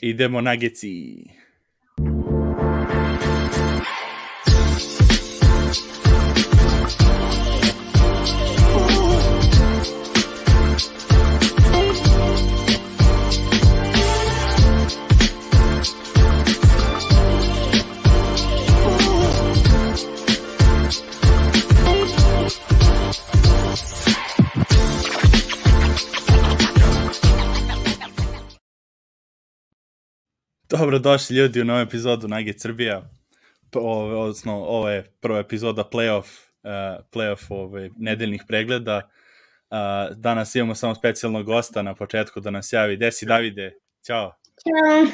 Idemo na geci. Dobro došli ljudi u novu epizodu Nugget Srbija. Ove, odnosno, ovo je prva epizoda playoff, uh, playoff ove, nedeljnih pregleda. Uh, danas imamo samo specijalnog gosta na početku da nas javi. Gde si Davide? Ćao. Ćao.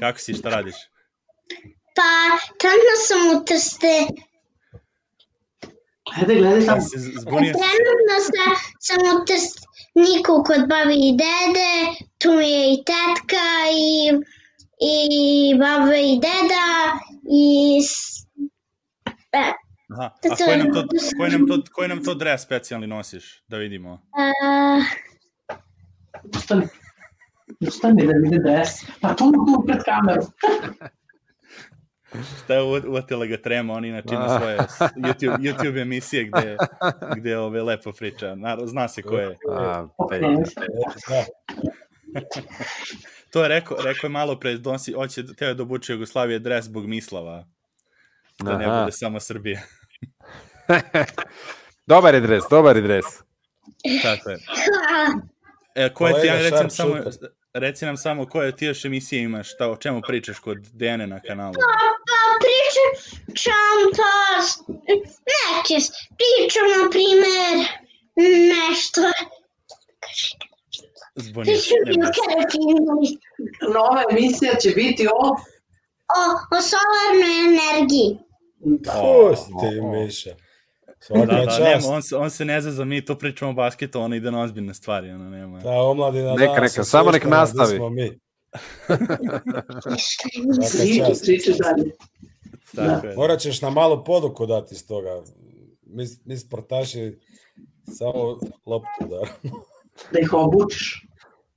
Kako si, šta radiš? Pa, trenutno sam u Trste. Ajde, gledaj tamo. Zbunio? Trenutno sa, sam u Trstniku kod babi i dede. Tu mi je i tetka i, i baba i deda i... E, Aha. A koji nam, to, koji, nam to, koji nam to dres specijalni nosiš? Da vidimo. a, Ustani. Ustani da vide dres. Pa tu tu pred kameru. Šta je uvatila ga trema, on inače ima svoje YouTube, YouTube emisije gde, gde ove lepo priča. Naravno, zna se ko je. A, pa. Da, To je rekao, rekao je malo pre, donosi, hoće, teo je da obuče Jugoslavije dres zbog Mislava, da ne Aha. bude samo Srbija. dobar je dres, dobar je dres. Tako je. E, koje ti, Kolega, ja, reci nam, sharp samo, reci nam samo koje ti još emisije imaš, šta, o čemu pričaš kod Dejane na kanalu? pa pričam pa neke pričam na primer nešto Zbunio Nova emisija će biti o... o, o solarnoj energiji Pusti, Miša. Svaka Da, da, čast. nema, on, se, on se ne zna za mi, tu pričamo o basketu, on ide na ozbiljne stvari, ono, nema. Ta omladina Neka, danas neka, samo nek nastavi. smo mi. Je. Morat ćeš na malu poduku dati iz toga. Mi, mi sportaši samo loptu da. Da ih obučiš.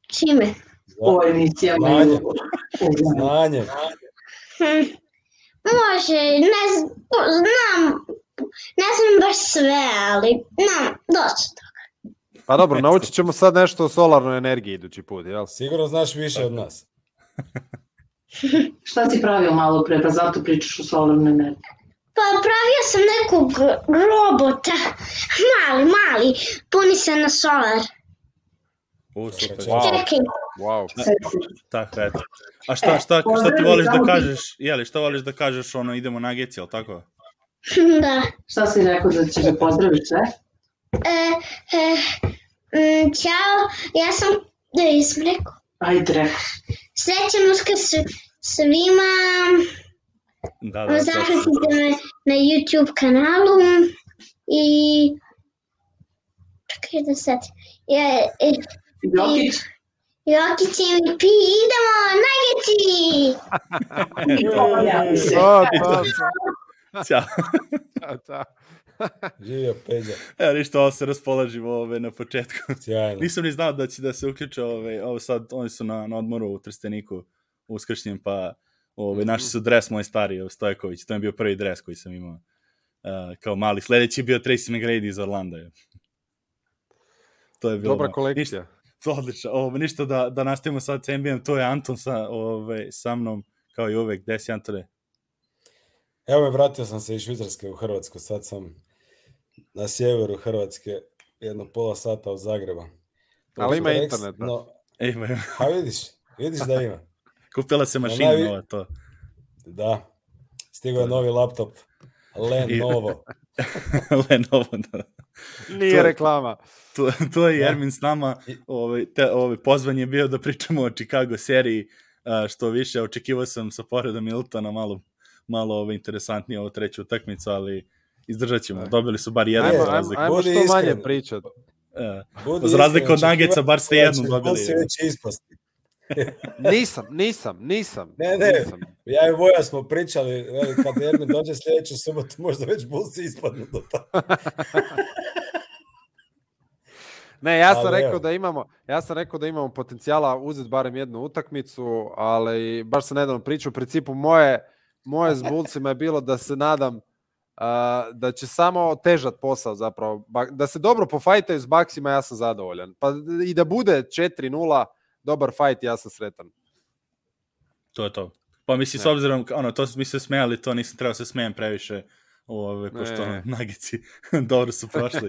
Čime? O emisijama. Znanje. Znanje. Hm. Može, ne znam, ne znam baš sve, ali znam dosta. Pa dobro, naučit ćemo sad nešto o solarnoj energiji idući put, jel? Sigurno znaš više od nas. Šta si pravio malo pre, pa zato pričaš o solarnoj energiji. Pa pravio sam nekog robota, mali, mali, puni se na solar. U, super. Wow. Čekaj, Wow. Seci. Tako, eto. A šta, šta, šta ti voliš da kažeš, jeli, šta voliš da kažeš, ono, idemo na geci, jel tako? da. Šta si rekao da ćeš da pozdraviš sve? E, e, mm, ćao, ja sam, da jesam rekao, Ajde, rekao. srećan uskrs svima, Da, da, sad, zapratite me na YouTube kanalu i čekaj da sad, ja, e, Jokić. Jokić MVP, idemo, to, Ćao. to. Živio Peđa. Evo, ništa, ovo se raspolažimo ove, na početku. Sjajno. Nisam ni znao da će da se uključe, ove, ovo sad, oni su na, na odmoru u Trsteniku uskršnjem, pa ove, našli su dres moj stari, ovo, Stojković, to je bio prvi dres koji sam imao uh, kao mali. Sledeći je bio Tracy McGrady iz Orlanda. je. To je bilo Dobra Ništa, kolekcija. To odlično. Ovo, ništa da, da nastavimo sad sa NBA, to je Anton sa, ove, sa mnom, kao i uvek. Gde si, Antone? Evo me, vratio sam se iz Švicarske u Hrvatsku. Sad sam na sjeveru Hrvatske, jedno pola sata od Zagreba. Ali ima internet, da. No, Ej, ima, ima. a vidiš, vidiš da ima. kupila se mašina navi- nova, to. Da. Stigao je novi laptop. Lenovo. Lenovo, da. Nije To- reklama. To, to je Da. Jermin s nama, ovaj, te, ovaj, pozvan je bio da pričamo o Chicago seriji, a, što više, očekivao sam sa poredom Miltona malo, malo ovaj, interesantnije ovo treću utakmicu, ali izdržat ćemo. Dobili su bar jedan Ajmo, za ajmo, razliku. ajmo što manje iskren. pričat. E, Budi Za razliku od Nuggetsa, bar ste jednu da će dobili. Bulsi već ispasti. Nisam, nisam, nisam. Ne, ne. Nisam. Ja i Voja smo pričali, veli, kad Jermin dođe sljedeću subotu, možda već Bulsi ispadnu do toga. Ne, ja sam Ali rekao da imamo, ja sam rekao da imamo potencijala uzeti barem jednu utakmicu, ali baš sam nedavno pričao, u principu moje, moje s Bullsima je bilo da se nadam a, da će samo težat posao zapravo, da se dobro pofajtaju s Baksima, ja sam zadovoljan. Pa i da bude 4-0, dobar fajt, ja sam sretan. To je to. Pa mislim, s Ne. obzirom, ono, to mi se smijali, to nisam trebao se smijem previše, ove, pošto ono, nagici dobro su prošli.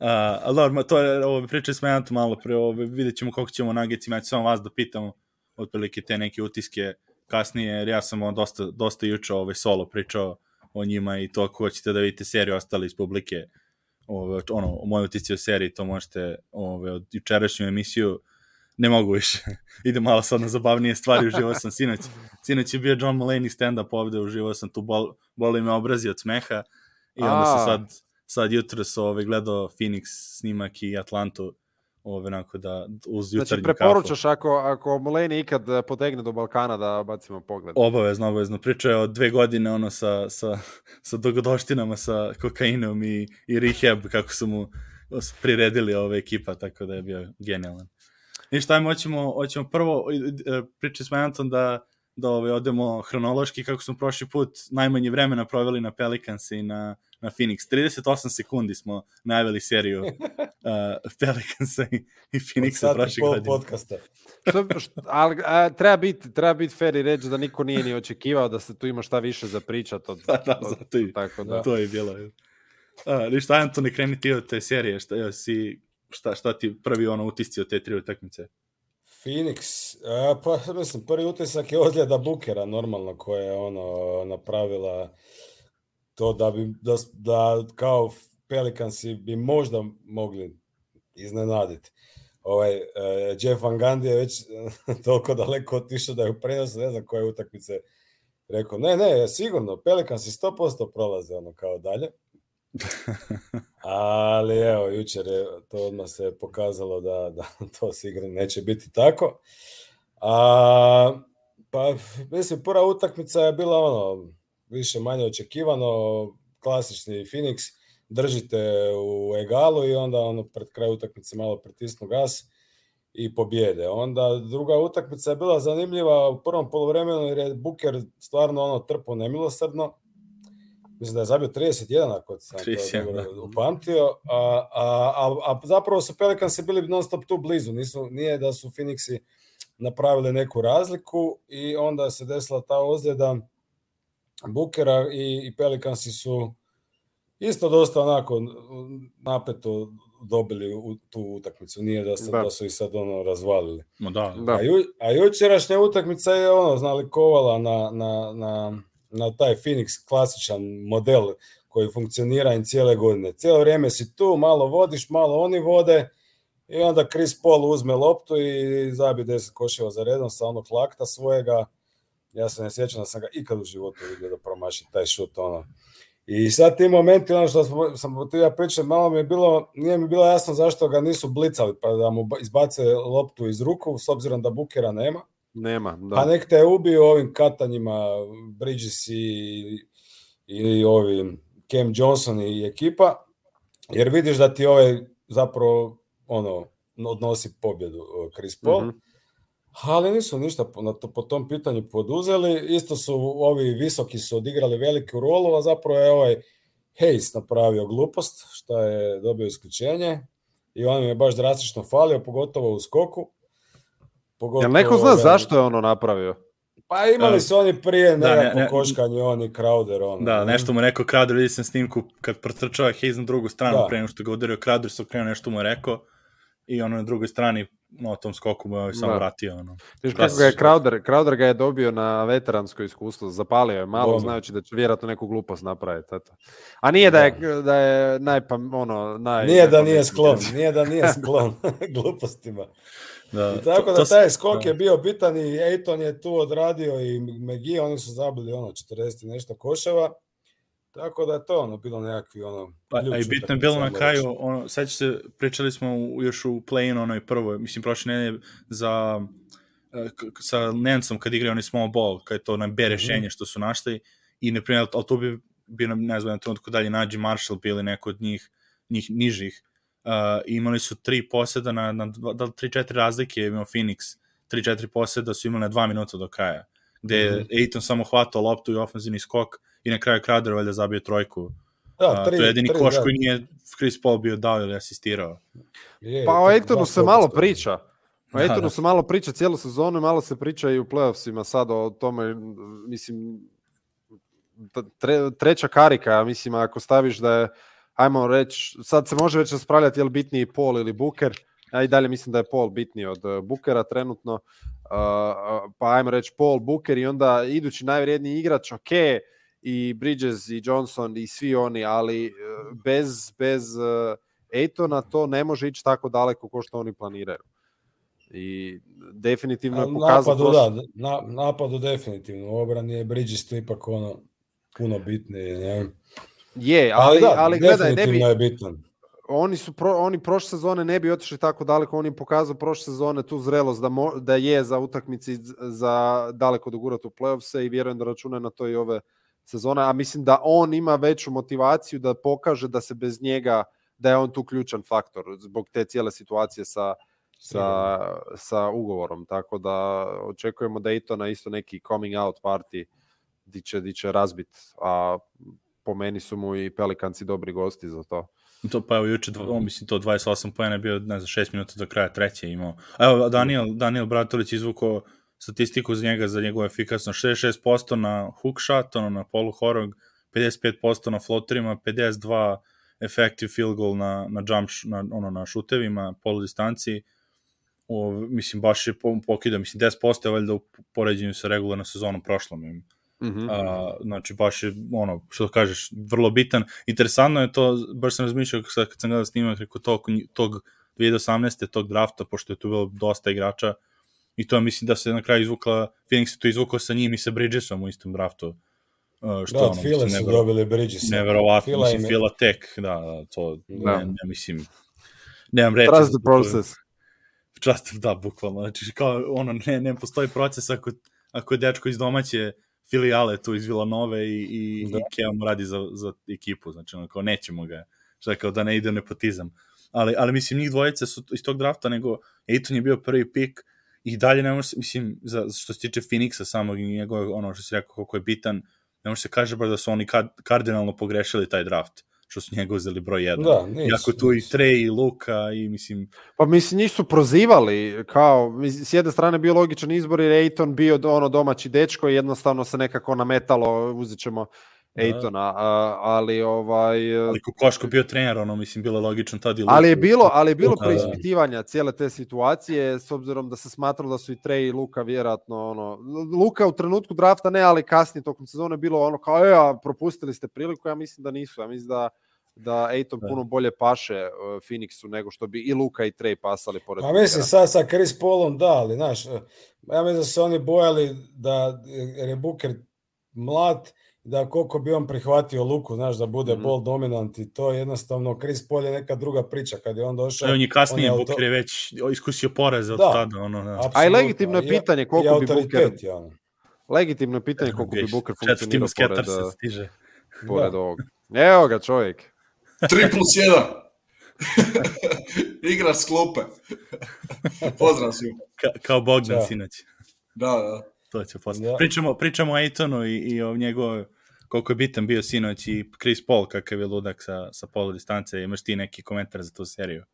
Uh, ali dobro, to je, ovo, pričali smo jedan to malo pre, ove, vidjet ćemo koliko ćemo nagici, ja ću samo vas da pitam, otprilike te neke utiske kasnije, jer ja sam ono, dosta, dosta juče ovaj, solo pričao o njima i to ako hoćete da vidite seriju ostali iz publike, ove, ono, moje utisci o seriji, to možete ove, od jučerašnju emisiju, ne mogu više. Idem malo sad na zabavnije stvari, uživao sam sinoć. Sinoć je bio John Mulaney stand-up ovde, uživao sam tu, bol, boli me obrazi od smeha i onda sam sad, sad jutro su ove, gledao Phoenix snimak i Atlantu ove, onako da uz jutarnju Znači, kafu. preporučaš ako, ako Muleni ikad eh, potegne do Balkana da bacimo pogled. Obavezno, obavezno. Pričao je od dve godine ono sa, sa, sa dogodoštinama, sa kokainom i, i rehab, kako su mu priredili ove ekipa, tako da je bio genijalan. Ništa, ajmo, hoćemo, hoćemo prvo, e, pričali smo Anton da, da ove, odemo hronološki, kako smo prošli put najmanje vremena proveli na Pelicans i na, na Phoenix. 38 sekundi smo najavili seriju uh, Pelicansa i, i Od Phoenixa prošle pol godine. podcasta. Što, što, ali a, treba biti treba bit fair i reći da niko nije ni očekivao da se tu ima šta više za pričat od, Da, da, od- zato i- tako da. To je bilo. A, ništa, Antone, kreni ti od te serije, šta, ja, si, šta, šta ti prvi ono utisci od te tri utakmice? Phoenix, a, pa mislim, prvi utisak je ozljeda Bukera normalno koja je ono napravila to da bi da, da kao Pelicansi bi možda mogli iznenaditi. Ovaj, e, Jeff Van Gundy je već toliko daleko otišao da je u prenosu, ne znam koje utakmice rekao, ne, ne, sigurno, Pelicansi 100% prolaze ono kao dalje. Ali evo, jučer je to odmah se pokazalo da, da to sigurno neće biti tako. A, pa, mislim, prva utakmica je bila ono, više manje očekivano, klasični Phoenix, držite u egalu i onda ono pred kraj utakmice malo pritisnu gas i pobjede. Onda druga utakmica je bila zanimljiva u prvom poluvremenu jer je Buker stvarno ono trpo nemilosrdno. Mislim da je zabio 31 ako sam to 31, dobro da. upamtio, a, a, a, a zapravo su Pelicansi bili non stop tu blizu, Nisu, nije da su Phoenixi napravili neku razliku i onda se desila ta ozljeda Bukera i, i Pelicansi su isto dosta onako napeto dobili u tu utakmicu, nije da, se, Da. da. su ih sad ono razvalili. No da, Da. A, ju, a jučerašnja utakmica je ono znalikovala na, na, na, na taj Phoenix klasičan model koji funkcionira im cijele godine. Cijelo vrijeme si tu, malo vodiš, malo oni vode i onda Chris Paul uzme loptu i zabije 10 koševa za redom sa onog lakta svojega. Ja se ne sjećam da sam ga ikad u životu vidio da promaši taj šut. Ono. I sad ti momenti, ono što sam ti ja pričam, malo mi je bilo, nije mi bilo jasno zašto ga nisu blicali, pa da mu ba- izbace loptu iz ruku, s obzirom da Bukera nema. Nema, da. Pa nek te ubiju ovim katanjima Bridges i, i ovi Cam Johnson i ekipa, jer vidiš da ti ovaj zapravo ono, odnosi pobjedu Chris Paul. Mhm. Ali nisu ništa po, na to, po tom pitanju poduzeli. Isto su ovi visoki su odigrali veliku rolu, a zapravo je ovaj Hayes napravio glupost, što je dobio isključenje. I on mi je baš drastično falio, pogotovo u skoku. Pogotovo, Jel neko zna ovaj, zašto je ono napravio? Pa imali Da. su oni prije Da, nekako ne, ne. koškanje, oni Crowder, ono. da, ne? nešto mu je rekao Krader, vidi sam snimku kad protrčava Hayes na drugu stranu, Da. pre nego što ga udario Krader, se okrenuo nešto mu je rekao i ono na drugoj strani, no, tom skoku mu je ovaj samo Da. vratio, ono. Viš Da, kako ga je Crowder, Crowder ga je dobio na veteransko iskustvo, zapalio je malo, Dobro. znajući da će vjerojatno neku glupost napraviti. Eto. A nije da je, da je najpam, ono, naj... Nije da nije sklon, nije da nije sklon glupostima. Da, I tako to- da to taj skok da. je bio bitan i Ejton je tu odradio i McGee, oni su zabili ono 40 i nešto koševa. Tako da je to ono bilo nekakvi ono... Pa, a i bitno je bilo na kraju, reći. ono, seća se, pričali smo u, još u play-in onoj prvoj, mislim, prošle nedelje za e, k- sa Nencom kad igraju onaj small ball, kad je to onaj B rešenje što su našli i ne primjer, ali tu bi bio, ne znam, na trenutku dalje nađi Marshall bili neko od njih, njih nižih, uh, imali su tri poseda na, na dva- da li tri, četiri razlike je imao Phoenix, tri, četiri poseda su imali na dva minuta do kraja, gde je Mhm. Aiton samo hvatao loptu i ofenzivni skok i na kraju Crowder valjda zabio trojku. Da, tri, to je jedini tri, koš da, koji nije Chris Paul bio dao ili asistirao. je, Pa o Aitonu se malo stavio. priča. O Da, Aitonu da. se malo priča cijelu sezonu i malo se priča i u playoffsima sad o tome, mislim, tre, treća karika, mislim, ako staviš da je, ajmo reći, sad se može već raspravljati je li bitniji Paul ili Booker, ja i dalje mislim da je Paul bitniji od uh, Bookera trenutno, uh, pa ajmo reći Paul, Booker i onda idući najvrijedniji igrač, ok, i Bridges i Johnson i svi oni, ali bez, bez uh, Aitona to ne može ići tako daleko kao što oni planiraju. I definitivno je pokazao napadu, da, na, napadu definitivno. U obrani je Bridges tu ipak ono puno bitnije. Ne? Je, ali, da, ali gledaj, ne bi, je bitan. oni su pro, oni prošle sezone ne bi otišli tako daleko, on im pokazao prošle sezone tu zrelost da, mo, da je za utakmici za daleko dogurati u play-offse i vjerujem da računa na to i ove sezone, a mislim da on ima veću motivaciju da pokaže da se bez njega da je on tu ključan faktor zbog te cijele situacije sa sa, sa ugovorom, tako da očekujemo da je i to na isto neki coming out party di će, di će razbit, a po meni su mu i Pelikanci dobri gosti za to. To pa evo juče, on mislim to 28 poena je bio, ne znam, 6 minuta do kraja treće imao. Evo, Daniel, Daniel Bratolić izvukao statistiku za njega, za njegovu efikasnost. 66% na hook shot, ono na polu horog, 55% na floaterima, 52 effective field goal na, na jump, na, ono, na šutevima, polu distanciji. O, mislim, baš je po- pokida, mislim, 10% je valjda u poređenju sa regularnom sezonom prošlom. Im. Mm -hmm. A, znači baš je ono što kažeš vrlo bitan. Interesantno je to, baš sam razmišljao sad kad sam gledao snimak preko tog, tog 2018. tog drafta, pošto je tu bilo dosta igrača i to mislim da se na kraju izvukla, Phoenix je to izvukao sa njim i sa Bridgesom u istom draftu. Uh, što Da, ono, od File mislim, su nevero- dobili Bridges. neverovatno, Fila mislim, im je- Fila tek, da, da, to, Da. Ne, ne, mislim, nemam reći. Trust the process. Trust, da, bukvalno, znači, kao, ono, ne, ne postoji proces ako, ako je dečko iz domaće filijale tu iz Villanove i, i, Da. i mu radi za, za ekipu, znači, ono, kao, nećemo ga, šta kao da ne ide nepotizam. Ali, ali mislim, njih dvojice su iz tog drafta, nego Aiton je bio prvi pik i dalje ne može se, mislim, za, što se tiče Phoenixa samog i njegove, ono što si rekao koliko je bitan, ne može se kaže bar da su oni kad, kardinalno pogrešili taj draft, što su njega uzeli broj 1. Da, nisu, Iako tu i nisu. Trey i Luka i mislim, Pa mislim, njih su prozivali, kao, mislim, s jedne strane bio logičan izbor jer je Ejton bio do- ono domaći dečko i jednostavno se nekako nametalo, uzet ćemo. Ejtona, a, ali ovaj... ali Kokoško bio trener, ono, mislim, bilo je logično tad i Luka. Ali je bilo, ali je bilo Da, da. preispitivanja cijele te situacije s obzirom da se smatralo da su i Trey i Luka vjerojatno ono Luka u trenutku drafta ne, ali kasnije tokom sezone bilo ono kao e, a propustili ste priliku, ja mislim da nisu. Ja mislim da da Ejton Da. puno bolje paše uh, Phoenixu nego što bi i Luka i Trey pasali pored. Pa mislim, sad sa Chris Paulom da, ali znaš, ja mislim da su se oni bojali da, je Booker mlad, da koliko bi on prihvatio luku, znaš, da bude mm ball dominant i to jednostavno, Chris Paul je neka druga priča, kad je on došao. I on je kasnije, on je Booker auto- je već iskusio poreze od Da. tada, ono, da. A i legitimno pitanje koliko bi je ono. Legitimno je pitanje koliko bi četvrti funkcionirao pored, se stiže. pored Da. ovog. Evo ga čovjek. 3 plus 1. Igra s klupe. Pozdrav svima. Ka, kao Bogdan Ćao. sinoć. Da, da. To će posle. Da. Pričamo, pričamo o Aitonu i, i o njegov koliko je bitan bio sinoć i Chris Paul kakav je ludak sa, sa polu distance. Imaš ti neki komentar za tu seriju?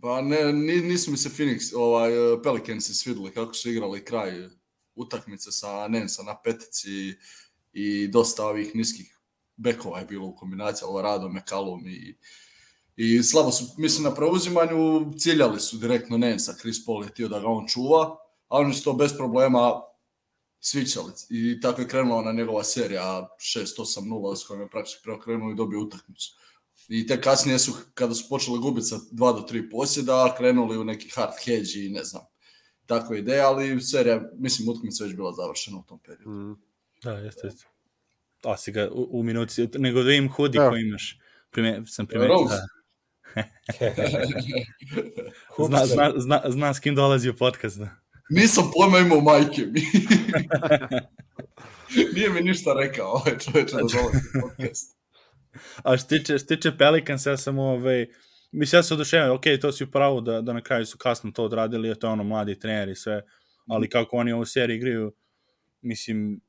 Pa ne, ni, nisu mi se Phoenix, ovaj, eh, Pelicansi svidjeli kako su igrali kraj utakmice sa Nensa na petici i dosta ovih niskih bekova je bilo u kombinaciji, ovo Rado, McCallum i I slabo su, mislim, na preuzimanju ciljali su direktno Nensa, Chris Paul je htio da ga on čuva, a oni su to bez problema svičali. I tako je krenula na njegova serija 6-8-0 s kojom je praktički preokrenuo i dobio utakmicu. I te kasnije su, kada su počeli gubiti sa 2 do 3 posjeda, krenuli u neki hard hedge i ne znam, tako ideja, ali serija, mislim, utakmica je već bila završena u tom periodu. Mm. Da, jeste. jeste. A si ga u, u minuci, nego da vidim hudi Evo. koji imaš. Prime, sam primetio da zna, zna, zna, zna s kim dolazi u podcast. Da. Nisam pojma imao majke mi. Nije mi ništa rekao ovaj čoveč da dolazi u podcast. A što tiče, što tiče Pelicans, ja sam ovaj, mislim, ja se oduševim, ok, to si u pravu da, da na kraju su kasno to odradili, jer to je ono mladi trener i sve, ali kako oni ovu seriju igraju, mislim,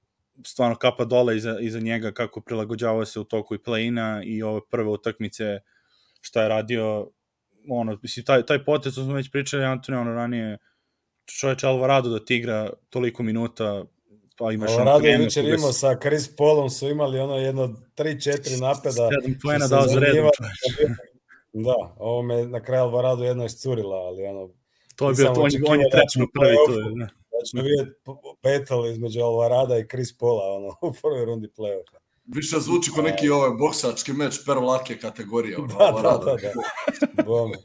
stvarno kapa dole iza, iza njega, kako prilagođavao se u toku i play-ina i ove prve utakmice, šta je radio, ono, mislim, taj, taj potez, to smo već pričali, Antonio, ono, ranije, čoveč Alvarado da ti igra toliko minuta, pa imaš Colorado je jučer koga imao sa Chris Paulom su imali ono jedno 3-4 napada. sedam poena su se dao za redom. Da, ovo me na kraju Alvarado jedno iscurila, ali ono, To je bio, to, on, je- on je da u prvi, to je, ne. da ćemo vidjeti battle između Alvarada i Chris Paula ono, u prvoj rundi play-offa. Više zvuči kao neki ovaj boksački meč per lake kategorije. Ono, Da, da, Alvarado. da, da. Bome.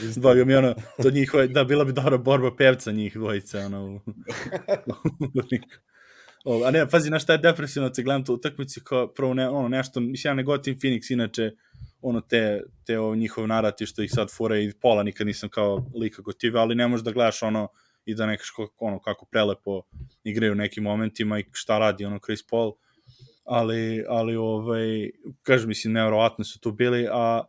Zbog mi ono, to njihove, da, bila bi dobra borba pevca njih dvojice, ono, u, o, a ne, pazi, na šta je depresivno, te gledam tu utakmicu, kao prvo ne, ono, nešto, mislim, ja ne gotim Phoenix, inače, ono, te, te ovo, njihov narati što ih sad fura i pola nikad nisam kao lika gotivio, ali ne možeš da gledaš ono, i da nekaš ono, kako prelepo igraju u nekim momentima i šta radi, ono, Chris Paul, ali, ali ovaj, kažem, mislim, nevjerovatno su tu bili, a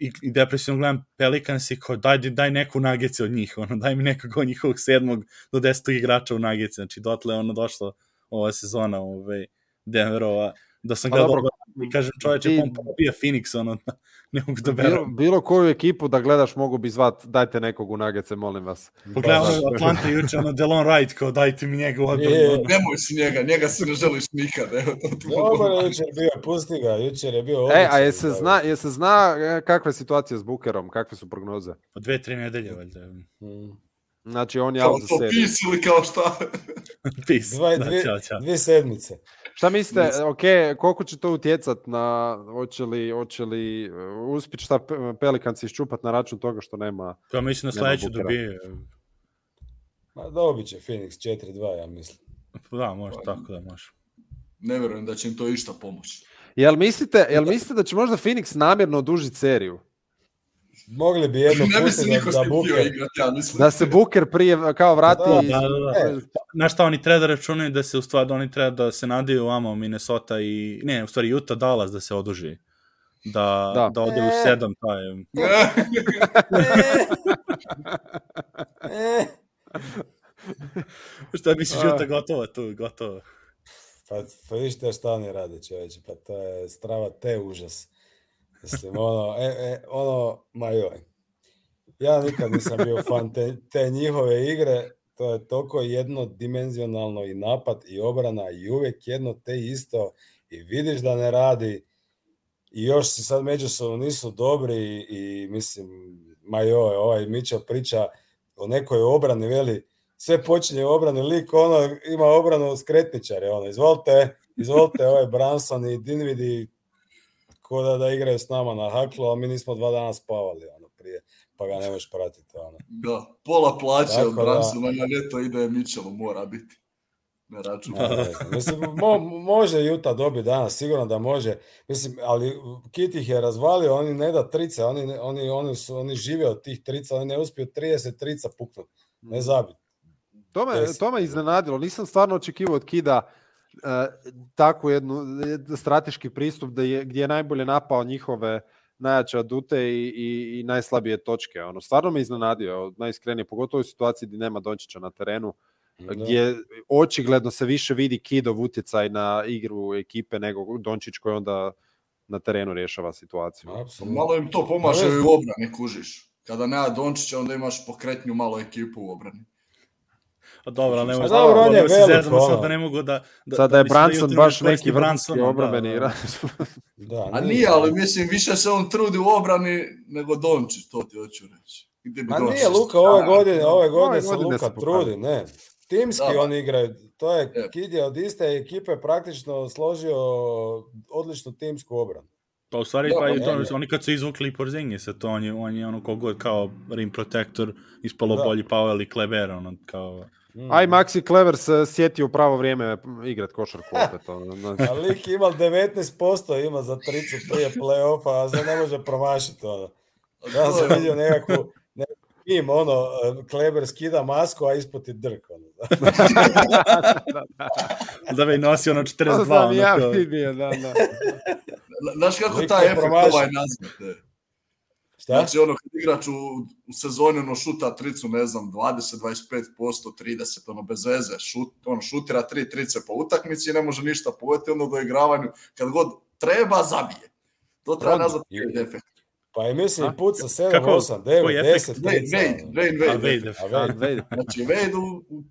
i, i depresivno gledam Pelicans i kao daj, daj neku nagice od njih, ono, daj mi nekog od njihovog sedmog do desetog igrača u nagice, znači dotle ono došlo ova sezona ovaj, Denverova, da sam Pa gledao dobro, i kažem čoveče, ti- on pobija Phoenix, ono, ne mogu da Bilo, verujem. bilo koju ekipu da gledaš mogu bi zvat, dajte nekog u nagece, molim vas. Pogledam Pa, ono Atlanta juče, ono Delon Wright, kao dajte mi njega u odbranu. Ono. Nemoj si njega, njega si ne želiš nikad. Evo, to Dobro je jučer bio, pusti ga, jučer je bio E, odličan. a je se da. zna, je se zna e, kakva je situacija s Bukerom, kakve su prognoze? Pa dve, tri nedelje, valjda. Mm. Znači, on je Kao out za to seriju. pis ili kao šta? Da, dvije, dvije sedmice. Šta mislite, ok, koliko će to utjecat na, hoće li, hoće li uh, uspjeti šta Pe- Pelicans iščupat na račun toga što nema... Kao mislim na Bookera. dobije. Ma dobit će Phoenix 4-2, ja mislim. Da, može tako da može. Ne verujem da će im to išta pomoći. Jel mislite, jel mislite da će možda Phoenix namjerno odužiti seriju? Mogli bi jedno Ne bi se niko da, da htio Booker... igrati, ja mislim. Da se Booker prije kao vrati... Da, Da, da, da. E, Znaš šta, oni treba da računaju da se u stvari, da oni treba da se nadaju u Minnesota i, ne, u stvari Utah Dallas da se oduži. Da, da. Da. da ode u E. sedam, taj, e, šta misliš, A. Utah gotovo tu, gotovo. Pa, pa vište šta oni rade, čovječe, pa to je strava te užas. Mislim, ono, e, e, ono, ma joj. Ja nikad nisam bio fan te, te njihove igre, to je toliko jednodimenzionalno i napad i obrana i uvijek jedno te isto i vidiš da ne radi i još si sad međusobno nisu dobri i, i mislim, ma joj, ovaj Mićo priča o nekoj obrani, veli, sve počinje obrani, lik ono ima obranu skretničare, ono, izvolite, izvolite, ovaj Branson i Dinvidi ko da, da igraju s nama na haklu, a mi nismo dva dana spavali, ono, prije, pa ga ne možeš pratiti, ono. Da, pola plaće Tako od da. Bransona na neto ide Mitchellu, mora biti. Na račun. Ma, ne znam. Mislim, mo, može Juta dobiti danas, sigurno da može. Mislim, ali Kit ih je razvalio, oni ne da trica, oni, oni, oni, su, oni žive od tih trica, oni ne uspiju 30 trica puknut, ne zabit. To me, to me iznenadilo. Nisam stvarno očekivao od Kida uh, takvu jednu eh, strateški pristup da je, gdje je najbolje napao njihove najjače adute i, i, i najslabije točke. Ono, stvarno me iznenadio, najiskrenije, pogotovo u situaciji gdje nema Dončića na terenu, Da. gdje očigledno se više vidi Kidov utjecaj na igru ekipe nego Dončić koji onda na terenu rješava situaciju. Apsolutno. Malo im to pomaže Pa i u obrani, kužiš. Kada nema Dončića, onda imaš pokretnju malo ekipu u obrani. A dobro, nemoj A dobro, on je da se velik, zezamo sad da ne mogu da... da Sada je mislim da Branson Utah baš neki vrhunski obrambeni da, da. igrač. Da, A nije, ali mislim, više se on trudi u obrani nego Dončić, to ti hoću reći. Gdje bi Dončić nije Luka ove godine, ove godine se Luka trudi, ne. Timski Da. oni igraju, to je, Je. Kid je od iste ekipe praktično složio odličnu timsku obranu. Pa u stvari, Da, pa i ne, to, ne. oni kad su izvukli Porzingisa, to on je, on je ono kogod kao rim protector, ispalo Da. bolji Powell i Kleber, ono, kao... Mm. Aj, Maxi Klever se sjetio u pravo vrijeme igrat košarku opet. Ono, znači, A lik ima 19% ima za tricu prije play-offa, a sad ne može promašiti ono. Ja sam vidio nekakvu, nekakvu mim, ono, Kleber skida masku, a ispod je drk, ono. Da bi nosio ono 42, to sam ono, ja vidio, da, da. Znaš kako Lik taj je efekt promašio. ovaj nazvat? Šta? Znači, ono, kad igrač u, u sezoni, ono, šuta tricu, ne znam, 20, 25%, 30, ono, bez veze, šut, ono, šutira tri trice po utakmici i ne može ništa pogoditi, ono, do igravanju, kad god treba, zabije. To treba Rodno. nazvati I- trade efekt. Pa i mislim, A? puca 7, Kako? 8, 9, Koji 10, efekt? Wade, 30. Wade, ono. Wade, A, Wade, Wade, efekt. A a, Wade, Wade. Znači, Wade u, u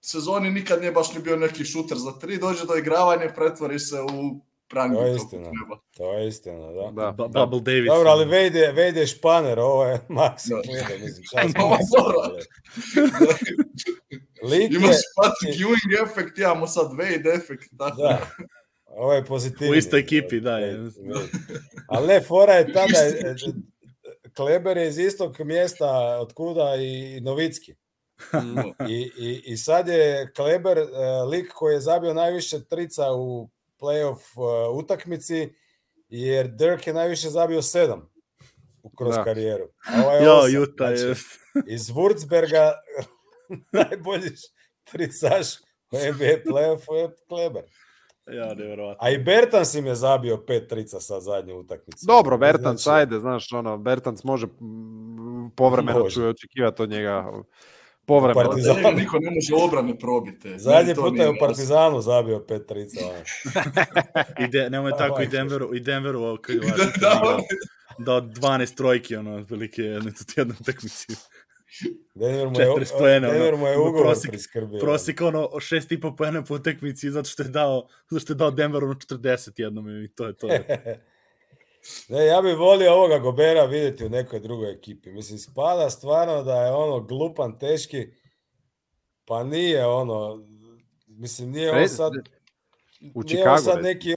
sezoni nikad nije baš ni bio neki šuter za tri, dođe do igravanja pretvori se u prangu. To je istina. To je istina, da. Da. Da. Bubble Davis. Dobro, ali Wade je španer, ovo je Maxi Da. Kleber, mislim. Ovo je dobro. Lik Imaš Patrick Ewing efekt, imamo sad Wade efekt, tako da, ovo je pozitivni. U istoj ekipi, da, je. Ali ne, fora je tada, Kleber je iz istog mjesta od kuda i Novicki. I, i, I sad je Kleber uh, lik koji je zabio najviše trica u playoff uh, utakmici, jer Dirk je najviše zabio sedam u kroz Da. karijeru. A ovaj je Jo, osam. Juta je. Znači, iz Wurzberga najbolji tricaš u NBA playoffu je Kleber. Ja, nevjerovatno. A i Bertans im je zabio pet trica sa zadnje utakmice. Dobro, Bertans, Znači, ajde, znaš, ono, Bertans može povremeno Može. ću očekivati od njega povremeno. Partizan. Da niko ne može obrane probiti. Zadnji nije je u. Partizanu zabio pet trica. ono. I de, nemoj Pa, tako i Denveru, i Denveru ovo kad je Da, da, igrao. dao 12 trojki, ono, otprilike jednu jednu utakmicu. Denver mu je, 40 poena, Denver ono, mu je ugovor prosek- priskrbio. Prosek ono 6,5 poena po utakmici zato što je dao zato što je dao Denveru ono 40 jednom i to je to. ne, ja bih volio ovoga Gobera vidjeti u nekoj drugoj ekipi. Mislim, spada stvarno da je ono glupan, teški, pa nije ono, mislim, nije on sad, U nije Chicago, on sad neki,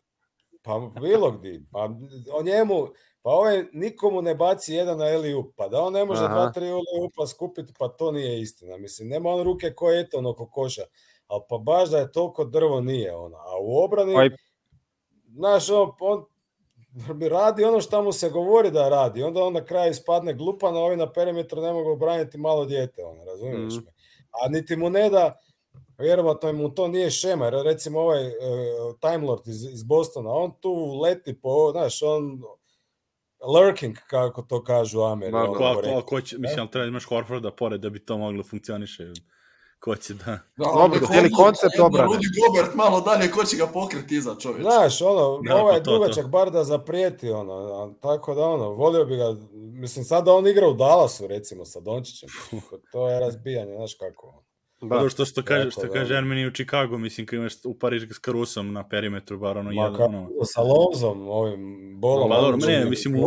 pa bilo gdje, pa o njemu, pa ovaj nikomu ne baci jedan na Eliup, pa da on ne može Aha. dva, tri Eliupa skupiti, pa to nije istina. Mislim, nema on ruke koje eto oko koša, ali pa baš da je toliko drvo nije ona. A u obrani, Pa i- znaš, on, on radi ono što mu se govori da radi, onda on na kraju ispadne glupan, a ovi na perimetru ne mogu obraniti malo dijete, ono, razumiješ Mhm. me? A niti mu ne da, vjerovatno mu to nije šema, jer recimo ovaj uh, Time Lord iz, iz Bostona, on tu leti po, znaš, on lurking, kako to kažu Ameri. Da, ono, da. Ko, korektno. ko, ko će, mislim, treba da imaš Horforda pored da bi to moglo funkcioniše. Ko će da... Da, Dobro, onda cijeli koncept obrane. Rudy Gobert malo dalje, ko će ga pokriti iza čovječ? Znaš, ono, Da, ovaj pa dugačak bar da zaprijeti, ono, a, tako da, ono, volio bi ga, mislim, sad da on igra u Dallasu, recimo, sa Dončićem, to je razbijanje, znaš kako. ono. Da. Da. što, što kaže, Tako, što da. kaže Ermini u Chicago, mislim, kad imaš u Pariž s Carusom na perimetru, bar ono Ma jedan, ono... sa Lonzom, ovim bolom. Pa dobro, ne, mislim, u, u,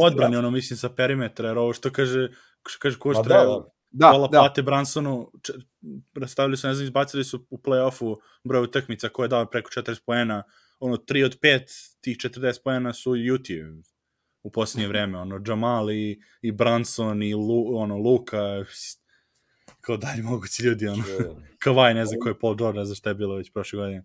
u odbrani, ono, mislim, sa perimetra, jer ovo što kaže, što kaže ko Ma što da, treba, da. Da, pola da. plate Bransonu, če, rastavili su, ne znam, izbacili su u play-offu broj utakmica koje je dao preko 40 poena, ono, 3 od 5 tih 40 poena su Juti u posljednje vreme, ono, Jamal i, i Branson i Lu, ono, Luka, kao dalje mogući ljudi, ono, Kavaj, ne znam ko je Paul George, ne znam šta je bilo već prošle godine.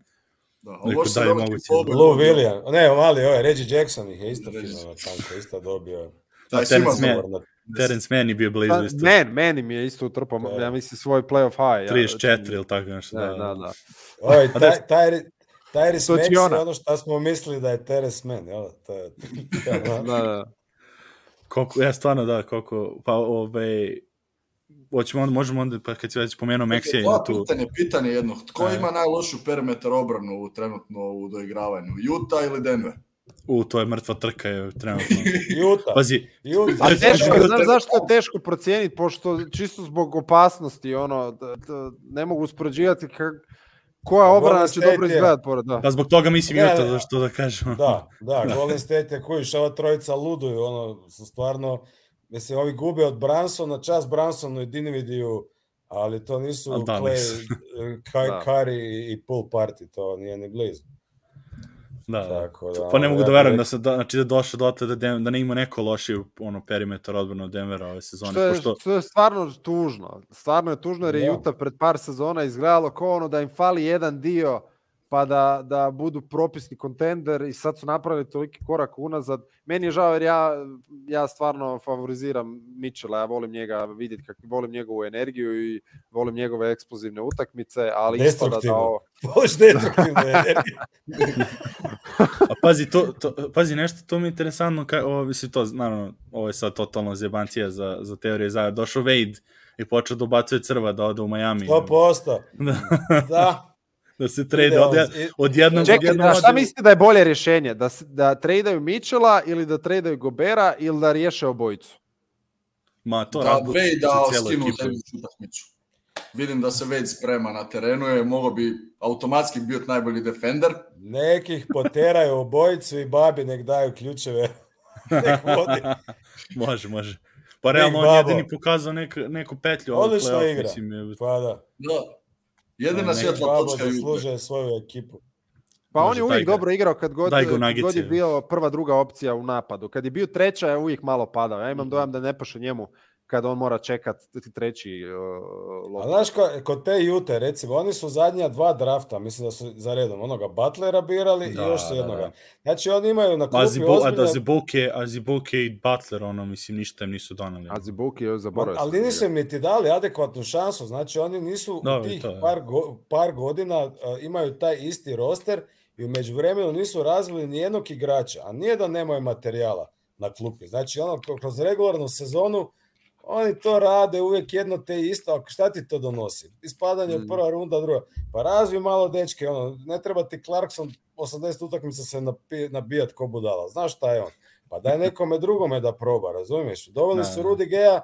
Da, dalje dobiti moguće. pobjedu. Lou William, ne, mali, ovaj, Reggie Jackson ih je isto fino tanko, isto dobio. Taj svima Terence Mann. Na- Terence Mann je bio blizu Pa, isto. Men, meni mi je isto utrpao, Da. ja mislim, svoj playoff high. Ja, 34 ili tako nešto. Da, Da, da, da. Ovaj, da- taj, taj, Tyrese To ona. je ono što smo mislili da je Teres Man, jel? To je, Da, da. Koliko, ja stvarno da, koliko, pa ove, hoćemo onda, možemo onda, pa kad si već spomenuo Meksija i tu, pitanje, pitanje jedno. Tko ima najlošiju perimetar obranu u, trenutno u doigravanju? Utah ili Denver? U, to je mrtva trka je trenutno. Utah. Pazi, Utah. A teško da- znaš zašto je teško procijeniti, pošto čisto zbog opasnosti, ono, da, da, ne mogu uspoređivati kak, koja obrana će dobro izgledati pored, da. pa zbog toga mislim Ne, Utah, ne, zašto da kažemo. Da, da, Golden State je kujiš, ova trojica luduju, ono, su stvarno, mislim, ovi gube od Bransona, čas Bransonu i Dinvidiju, ali to nisu da, Clay, Da. Curry i Pool Party, to nije ni blizu. Da, da. Tako da, Pa ne mogu ja da verujem da se da, znači da došao do da, da ne ima neko loši ono perimetar odbrane od Denvera ove sezone, Što je, pošto što je stvarno tužno. Stvarno je tužno jer je Da. Utah pred par sezona izgledalo kao ono da im fali jedan dio pa da, da budu propisni kontender i sad su napravili toliki korak unazad. Meni je žao jer ja, ja stvarno favoriziram Mitchella, ja volim njega vidjeti, kak, volim njegovu energiju i volim njegove eksplozivne utakmice, ali ispada da ovo... Voliš destruktivnu energiju. A pazi, to, to, pazi nešto, to mi je interesantno, ka, ovo, mislim, to, naravno, ovo je sad totalno zjebancija za, za teorije zajedno. Došao Wade i počeo da ubacuje crva da ode u Miami. 100%. Da, Da. Da se trade Ide on. od, od jednog, od Čekaj, jednog da, šta mislite da je bolje rješenje? Da, da tradaju Mitchella ili da tradaju Gobera ili da riješe obojicu? Ma, to Da, razbuši Wade da skinu ekipu. za utakmicu. Vidim da se Wade sprema na terenu, je mogao bi automatski biti najbolji defender. Nekih poteraju obojicu i babi nek daju ključeve. Nek vodi. može, može. Pa realno on babo. jedini pokazao nek, neku petlju. playoff, igra. Mislim, je, Pa da. Da. Jedina Ne, svjetla točka Juve. zaslužuje svoju ekipu. Pa on Može, je daj uvijek dobro igrao kad god, god je je. bio prva, druga opcija u napadu. Kad je bio treća je uvijek malo padao. Ja imam dojam da ne paše njemu kad on mora čekat treći uh, A znaš, ko- kod te Jute, recimo, oni su zadnja dva drafta, mislim da su za redom, onoga Butlera birali Da, i još su da, jednoga. da. Znači, oni imaju na klupi Azibo, a da. Zibuke, a Zibuke i Butler, ono, mislim, ništa im nisu donali. A Zibuki je zaboravio. ali nisu im niti dali adekvatnu šansu, znači oni nisu Da, tih to par, go- par godina a, imaju taj isti roster i u međuvremenu nisu razvili ni jednog igrača, a nije da nemaju materijala na klupi. Znači, ono, kro- kroz regularnu sezonu oni to rade uvijek jedno te isto, a šta ti to donosi? Ispadanje Mm. prva runda, druga. Pa razvi malo dečke, ono, ne treba ti Clarkson 80 utakmica se nabijat ko budala. Znaš šta je on? Pa daj nekome drugome da proba, razumiješ? Doveli Da, su da. Rudi Geja,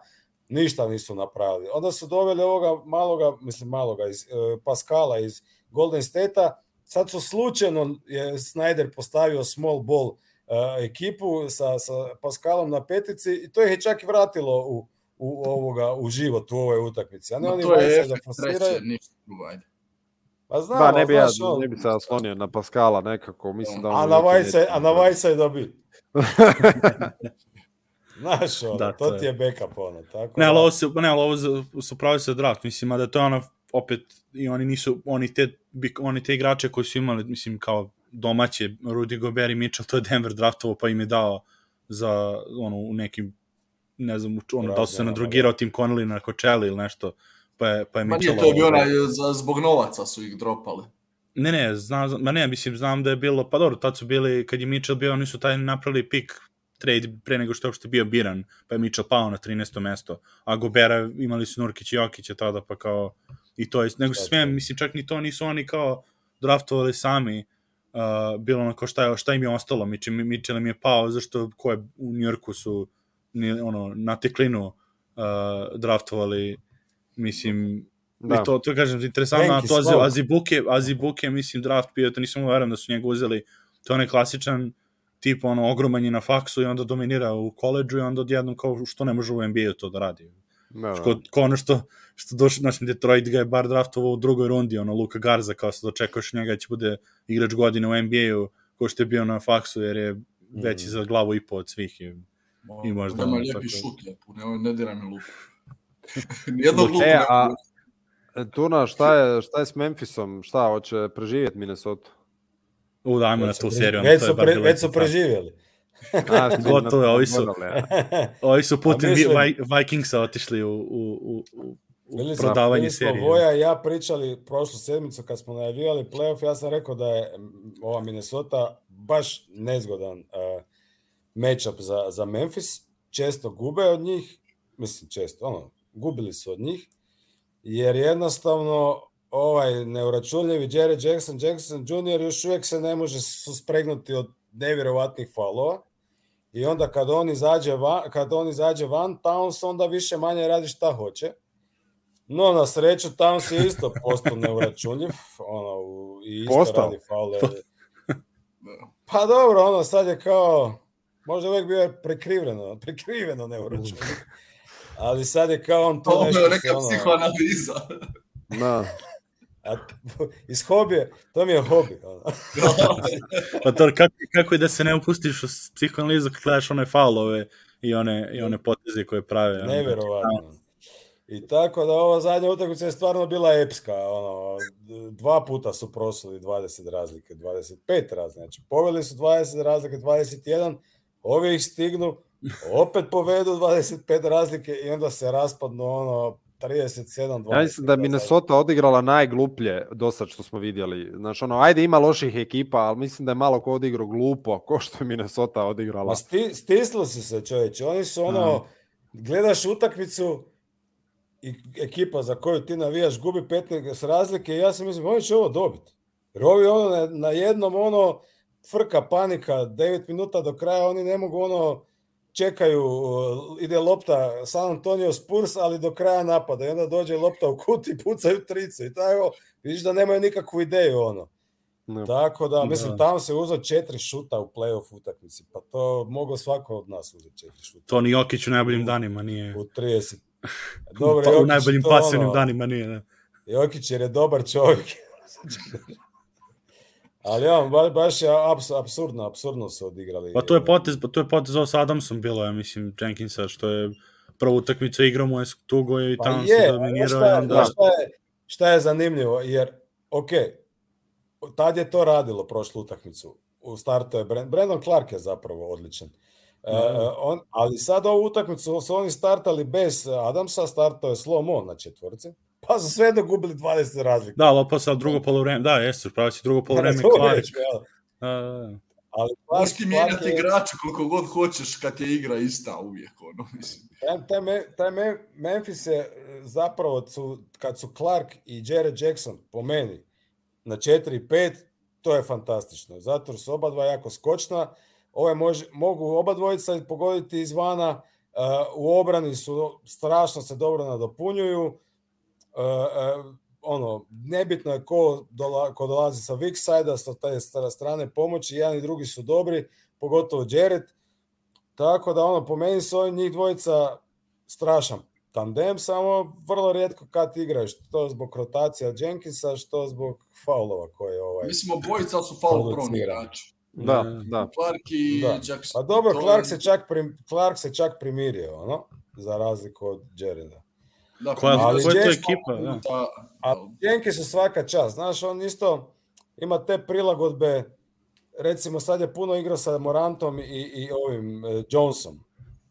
ništa nisu napravili. Onda su doveli ovoga maloga, mislim maloga, iz, e, Pascala iz Golden State-a. Sad su slučajno je Snyder postavio small ball e, ekipu sa, sa Pascalom na petici i to ih je čak i vratilo u, u, ovoga, u život u ovoj utakmici. A ne Ma oni bacaju da forsiraju. ništa drugo, ajde. Pa znam, Ba, ne bi, ja, ne bi se oslonio na Pascala nekako. Mislim da on a na Vajsa, a na Vajsa je dobi. Znaš, ono, Da, to to ti je. backup, ono. Tako Ne, ali da- ovo se, ne, ali ovo za- su pravi se draft, mislim, a da to je ono, opet, i oni nisu, oni te, bi- oni te igrače koji su imali, mislim, kao domaće, Rudy Gobert i Mitchell, to je Denver draftovo, pa im je dao za, ono, u nekim, ne znam, ono, da li su se nadrogirao tim Connelly na Coachella ili nešto, pa je, pa je Ma Mitchell... nije, to bio ovaj- onaj, zbog novaca su ih dropali. Ne, ne, znam, ma ne, mislim, znam da je bilo, pa dobro, tad su bili, kad je Mitchell bio, oni su taj napravili pik trade pre nego što je uopšte bio biran, pa je Mitchell pao na 13. mesto, a Gobera imali su Nurkić i Jokića tada, pa kao, i to je, nego se smijem, mislim, čak ni to nisu oni kao draftovali sami, uh, bilo ono kao šta, je, šta im je ostalo, Mitchell, Mitchell im je pao, zašto ko je u Njorku su ni, ono, na teklinu uh, draftovali, mislim, da. Da. I to, to kažem, interesantno, a to Azi. Azibuke, Azibuke, mislim, draft bio, to nisam uveren da su njega uzeli, to je onaj klasičan tip, ono, ogroman je na faksu i onda dominira u koleđu i onda odjednom kao što ne može u NBA to da radi. Da, da. Ko, ko ono što, što došli, znači Detroit ga je bar draftovao u drugoj rundi, ono, Luka Garza, kao se dočekaš njega će bude igrač godine u NBA-u, ko što je bio na faksu, jer je veći Mm. za glavu i po od svih. I, I možda Nema ono, lijepi tako- šut, lijepo, ne, ne diraj mi luku. Nijednog luku E, ne a e, Tuna, šta je, šta je s Memphisom? Šta, hoće preživjeti Minnesota? u, dajmo na tu seriju. Već su, pre, već su preživjeli. A, Gotovo ovi su-? Ovi su putem A mislim- Vi- Vi- Vikingsa otišli u, u, u, u, Bili smo, prodavanje bili smo serije. Voja i ja pričali prošlu sedmicu kad smo najavljivali playoff, ja sam rekao da je ova Minnesota baš nezgodan uh, matchup za, za Memphis. Često gube od njih, mislim često, ono, gubili su od njih, jer jednostavno ovaj neuračunljivi Jerry Jackson, Jackson Jr. još uvijek se ne može suspregnuti od nevjerovatnih falova. I onda kad on izađe van, kad on izađe van Towns, onda više manje radi šta hoće. No, na sreću, Towns je isto postao neuračunljiv, ono, i isto Postao? radi faule. Pa dobro, ono, sad je kao, možda uvijek bio prekriveno, prekriveno neuračunljiv. Ali sad je kao on to Ovo nešto je se, neka ono, psihoanaliza. Da. a, iz hobije, to mi je hobi. Ono. Pa to, kako, kako je da se ne upustiš u psihoanalizu kad gledaš one faulove i one, i one poteze koje prave. ono, Neverovatno. I tako da ova zadnja utakmica je stvarno bila epska. Ono, dva puta su prosuli 20 razlike, 25 razlike. Znači, poveli su 20 razlike, 21, ovi ih stignu, opet povedu 25 razlike i onda se raspadnu ono 37 20. Ja mislim da Minnesota odigrala najgluplje do sad što smo vidjeli. Znači, ono, ajde ima loših ekipa, ali mislim da je malo ko odigrao glupo, ko što je Minnesota odigrala. Ma sti, stislo su se čovječe, oni su ono, gledaš utakmicu i ekipa za koju ti navijaš gubi 15 razlike i ja sam mislim, oni će ovo dobiti. Jer ovi ono na, na jednom ono frka panika, 9 minuta do kraja, oni ne mogu ono čekaju, ide lopta San Antonio Spurs, ali do kraja napada i onda dođe lopta u kut i pucaju trice i tako, vidiš da nemaju nikakvu ideju ono. Ne. Tako da, mislim, Da. tamo se uzeo četiri šuta u play-off utakmici, pa to moglo svako od nas uzeti četiri šuta. Toni Jokić u najboljim danima nije. U 30. Dobro, Pa, u Jokić, najboljim to pasivnim ono, danima nije. Da. Jokić jer je dobar čovjek. Ali on, ba, baš je abs, absurdno, absurdno su odigrali. Pa to je potez, pa to je potez ovo sa Adamsom bilo, ja mislim, Jenkinsa, što je prvu utakmicu igrao mu je tugo i Pa tamo se dominirao šta, i je, onda... šta, je, šta je zanimljivo, jer, ok, tad je to radilo prošlu utakmicu. U startu je Brand, Brandon Clark je zapravo odličan. E, Da. on, ali sad ovu utakmicu su oni startali bez Adamsa, startao je slow mo na četvorci, pa su sve gubili 20 razlike. Da, ali opet sad drugo polovreme, da, jeste, pravo si drugo polovreme Clark. već, jel? Da, da, da. Ali Možeš ti Clark mijenjati je- igrača koliko god hoćeš kad je igra ista uvijek, ono, mislim. Taj, taj, Me- taj Me- Memphis je e, zapravo, su, kad su Clark i Jared Jackson po meni na 4-5, to je fantastično. Zato su oba dva jako skočna, ove može, mogu oba dvojica pogoditi izvana, uh, u obrani su strašno se dobro nadopunjuju, uh, ono, nebitno je ko, dola, ko dolazi sa weak side-a, sa te stra- strane pomoći, jedan i drugi su dobri, pogotovo Jared, tako da ono, po meni su ovi njih dvojica strašan tandem, samo vrlo rijetko kad igraju, što zbog rotacija Jenkinsa, što zbog faulova koje ovaj... Mislim, obojica su prone Producirani. igrači. Da, da. Clark i Da. Jackson. Pa dobro, Clark se čak, prim, Clark se čak primirio, ono, za razliku od Jareda. Da, Koja, Ali koja je to ekipa? Da. Da. A Jenkins je svaka čast, znaš, on isto ima te prilagodbe, recimo sad je puno igrao sa Morantom i, i ovim e, Jonesom,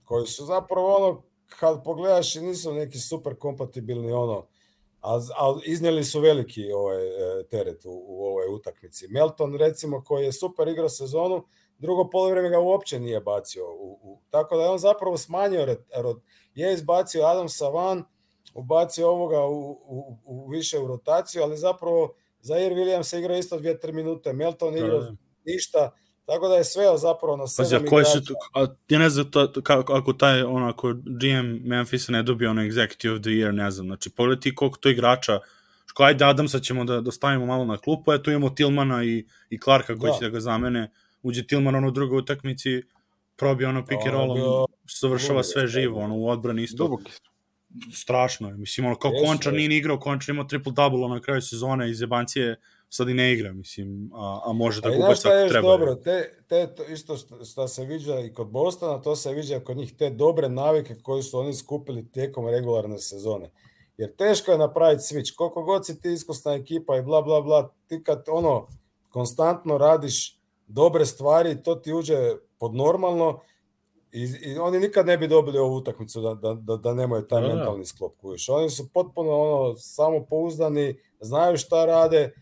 koji su zapravo ono, kad pogledaš i nisu neki super kompatibilni ono, a, a iznijeli su veliki ovaj, e, teret u, u ovoj utakmici. Melton recimo koji je super igrao sezonu, drugo polovreme ga uopće nije bacio. U, u, tako da je on zapravo smanjio, je izbacio Adamsa van, ubacio ovoga u, u, u više u rotaciju, ali zapravo Zaire Williams igra isto 2-3 minute, Melton igrao Da. ništa, tako da je sve zapravo na sedam a koji su, igrača. a, ja ne znam, to, kako, ako taj, ono, ako GM Memphisa ne dobije ono Executive of the Year, ne znam, znači, pogledaj ti koliko to igrača, Ško, ajde Adamsa ćemo da, da stavimo malo na klupu, eto imamo Tillmana i, i Clarka koji Da. će da ga zamene, uđe Tillman ono u drugoj utakmici, probije ono pick and bio završava sve da. živo, ono u odbrani isto, Duboki su. Strašno je, mislim, ono, kao Jeste, Končar nije ni igrao, Končar imao triple-double na kraju sezone iz jebancije, sad i ne igra, mislim, a, a može da A ga i znaš ubaci šta je ako još treba. dobro, te, te, to isto što, što se viđa i kod Bostona, to se viđa kod njih te dobre navike koje su oni skupili tijekom regularne sezone. Jer teško je napraviti switch. Koliko god si ti iskusna ekipa i bla, bla, bla, ti kad ono konstantno radiš dobre stvari, to ti uđe pod normalno i, i oni nikad ne bi dobili ovu utakmicu da, da, da, da nemaju taj Da, da. mentalni sklop. Kužiš. Oni su potpuno ono, samopouzdani, znaju šta rade,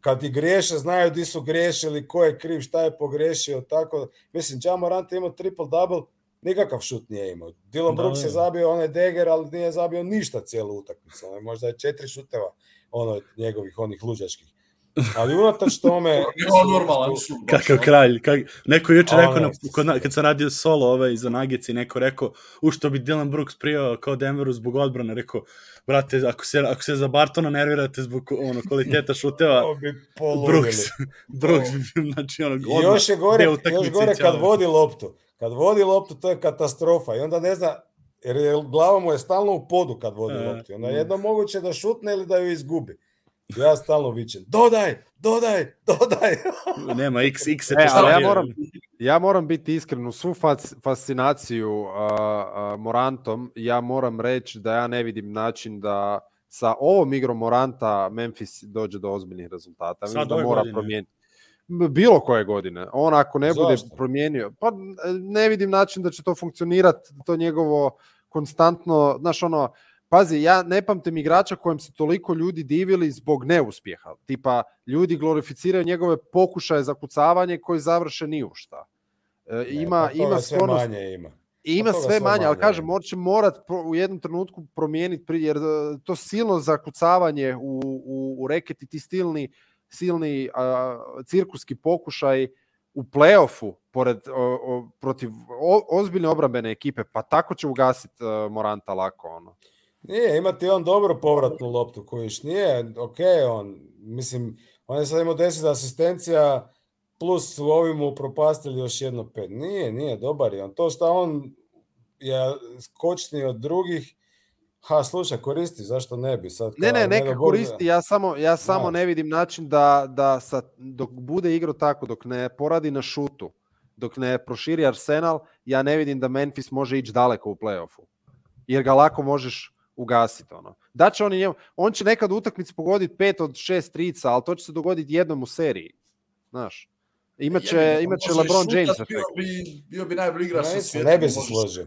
kad i griješe, znaju di su griješili, ko je kriv, šta je pogrešio, tako. Mislim, Ja Morant je imao triple-double, nikakav šut nije imao. Dylan Da, Brooks je da. zabio onaj deger, ali nije zabio ništa cijelu utakmicu. Ono, možda je četiri šuteva ono, njegovih, onih luđačkih. Ali unatoč tome... On normalan su- Kakav kralj, kak... neko je juče rekao, na, kod, kad sam radio solo ovaj, za Nuggets i neko rekao, u što bi Dylan Brooks prijao kao Denveru zbog odbrane, rekao, brate, ako se, ako se za Bartona nervirate zbog ono, kvaliteta šuteva. Brooks, Brooks, znači ono, odmah, još je gore, još gore kad ćao. vodi loptu. Kad vodi loptu, to je katastrofa. I onda ne zna, jer je, glava mu je stalno u podu kad vodi E, loptu. Onda mm. jedno moguće da šutne ili da ju izgubi. Ja stalno vičem, dodaj, dodaj, dodaj. Nema, X, X se E, ali ja moram, ja moram biti iskren u svu fas- fascinaciju a, a, Morantom, ja moram reći da ja ne vidim način da sa ovom igrom Moranta Memphis dođe do ozbiljnih rezultata. Sad da mora godine. promijeniti. Bilo koje godine. On ako ne bude Zašto? promijenio, pa ne vidim način da će to funkcionirati, to njegovo konstantno, znaš ono, pazi, ja ne pamtim igrača kojem se toliko ljudi divili zbog neuspjeha. Tipa, ljudi glorificiraju njegove pokušaje za kucavanje koji završe ni u šta. E, Ne, ima, pa ima sve stvarno manje ima. i ima Pa sve sve manje, ali manje kažem, on će morat u jednom trenutku promijeniti, jer e, to silno zakucavanje u, u, u reket i ti silni, silni a, cirkuski pokušaj u play-offu pored, o, o, protiv o, ozbiljne obrambene ekipe, pa tako će ugasiti uh, Moranta lako. Ono. Nije, imati on dobro povratnu loptu kojiš. Nije, ok, on, mislim, on je sad imao 10 asistencija, plus su ovi mu propastili još jedno pet. Nije, nije, dobar je on. To što on je skočniji od drugih, ha, slušaj, koristi, zašto ne bi? Sad, Ne, ne, neka da- koristi, ja samo, ja samo ne vidim način da, da sa, dok bude igrao tako, dok ne poradi na šutu, dok ne proširi arsenal, ja ne vidim da Memphis može ići daleko u play-offu. Jer ga lako možeš ugasiti. Ono. Da će on, i njemu, on će nekad u utakmici pogoditi pet od šest trica, ali to će se dogoditi jednom u seriji. Znaš. Imaće, ga, imaće LeBron James Bio efekt. bi, bio bi najbolji igrač na svijetu. ne bi se složio.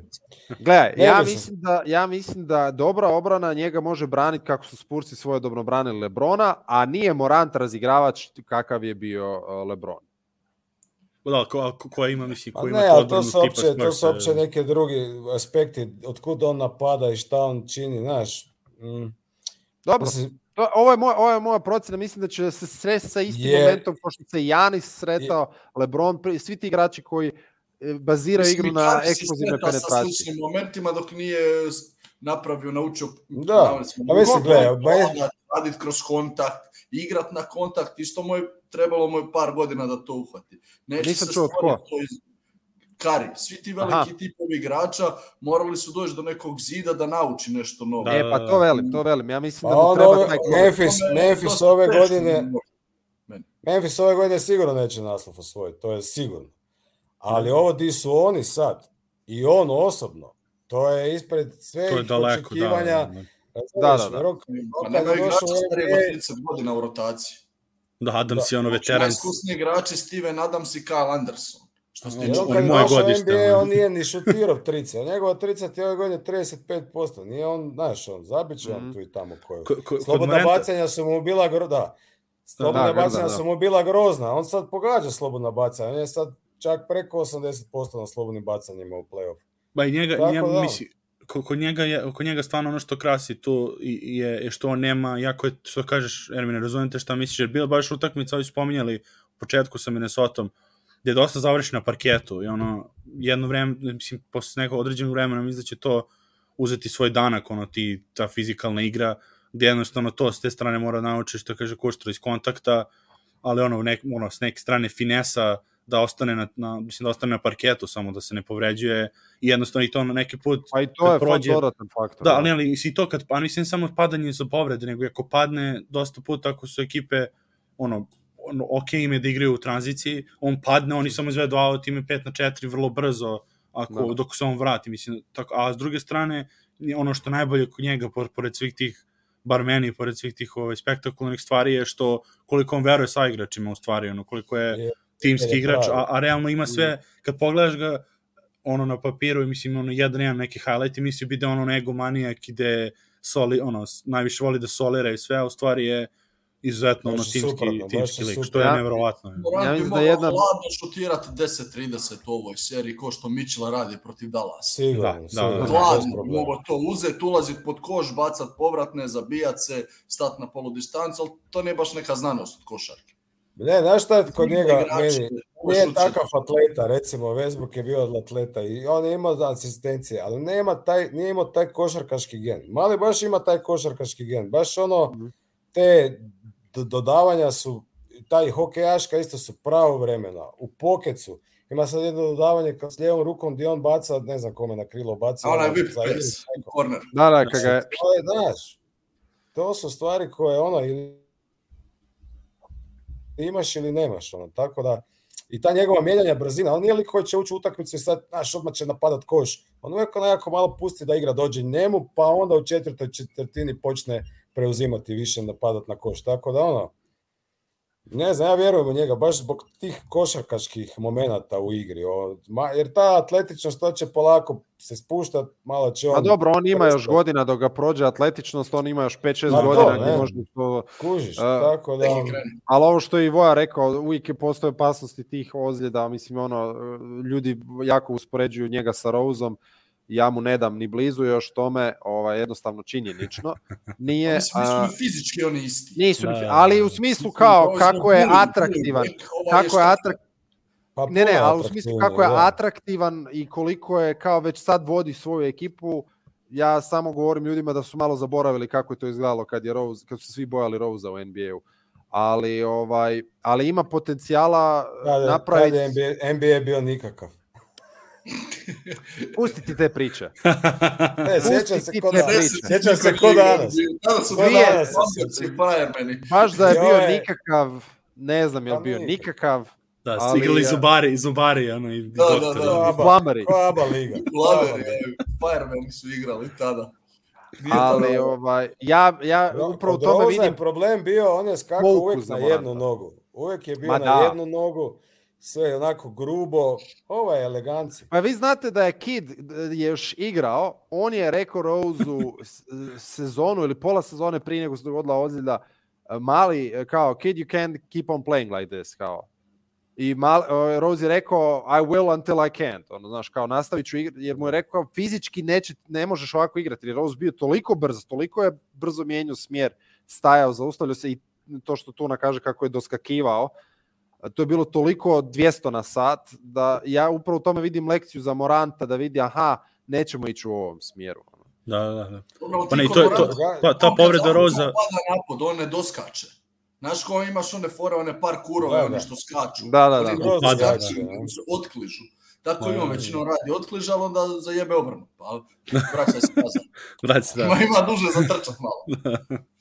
Gledaj, Ne ja mislim, da, ja mislim da dobra obrana njega može braniti kako su Spursi svoje dobro branili Lebrona, a nije Morant razigravač kakav je bio uh, Lebron. Da, ko, ko, koja ima, mislim, Pa ko ne, ima ali odbranu to su, tipa opće, to su opće neki drugi aspekti, otkud on napada i šta on čini, znaš. Mm, Dobro, mislim, to, ovo, je moj, ovo je moja procena, mislim da će se sresti sa istim Je- momentom kao što se Janis sretao, Lebron, pri- svi ti igrači koji e, baziraju igru na eksplozivnoj sreta Sa penetraciji. sličnim momentima dok nije napravio, naučio Da, naveli smo, a mislim, gledaj, ba- pogodat, radit kroz kontakt, igrat na kontakt, isto mu je trebalo mu je par godina da to uhvati. Neće Nisam se čuo stvoriti tko. to iz Kari, svi ti veliki Aha. tipovi igrača morali su doći do nekog zida da nauči nešto novo. Da. E, pa to velim, to velim. Ja mislim Pa da mu on treba ove- taj Memphis-. Memphis, ove godine-. Memphis ove godine sigurno neće naslov osvojiti, to je sigurno. Ali ovo di su oni sad, i on osobno, to je ispred sve To je ih daleko, da. očekivanja. da. Da, da, da. Rok, Pa nema je igrača starijeg od 30 godina u rotaciji. Da, Adams je ono veteran. Najiskusniji igrači Steven Adams i Kyle Anderson. Što se tiče on je moje godište, NBA, on nije ni šutirao trice. A njegova trica ti ove godine 35%. Nije on, znaš, on zabit će Mhm. on tu i tamo koju. Ko- ko- Slobodna Moranta- bacanja su mu bila gro... da. Slobodna Da, bacanja da, da. su mu bila grozna. On sad pogađa slobodna bacanja. On je sad čak preko 80% na slobodnim bacanjima u play-off. Ba i njega, Tako njega da. misli, kod njega, je, kod njega stvarno ono što krasi i- je, je što on nema, jako je, što kažeš, Ermine, razumijem te šta misliš, jer bila baš utakmica, ovi spominjali u početku sa Minnesotom, gde je dosta završi na parketu i ono, jedno vreme, mislim, posle nekog određenog vremena mislim da će to uzeti svoj danak, ono, ti, ta fizikalna igra, gde jednostavno to s te strane mora da naučiš, što kaže Kuštro, iz kontakta, ali ono, nek, ono, s neke strane finesa, da ostane na, na, mislim da ostane na parketu samo da se ne povređuje i jednostavno i to na neki put Pa i to je prođe- dodatan faktor. Da, ali, ali i to kad, pa mislim samo padanje za povrede, nego ako padne dosta puta ako su ekipe, ono, ono ok im je da igraju u tranziciji, on padne, oni samo izvedu out, ime 5 na 4 vrlo brzo, ako, Da. dok se on vrati, mislim, tako, a s druge strane, ono što je najbolje kod njega, por- pored svih tih, bar meni, pored svih tih ovaj, spektakularnih stvari, je što koliko on veruje sa igračima u stvari, ono, koliko je Je- timski je igrač, a, a realno ima sve, kad pogledaš ga, ono na papiru, mislim, ono, jedan jedan neki highlight i misli bi da je ono nego manijak ide soli, ono, najviše voli da solira i sve, a u stvari je izuzetno ono je timski, suprotno, baš timski je lik, što je Ja- nevjerovatno. Morant Ja bi mislim da mogao jedna- hladno šutirati 10-30 u ovoj seriji, ko što Mitchell radi protiv. Sigurno, Da, da, sigurno, da. bez Hladno, problema. mogo to uzeti, ulazit pod koš, bacat povratne, zabijat se, stat na polu distancu, ali to nije baš neka znanost od košarke. Ne, znaš šta je kod njega meni? Nije takav atleta, recimo Westbrook je bio atleta i on je imao asistencije, ali nema taj, nije imao taj košarkaški gen. Mali baš ima taj košarkaški gen, baš ono, Mhm. te do- dodavanja su, taj hokejaška isto su pravo vremena, u pokecu. Ima sad jedno dodavanje s lijevom rukom gdje on baca, ne znam kome na krilo baca. A onaj ono, whip za pass, corner. Da, da, kad ga je, To je, znaš, to su stvari koje ono, ili imaš ili nemaš, ono, tako da, i ta njegova mijenjanja brzina, on nije lik koji će ući u utakmicu i sad, znaš, odmah će napadat koš. On uvijek nekako malo pusti da igra dođe njemu, pa onda u četvrtoj četvrtini počne preuzimati više napadat na koš. Tako da ono, ne znam, ja vjerujem u njega, baš zbog tih košarkaških momenata u igri. O, ma, jer ta atletičnost, to će polako se spuštat, malo će on... Pa dobro, on ima još godina dok ga prođe atletičnost, on ima još 5-6 Ma to, godina ne. može to... Kužiš, A, tako da... Kreni. Ali ovo što je i Voja rekao, uvijek je postoje opasnosti tih ozljeda, mislim, ono, ljudi jako uspoređuju njega sa Roseom, ja mu ne dam ni blizu još tome, ovaj, jednostavno činjenično. Nije, a, fizički oni isti. nisu, Da, da, ali da. u smislu Mislim, kao Rose kako je atraktivan, kako je šta- atrak, Pa ne, ne, ali u smislu kako je da. atraktivan i koliko je kao već sad vodi svoju ekipu, ja samo govorim ljudima da su malo zaboravili kako je to izgledalo kad je Rose, kad su svi bojali Rosea u NBA-u. Ali ovaj ali ima potencijala Kad je, napraviti kad je NBA, NBA bio nikakav. pustiti te priče. E, sjećam se ti ko te danas. Sjećam se ko danas. Su danas se Rocketsi sjećam. i Firemen. Baš da je bio nikakav, ne znam je li Pa bio nikakav, Da, Ali, igrali Zubari, Zubari, ono, i Da, da, doktori. da. Aba. Flamari. Ko Aba Liga. Laveri, Firemeni su igrali tada. Nije Ali ovaj ja ja upravo tome vidim problem bio, on je skakao za na jednu nogu. Uvijek je bio Ma na da. jednu nogu, sve onako grubo. Ovo je elegancija. Pa vi znate da je Kid je još igrao, on je rekao Roseu s- sezonu ili pola sezone prije nego se dogodila ozljeda, mali, e, kao, Kid, you can't keep on playing like this, kao. I mal, e, Rose je rekao, I will until I can't. Ono, znaš, kao, nastavit ću igrati, jer mu je rekao, fizički neće, ne možeš ovako igrati, jer je Rose bio toliko brz, toliko je brzo mijenjao smjer, stajao, zaustavljao se i to što Tuna kaže kako je doskakivao, to je bilo toliko 200 na sat da ja upravo u tome vidim lekciju za Moranta da vidi aha, nećemo ići u ovom smjeru. Da, da, da. Pa ne, to je- to- Pa, ta povreda Roza, pada napad, on ne doskače. Znaš ko imaš one fore, one par kurove, Da, one da. što skaču. Da, da, da. Oni ne skače, skaču, da. oni se otkližu. Tako Da, ima da, da. većinom radi otkliž, ali onda zajebe obrnu. Pa vraća se nazad. vrati se, da. Ima, ima duže za trčat malo.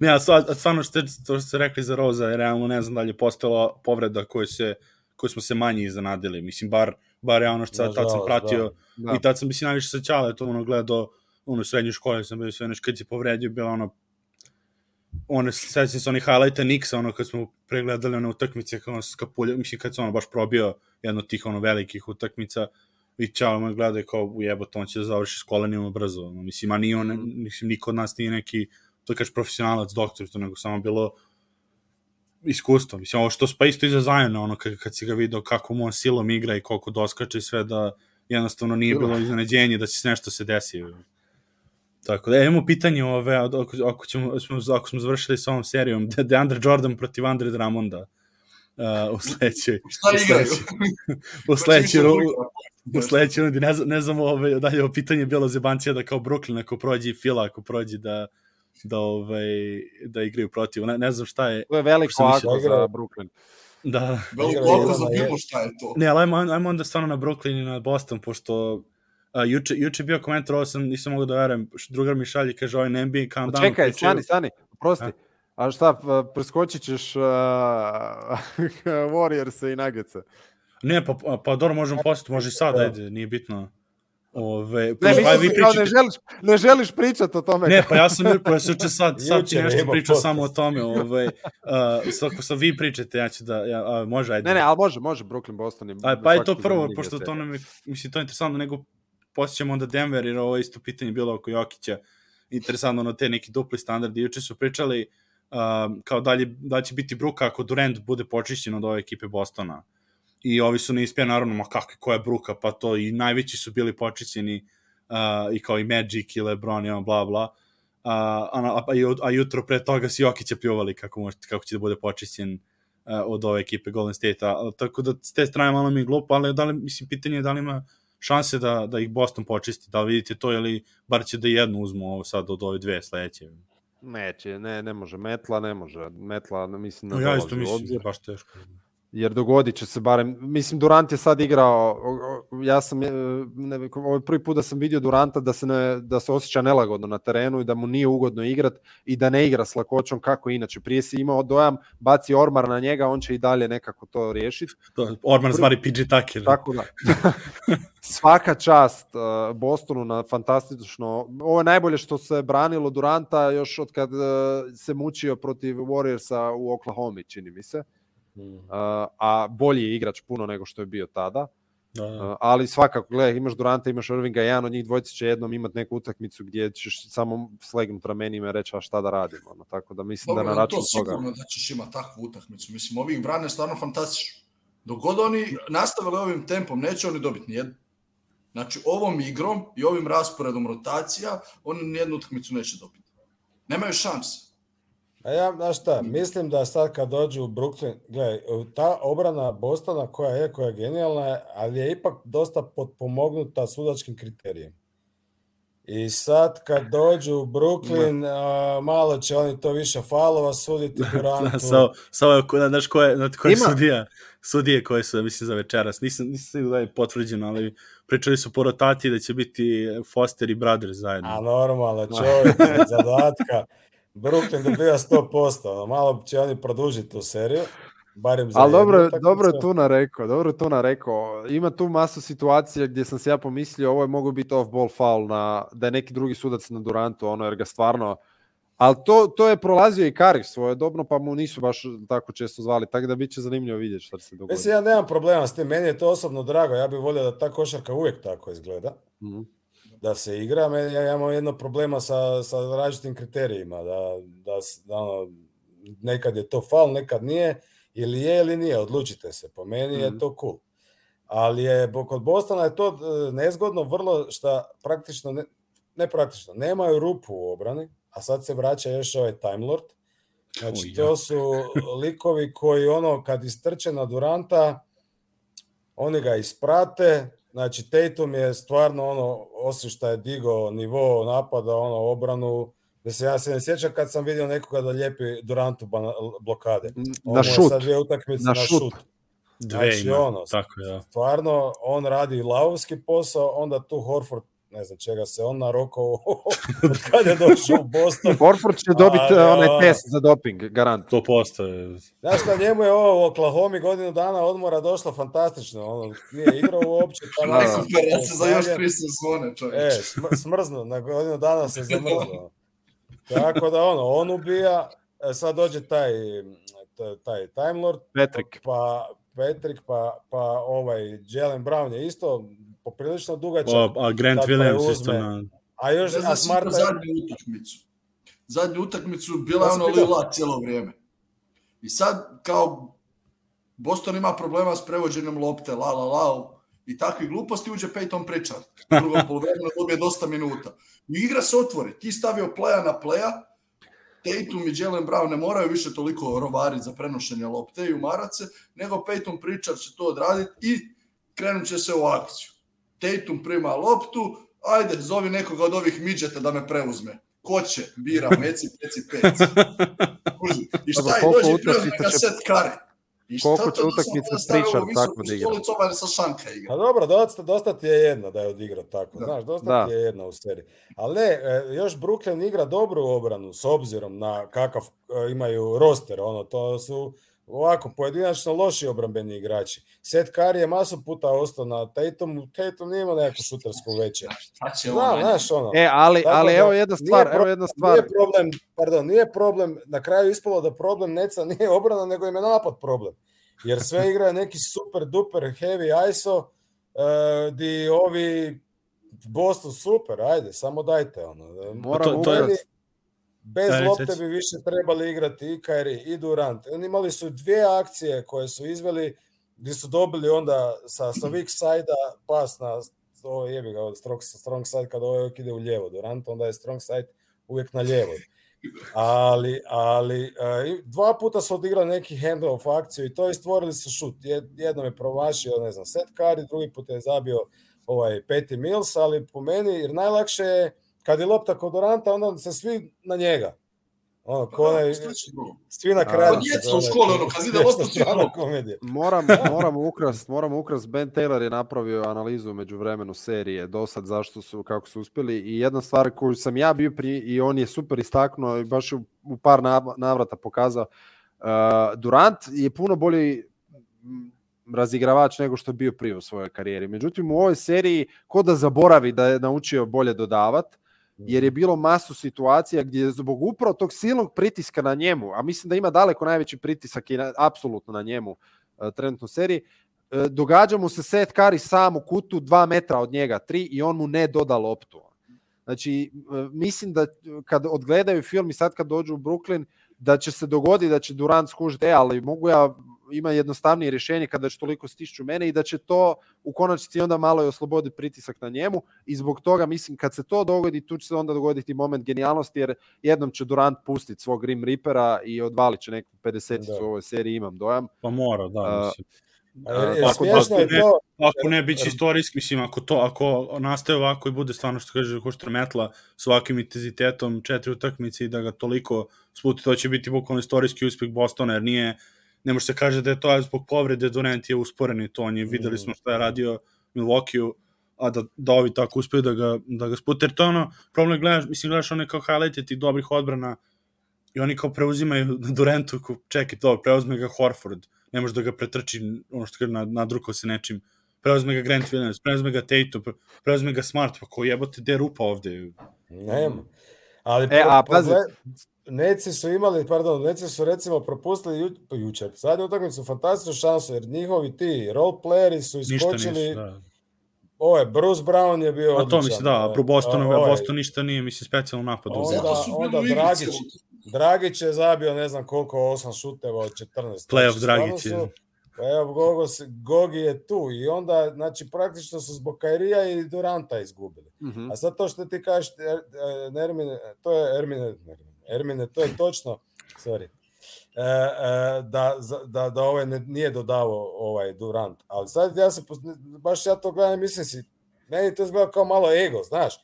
Ne, a stvar- a stvarno što, to što ste rekli za Roza, je realno ne znam da li je postala povreda koju, se, koju smo se manje iznenadili. Mislim, bar, bar ja ono što sad, tad sam pratio da. Da. i tad sam, mislim, najviše sa Ćale to ono gledao, ono, u srednjoj školi sam bio sve nešto, kad se povredio, bila ono, one, sećam se onih highlighta Nixa, ono, kad smo pregledali one utakmice, kao ono, skapulja, mislim, kad se ono baš probio jedno od tih, ono, velikih utakmica, i Ćale me gleda kao, ujebote, on će da završi s kolenima brzo, ono, mislim, a nije on, mislim, niko od nas nije neki, to kažeš profesionalac, doktor, to nego samo bilo iskustvo. Mislim, ovo što pa isto iza Zajona, ono, kad, kad si ga video kako mu on silom igra i koliko doskače i sve, da jednostavno nije bilo iznenađenje da će se nešto se desi. Tako da, e, imamo pitanje ove, ako, ako, ćemo, smo, ako smo završili sa ovom serijom, de, Deandre Jordan protiv Andre Drummonda uh, u sledećoj, Šta u sledećoj, u sledećoj, u sledećoj rundi, ne, znam- ne znam ove, da li je ovo pitanje bilo zebancija da kao Brooklyn ako prođe i Fila ako prođe da da ovaj da igraju protiv ne, ne znam šta je To je veliko ako da igra- za Brooklyn. da Veliko oko jedan za bilo šta je to. Ne, ali ajmo, ajmo onda stvarno na Brooklyn i na Boston, pošto a, juče, juče bio komentar, ovo sam, nisam mogao da verujem, drugar mi šalje, kaže, ovaj NBA countdown. Čekaj, pričaju- stani, stani, prosti. A? A šta, preskočit ćeš uh, Warriors i Nuggets? Ne, pa, pa, pa dobro, možemo postati, može i sad, ajde, nije bitno. Ove, Ne, pa, vi kao ne pričate- želiš, ne želiš pričati o tome. Ne, pa ja sam pa ja sam juče sad, sad ti nešto pričao samo o tome, ovaj, uh, sad, ako sad vi pričate, ja ću da, ja, a, može, ajde. ne, ne, ali može, može, Brooklyn, Boston. je A, pa je to prvo, pošto to nam je, mislim, to je interesantno, nego posjećamo onda Denver, jer ovo isto pitanje bilo oko Jokića, interesantno ono te neki dupli standardi. Juče su pričali um, kao dalje, da će biti bruka ako Durant bude počišćen od ove ekipe Bostona. I ovi su neispija, naravno, ma kakve, koja je bruka, pa to i najveći su bili počišćeni uh, i kao i Magic i LeBron i ono, bla, bla. Uh, a, a, a, ju- a jutro pre toga si Jokića pljuvali kako, može, kako će da bude počišćen uh, od ove ekipe Golden State-a. Tako da s te strane malo mi je glupo, ali da li, mislim, pitanje je da li ima šanse da, da ih Boston počisti. Da vidite to ili bar će da jednu uzmu ovo sad od ove dve sledeće. Neće, ne, ne može. Metla ne može. Metla, mislim, ne No, ja isto mislim, obzir. baš teško. Jer dogodit će se barem, mislim Durant je sad igrao, ja sam, e, ne, ovo je prvi put da sam vidio Duranta da se, ne, da se osjeća nelagodno na terenu i da mu nije ugodno igrat i da ne igra s lakoćom kako inače. Prije si imao dojam, baci ormar na njega, on će i dalje nekako to riješiti. To, Orman stvari PG Tucker. Tako da. Svaka čast uh, Bostonu na fantastično. Ovo je najbolje što se branilo Duranta još od kad uh, se mučio protiv Warriorsa u Oklahoma, čini mi se. Mm. Uh, a bolji je igrač puno nego što je bio tada. Da, da. Uh, ali svakako, gledaj, imaš Duranta, imaš Irvinga, jedan od njih dvojica će jednom imati neku utakmicu gdje ćeš samo slegnuti ramenima i reći a šta da radimo. Ono, tako da mislim Dobro, da na ali to račun toga. sigurno da ćeš imati takvu utakmicu. Mislim, ovih brane stvarno fantastično. Dok god oni nastavili ovim tempom, neće oni dobiti nijednu. Znači, ovom igrom i ovim rasporedom rotacija, oni nijednu utakmicu neće dobiti. Nemaju šanse. A ja, znaš šta, mislim da sad kad dođu u Brooklyn, gledaj, ta obrana Bostona koja je, koja je genijalna, ali je ipak dosta potpomognuta sudačkim kriterijem. I sad kad dođu u Brooklyn, a, malo će oni to više falova suditi Durantu. Sa, sa ove, ko- znaš ko je, znate ko je sudija? Sudije koje su, mislim, za večeras. Nisam, nisam da je potvrđeno, ali pričali su po rotaciji da će biti Foster i Brothers zajedno. A normalno, čovjek zadatka. Brooklyn dobija 100%, ono, malo će oni produžiti tu seriju. Barem za Ali dobro, jednu je- dobro je utakmicu. tu narekao, dobro je tu narekao. Ima tu masu situacija gdje sam se ja pomislio ovo je mogu biti off-ball foul na, da je neki drugi sudac na Durantu, ono, jer ga stvarno... Ali to, to je prolazio i svoje dobno, pa mu nisu baš tako često zvali, tako da bit će zanimljivo vidjeti šta se dogodi. Mislim, ja nemam problema s tim, meni je to osobno drago, ja bih volio da ta košarka uvijek tako izgleda, Mhm. Da se igra, meni, ja imam jedno problema sa, sa različitim kriterijima, da, da, da ono, nekad je to faul, nekad nije, ili je ili nije, odlučite se, po meni je Mhm. to cool. Ali je, kod Bostona je to e, nezgodno vrlo šta praktično, ne, ne praktično, nemaju rupu u obrani, a sad se vraća još ovaj Time Lord. Znači, Uj, ja. to su likovi koji ono, kad istrče na Duranta, oni ga isprate, znači Tatum je stvarno ono, osim što je digao nivo napada, ono, obranu, Mislim, ja se ne sjećam kad sam vidio nekoga da lijepi Durantu blokade. Ovo Na šut. Sad dvije utakmice Na na, šut. šut. Dve Znači, ima, ono, tako je, da. Stvarno, on radi lavovski posao, onda tu Horford, ne znam čega se on narokao od kad je došao u Boston. Horford će dobiti Ali, onaj test za doping, garant. To postoje. Znaš šta, njemu je ovo u Oklahoma godinu dana odmora došlo fantastično. On nije igrao uopće. tamo Da, da. Super, ja se za još tri sezone, čovječ. E, smr- smrznu, na godinu dana se zamrznuo. Tako da ono, on ubija, e, sad dođe taj, taj Time Lord, Patrick. pa Patrick, pa, pa ovaj Jalen Brown je isto poprilično dugačak. O, a Grant Sad Williams isto na... A još, Ne znam Smarta zadnju utakmicu. Zadnju utakmicu bila ono lila cijelo vrijeme. I sad kao Boston ima problema s prevođenjem lopte, la la la, i takvi gluposti uđe Peyton Pritchard. U drugom poluvremenu dobije dosta minuta. I igra se otvori. Ti stavio playa na playa, Tatum i Jalen Brown ne moraju više toliko rovariti za prenošenje lopte i umarat se, nego Peyton Pritchard će to odraditi i krenut će se u akciju. Tatum prima loptu, ajde, zovi nekoga od ovih midžeta da me preuzme. Ko će? Bira, meci, peci, peci. Kuži. I šta je, dođe i preuzme ga će- set kari. I šta koliko to će da utakmica Pritchard tako da igra? stolicu, ovaj sa šanka igra. Pa dobro, dosta, dosta ti je jedna da je odigrao tako, Da. znaš, dosta Da. ti je jedna u seriji. Ali ne, e, još Brooklyn igra dobru obranu s obzirom na kakav e, imaju roster, ono, to su ovako pojedinačno loši obrambeni igrači. Seth Curry je masu puta ostao na Tatumu, Tatum nije imao neku šutersku veće. Šta će on? Znam, znaš, ono, E, ali, Tako ali da evo jedna nije stvar, pro- evo jedna stvar. Nije problem, pardon, nije problem, na kraju ispalo da problem Neca nije obrana, nego im je napad problem. Jer sve igraju neki super duper heavy ISO, uh, di ovi Boston super, ajde, samo dajte ono. Moramo to je- Meni Bez Da, lopte bi više trebali igrati i Kyrie i Durant. Oni imali su dvije akcije koje su izveli gdje su dobili onda sa, sa weak side-a pas na ovo jebi ga, od strong, strong side kada uvijek ide u lijevo. Durant onda je strong side uvijek na lijevoj. Ali, ali e, dva puta su odigrali neki handoff akciju i to i stvorili su šut. Jed- Jednom je promašio, ne znam, set Curry, drugi put je zabio ovaj Petty Mills, ali po meni, jer najlakše je kad je lopta kod Duranta, onda se svi na njega. Ono, ko onaj, Šta će drugo? svi na kraju. Kod djeca u školi, ono, kad vide loptu, svi ono, komedija. Moram, moram ukrast, moram ukrast, Ben Taylor je napravio analizu među vremenu serije do sad zašto su, kako su uspjeli i jedna stvar koju sam ja bio pri, i on je super istaknuo i baš u, u par nav- navrata pokazao, uh, Durant je puno bolji mm, razigravač nego što je bio prije u svojoj karijeri. Međutim, u ovoj seriji ko da zaboravi da je naučio bolje dodavat, jer je bilo masu situacija gdje je zbog upravo tog silnog pritiska na njemu, a mislim da ima daleko najveći pritisak i na, apsolutno na njemu uh, trenutno seriji, uh, događa mu se Seth Curry sam u kutu dva metra od njega, tri, i on mu ne doda loptu. Znači, uh, mislim da kad odgledaju film i sad kad dođu u Brooklyn, da će se dogoditi da će Durant skužiti, e, ali mogu ja, ima jednostavnije rješenje kada će toliko stišću mene i da će to u konačnici onda malo i osloboditi pritisak na njemu i zbog toga mislim kad se to dogodi tu će se onda dogoditi moment genijalnosti jer jednom će Durant pustiti svog Grim Reapera i odvalit će neku 50 Da. u ovoj seriji imam dojam. Pa mora, da, mislim. Da smiješno je ne- to, Ako ne, bit će istorijski, mislim, ako to, ako nastaje ovako i bude stvarno što kaže Koštra Metla s ovakvim intenzitetom četiri utakmice i da ga toliko sputi, to će biti bukvalno istorijski uspeh Bostona, jer nije, ne može se kaže da je to zbog povrede Durant je usporen i to, on je, videli smo šta je radio Milwaukee a da, da ovi tako uspeju da ga, da ga spute, jer to je ono, problem gledaš, mislim, gledaš one kao highlighte tih dobrih odbrana i oni kao preuzimaju Durantu, kao, čekaj, to, preuzme ga Horford, ne može da ga pretrči, ono što kaže, na, nadrukao se nečim, preuzme ga Grant Williams, preuzme ga Tatum, pre- preuzme ga Smart, pa ko jebote, gde rupa ovde? nema. Ali E, a, pazi. Neci su imali, pardon, Neci su recimo propustili ju, pa jučer, zadnju utakmicu fantastičnu šansu, jer njihovi ti role playeri su iskočili, nisu, da. ovo je Bruce Brown je bio A odličan. to mislim, da, pro Boston, a, ovaj, Boston ništa nije, mislim, specijalno napad. Onda- onda igri Dragić. Dragić je zabio ne znam koliko, 8 šuteva od 14. Playoff Znači, Dragić je. Pa evo, Gogo, se- Gogi je tu i onda, znači, praktično su zbog Kairija i Duranta izgubili. Mhm. A sad to što ti kažeš, er, e, Nermine, to je Ermine, Nermine, Ermine, to je točno, sorry, e, e, da, da, da ovaj ne, nije dodavao ovaj Durant. Ali sad ja se, baš ja to gledam, mislim si, meni to izgleda kao malo ego, znaš.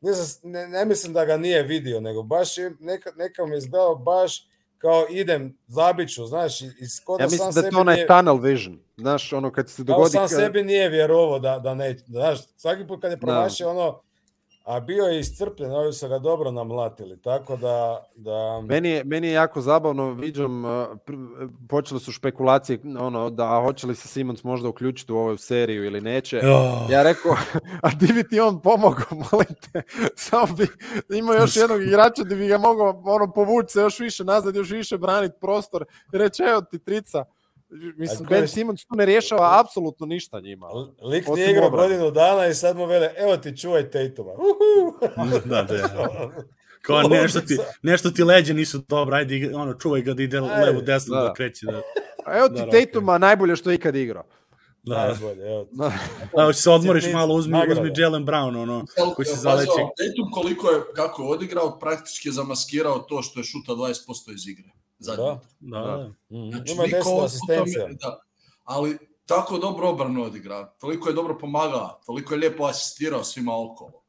Nisam, ne, ne mislim da ga nije vidio, nego baš je, neka, neka mi je izgledao baš kao idem, zabiću, znaš, i, skoro Ja sam mislim da je sebi to onaj nije- tunnel vision. Znaš, ono kad se kao dogodi... sam kad- sebi nije vjerovao da, da ne, znaš, svaki put kad je promašio ono, a bio je iscrpljen, ovi su ga dobro namlatili, tako da, da Meni je, meni je jako zabavno, viđam, počele su špekulacije, ono, da hoće li se Simons možda uključiti u ovu seriju ili neće. Ja, Ja rekao, a di bi ti on pomogao, molim te, samo bi imao još jednog igrača di bi ga mogao ono, povući se još više nazad, još više braniti prostor reći, evo ti trica. Mislim, Ben koji- Simons tu ne rješava apsolutno ništa njima. lik nije igrao godinu dana i sad mu vele, evo ti čuvaj Tatuma. Uhu! da, da. Kao nešto ti, nešto ti leđe nisu dobro, ajde, ono, čuvaj ga da ide Ajde. levo desno da, Da. kreće. Da, A evo ti Da, da, Tatuma najbolje što je ikad igrao. da, da. Najbolje, evo ti. da, hoće se odmoriš malo, uzmi, nagrada. uzmi Jalen Brown, ono, Jel- koji se zaleće. ono, Tatum koliko je, kako je odigrao, praktički je zamaskirao to što je šuta 20% iz igre. Zadnji. Da. Da, da. Mhm. Znači, Ima niko 10 od- asistencija. Da. Ali tako dobro obranu odigra, toliko je dobro pomagao, toliko je lijepo asistirao svima okolo.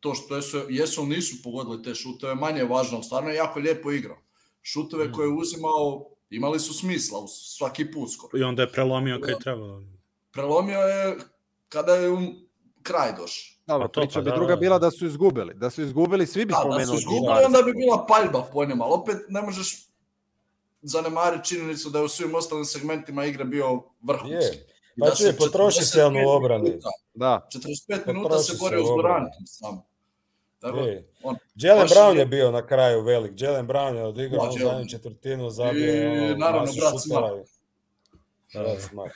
To što jesu, jesu nisu pogodili te šuteve, manje je važno, stvarno je jako lijepo igrao. Šuteve koje je uzimao imali su smisla u svaki put skoro. I onda je prelomio kad je trebalo. Prelomio je kada je um, kraj došao. Dobro, Pa to, priča pa bi da, druga da. bila da su izgubili. Da su izgubili, svi bi Da, da spomenuli. su izgubili, onda bi bila paljba po njima, ali opet ne možeš zanemariti činjenicu da je u svim ostalim segmentima igre bio vrhunski. Je. Pa da čuje, se potroši 45 se on u obrani. minuta- Da. 45 minuta Potroši se se borio u s obrani. Durantom samo. Tako, Je. on, Jalen Brown je- je bio na kraju velik. Jalen Brown je odigrao Da, onu Jalen. zadnju četvrtinu, zabio je I, ono, naravno, masu brat. Smart. Brat Smart.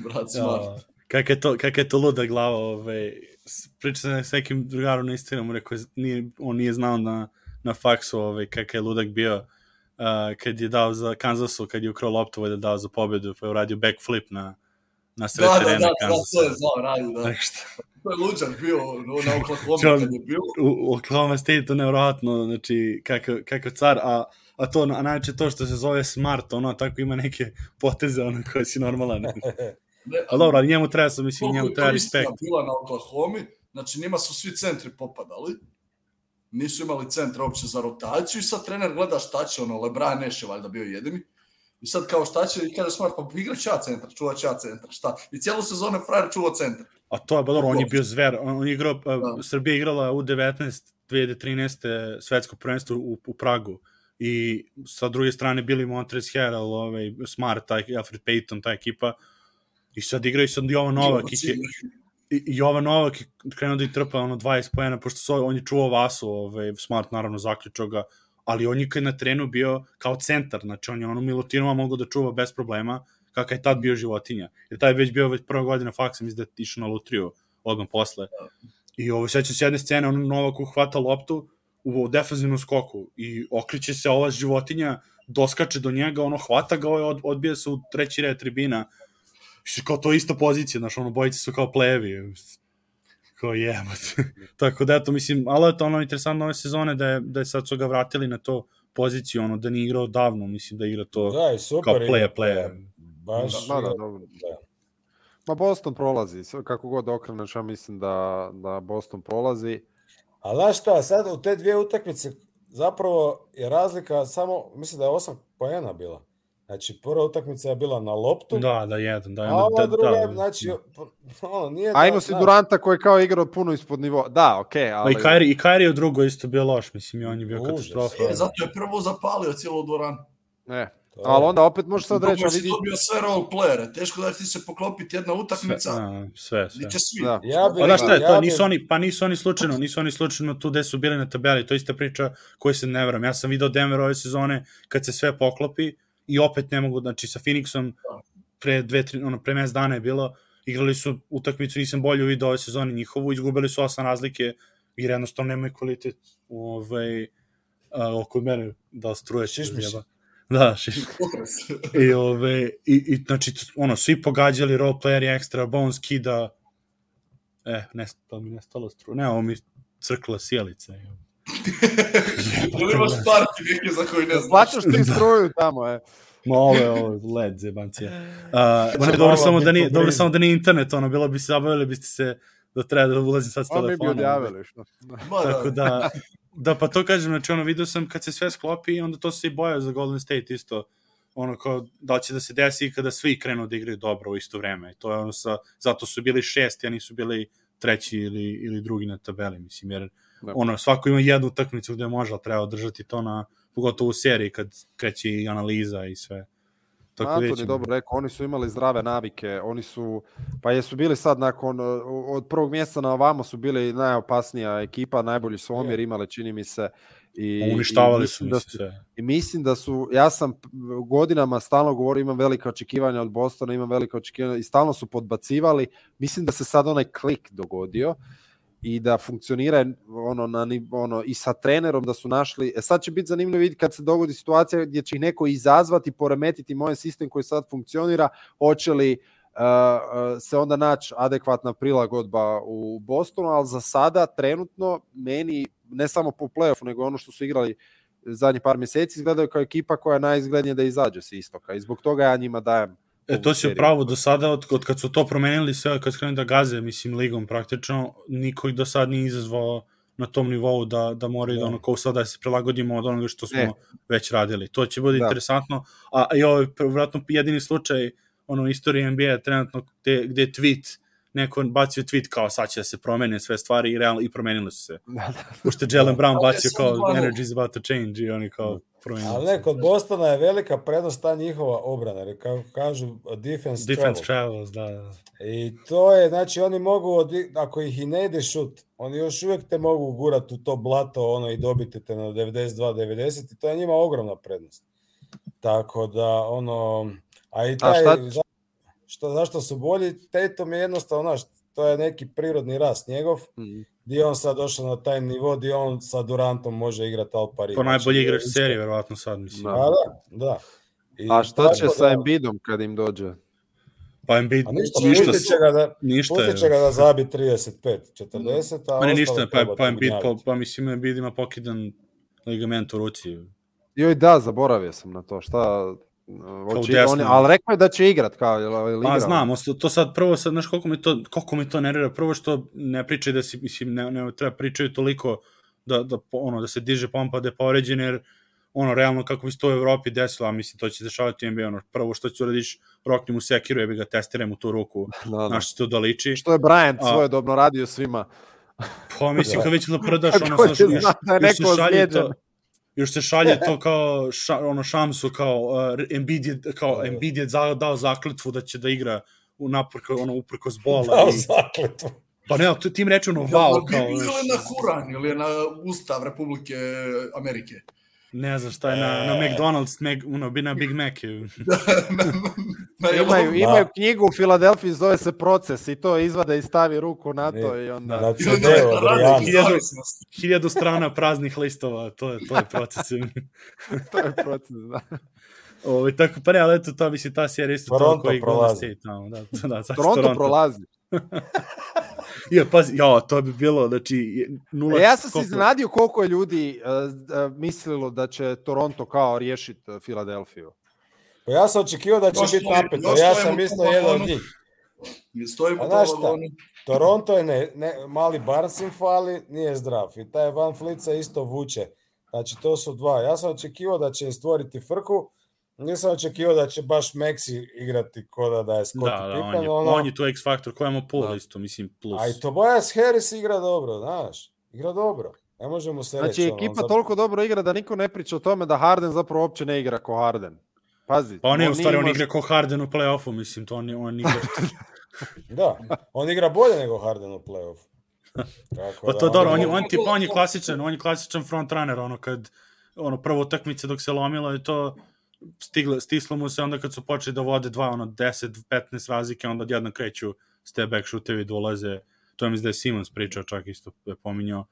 brat Smart. Kak je to, kak je to luda glava, ovaj, s- priča se s nekim drugarom na Instagramu, rekao, je, nije, on nije znao na, na faksu ovaj, kakav je ludak bio uh, kad je dao za Kansasu, kad je ukrao loptu, valjda dao za pobedu, pa je uradio backflip na, na sred Da, da, da, terena da, Kansasa. to je znao, radi, da. Nešto. To je luđak bio na Oklahoma John- kad je bio. u u Oklahoma State to nevjerojatno, znači kakav, kakav car, a, a to, a najče to što se zove smart, ono, tako ima neke poteze, ono, koje si normalan. Ne, Ali dobro, ali njemu treba, mislim, njemu je treba respekt. bila na Oklahomi, znači njima su svi centri popadali, nisu imali centra uopće za rotaciju i sad trener gleda šta će, ono, Lebron Nash je valjda bio jedini. I sad kao šta će, i kaže Smart, pa igrat će ja centra, čuvat će ja centra, šta? I cijelu sezonu je frajer čuvao centra. A to je, ba dobro, on je bio zver. On, je igrao, Da. da. Srbija igrala u 19 2013. svetsko prvenstvo u, u Pragu. I sa druge strane bili Montrezl Harrell, ovaj, Smart, taj, Alfred Payton, ta ekipa. I sad igraju sad Jovan Novak. I Jovan Novak je krenuo da i trpa ono 20 pojena, pošto so, on je čuvao Vasu, ovaj, Smart naravno zaključao ga, ali on je kad na trenu bio kao centar, znači on je ono Milutinova mogao da čuva bez problema, kakav je tad bio životinja. Jer taj je već bio već prva godina faksa, mislim da je išao na lutriju odmah posle. I ovo sećam se jedne scene, on Novak uhvata loptu u defanzivnom skoku i okreće se ova životinja, doskače do njega, ono hvata ga, ovaj od, odbija se u treći red tribina. Što kao to je ista pozicija, znaš, ono, bojice su kao plevi. Kao jebate. Tako da, eto, mislim, ali je to ono interesantno ove sezone da je, da je sad su ga vratili na to poziciju, ono, da nije igrao davno, mislim da igra to Da, i super. kao igra, player, player. Baš, Da, da, igra- dobro. da. Ma Boston prolazi, kako god okreneš, ja mislim da, da Boston prolazi. A znaš šta, sad u te dvije utakmice zapravo je razlika samo, mislim da je osam poena bila. Znači, prva utakmica je bila na loptu, Da, da, jedan, da, a da, ova da, druga, je, da, znači, ono, nije A da, imao si znaš, Duranta koji je kao igrao puno ispod nivoa. Da, okej, Pa ali... i Kairi, i Kairi je u drugoj isto bio loš, mislim, i on je bio Užas. katastrofa. E, zato je prvo zapalio cijelu dvoranu. Ne, to je- ali onda opet možeš sad reći, Drugo a si vidi... dobio sve role playere, teško da ti se poklopiti jedna Sve, utakmica, da, sve, sve. gdje će svi. Da. Ja bi, Pa da šta je, ja to bi- nisu oni, pa nisu oni slučajno, nisu oni slučajno tu gde su bili na tabeli, to je ista priča koju se ne vram. Ja sam video Denver ove sezone kad se sve poklopi i opet ne mogu, znači sa Phoenixom pre dve, tri, ono, pre mes dana je bilo, igrali su utakmicu, nisam bolje video ove sezone njihovu, izgubili su osam razlike, jer jednostavno nemaju kvalitet ovaj, a, oko mene, da struje Šišmiš. zjeba. Da, šiš. I, ove, i, i, znači, ono, svi pogađali role playeri ekstra, Bones kida, e, ne, to mi nestalo stru, ne, ovo mi crkla sjelica. evo. Ili imaš parti neke za koji ne znaš. Plaćaš ti struju tamo, e. Ma ovo je ovo led zebancija. Uh, ne, dobro, samo da nije, dobro samo da nije internet, ono, bilo bi se zabavili, biste se da treba da ulazim sad s On mi bi telefonom. odjavili, što? Ma, Tako da, da pa to kažem, znači ono, vidio sam kad se sve sklopi, onda to se i bojao za Golden State isto, ono kao da će da se desi kada svi krenu da igraju dobro u isto vreme. I to je ono sa, zato su bili šesti, a nisu bili treći ili, ili drugi na tabeli, mislim, jer Da. ono, svako ima jednu utakmicu gde može, ali treba održati to na, pogotovo u seriji kad kreće i analiza i sve. Tako Antoni vidjet ćemo. dobro rekao, oni su imali zdrave navike, oni su, pa jesu bili sad nakon, uh, od prvog mjesta na ovamo su bili najopasnija ekipa, najbolji su omjer imali, čini mi se. I, Uništavali i su da se su, sve. I mislim da su, ja sam godinama stalno govorio, imam velike očekivanja od Bostona, imam velike očekivanja i stalno su podbacivali. Mislim da se sad onaj klik dogodio i da funkcionira ono, na, ono, i sa trenerom da su našli. E sad će biti zanimljivo vidjeti kad se dogodi situacija gdje će ih neko izazvati, poremetiti moj sistem koji sad funkcionira, hoće li uh, se onda naći adekvatna prilagodba u Bostonu, ali za sada trenutno meni ne samo po play-offu, nego ono što su igrali zadnjih par mjeseci izgledaju kao ekipa koja je najizglednije da izađe sa istoka i zbog toga ja njima dajem E, to si upravo do sada, od, od kad su to promenili sve, kad su krenuli da gaze, mislim, ligom praktično, niko ih do sad nije izazvao na tom nivou da, da moraju da, Da. ono, kao sada da se prilagodimo od onoga što smo Ne. već radili. To će biti Da. interesantno. A i ovo je vratno jedini slučaj ono, u istoriji NBA trenutno gde, gde je tweet, neko bacio tweet kao sad će da se promene sve stvari i, realno, i promenile su se. Pošto je Jalen Brown bacio kao energy is about to change i oni kao promenili Ali ne, kod Bostona je velika prednost ta njihova obrana, jer kako kažu defense, Defense travels. travels, da, da. I to je, znači oni mogu, odi- ako ih i ne ide šut, oni još uvijek te mogu gurati u to blato ono, i dobiti te na 92-90 i to je njima ogromna prednost. Tako da, ono, a i taj, šta- za- što, zašto su bolji, Tatum je jednostavno, znaš, to je neki prirodni rast njegov, Mhm. Gdje je on sad došao na taj nivo, gdje on sa Durantom može igrati al pari. Po najbolji Znači, igrač isto- serije, verovatno sad, mislim. Da. Pa da, da. I A šta će sa da- Embiidom kad im dođe? Pa Embiid, ništa, ništa, će ga da, ništa pustit će ga da zabi 35, 40, a Ma ne ništa, pa, treba pa Embiid, pa, pa mislim Embiid ima pokidan ligament u ruci. Joj da, zaboravio sam na to. Šta Desno. on, ali rekao je da će igrat kao ili, ili Pa znam, to sad prvo sad, znaš koliko mi to, koliko mi to nervira, prvo što ne pričaju da si, mislim, ne, ne treba pričaju toliko da, da, ono, da se diže pompa da je povređen, jer ono, realno kako bi se to u Evropi desilo, a mislim, to će se dešavati u NBA, ono, prvo što ću uradiš, rokni mu sekiru, ja bi ga testiram u tu ruku, Da, da. znaš će to da liči. Što je Bryant A- svoje dobno radio svima. Pa mislim, kad već da prodaš, ono, će još, zna da je neko ozlijeđen? Još se šalje to kao ša, ono šamsu kao uh, Embiid je, kao Da. Embiid je za, dao zakletvu da će da igra u naprko ono uprkos bola Dao i, zakletvu. pa ne, to tim reče ono Jel wow kao ili na Kuran ili je na Ustav Republike Amerike? Ne znam šta je na, na McDonald's Mac, ono, bi na Big Mac je. na, na, na Imaju, jelonu. imaju knjigu u Filadelfiji, zove se Proces i to izvade i stavi ruku na to i onda... Na I onda je razlog zavisnosti. hiljadu strana praznih listova, to je, to je proces. to je proces, da. Ovo, tako, pa ne, ali eto, to mislim, ta serija isto Toronto to koji Golden prolazi. State, tamo, da, da, da, sad Toronto, prolazi. Ja, pazi, ja, to bi bilo, znači, nula... E, ja sam se iznenadio koliko je ljudi uh, uh, mislilo da će Toronto kao riješiti uh, Filadelfiju. Pa ja sam očekivao da će biti napeto. Ja sam mislio jedan od njih. Stojimo A to znaš šta? vagonu. Toronto je ne, ne, mali Barnes im fali, nije zdrav. I taj Van Flica isto vuče. Znači, to su dva. Ja sam očekivao da će im stvoriti frku, nisam očekivao da će baš Maxi igrati ko da, da je Scottie Da, da, on Pippen. je, ono, on je tu X faktor, koja ima pol Da. isto, mislim, plus. A i Tobias Harris igra dobro, znaš. Igra dobro. Ne možemo se Znači, reći. ono, ekipa zato- toliko dobro igra da niko ne priča o tome da Harden zapravo uopće ne igra ko Harden. Pazi. Pa on je, u stvari, on igra ko Harden u play-offu, mislim, to on, je- on igra... Da, on igra bolje nego Harden u play-offu. Tako Pa da, to je dobro, on je, ono- on, tipa, on je klasičan, on je klasičan front runner, ono, kad, ono, prvo utakmice dok se lomilo i to, stiglo, stislo mu se onda kad su počeli da vode dva, ono, 10-15 razlike, onda odjedno kreću step back šutevi dolaze, to je mislim da je Simons pričao čak isto, je pominjao,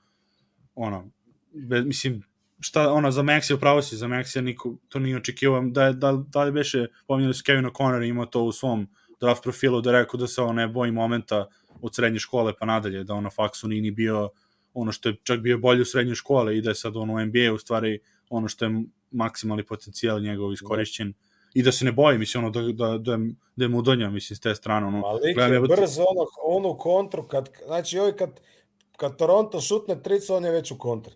ono, be, mislim, šta, ono, za Maxi upravo si, za Maxi niko, to nije očekivao, da, da, da li beše, pominjali su Kevin O'Connor, imao to u svom draft profilu, da rekao da se on ne boji momenta od srednje škole pa nadalje, da on na faksu nije ni bio ono što je čak bio bolji u srednjoj škole i da je sad ono u NBA u stvari ono što je maksimalni potencijal njegov iskorišćen i da se ne boji, mislim, ono, da, da, da, je- da je mu donja, mislim, s te strane, ono, Ma lik je evo ti- brz ono, onu kontru, kad, znači ovi kad, kad Toronto šutne tricu, on je već u kontri.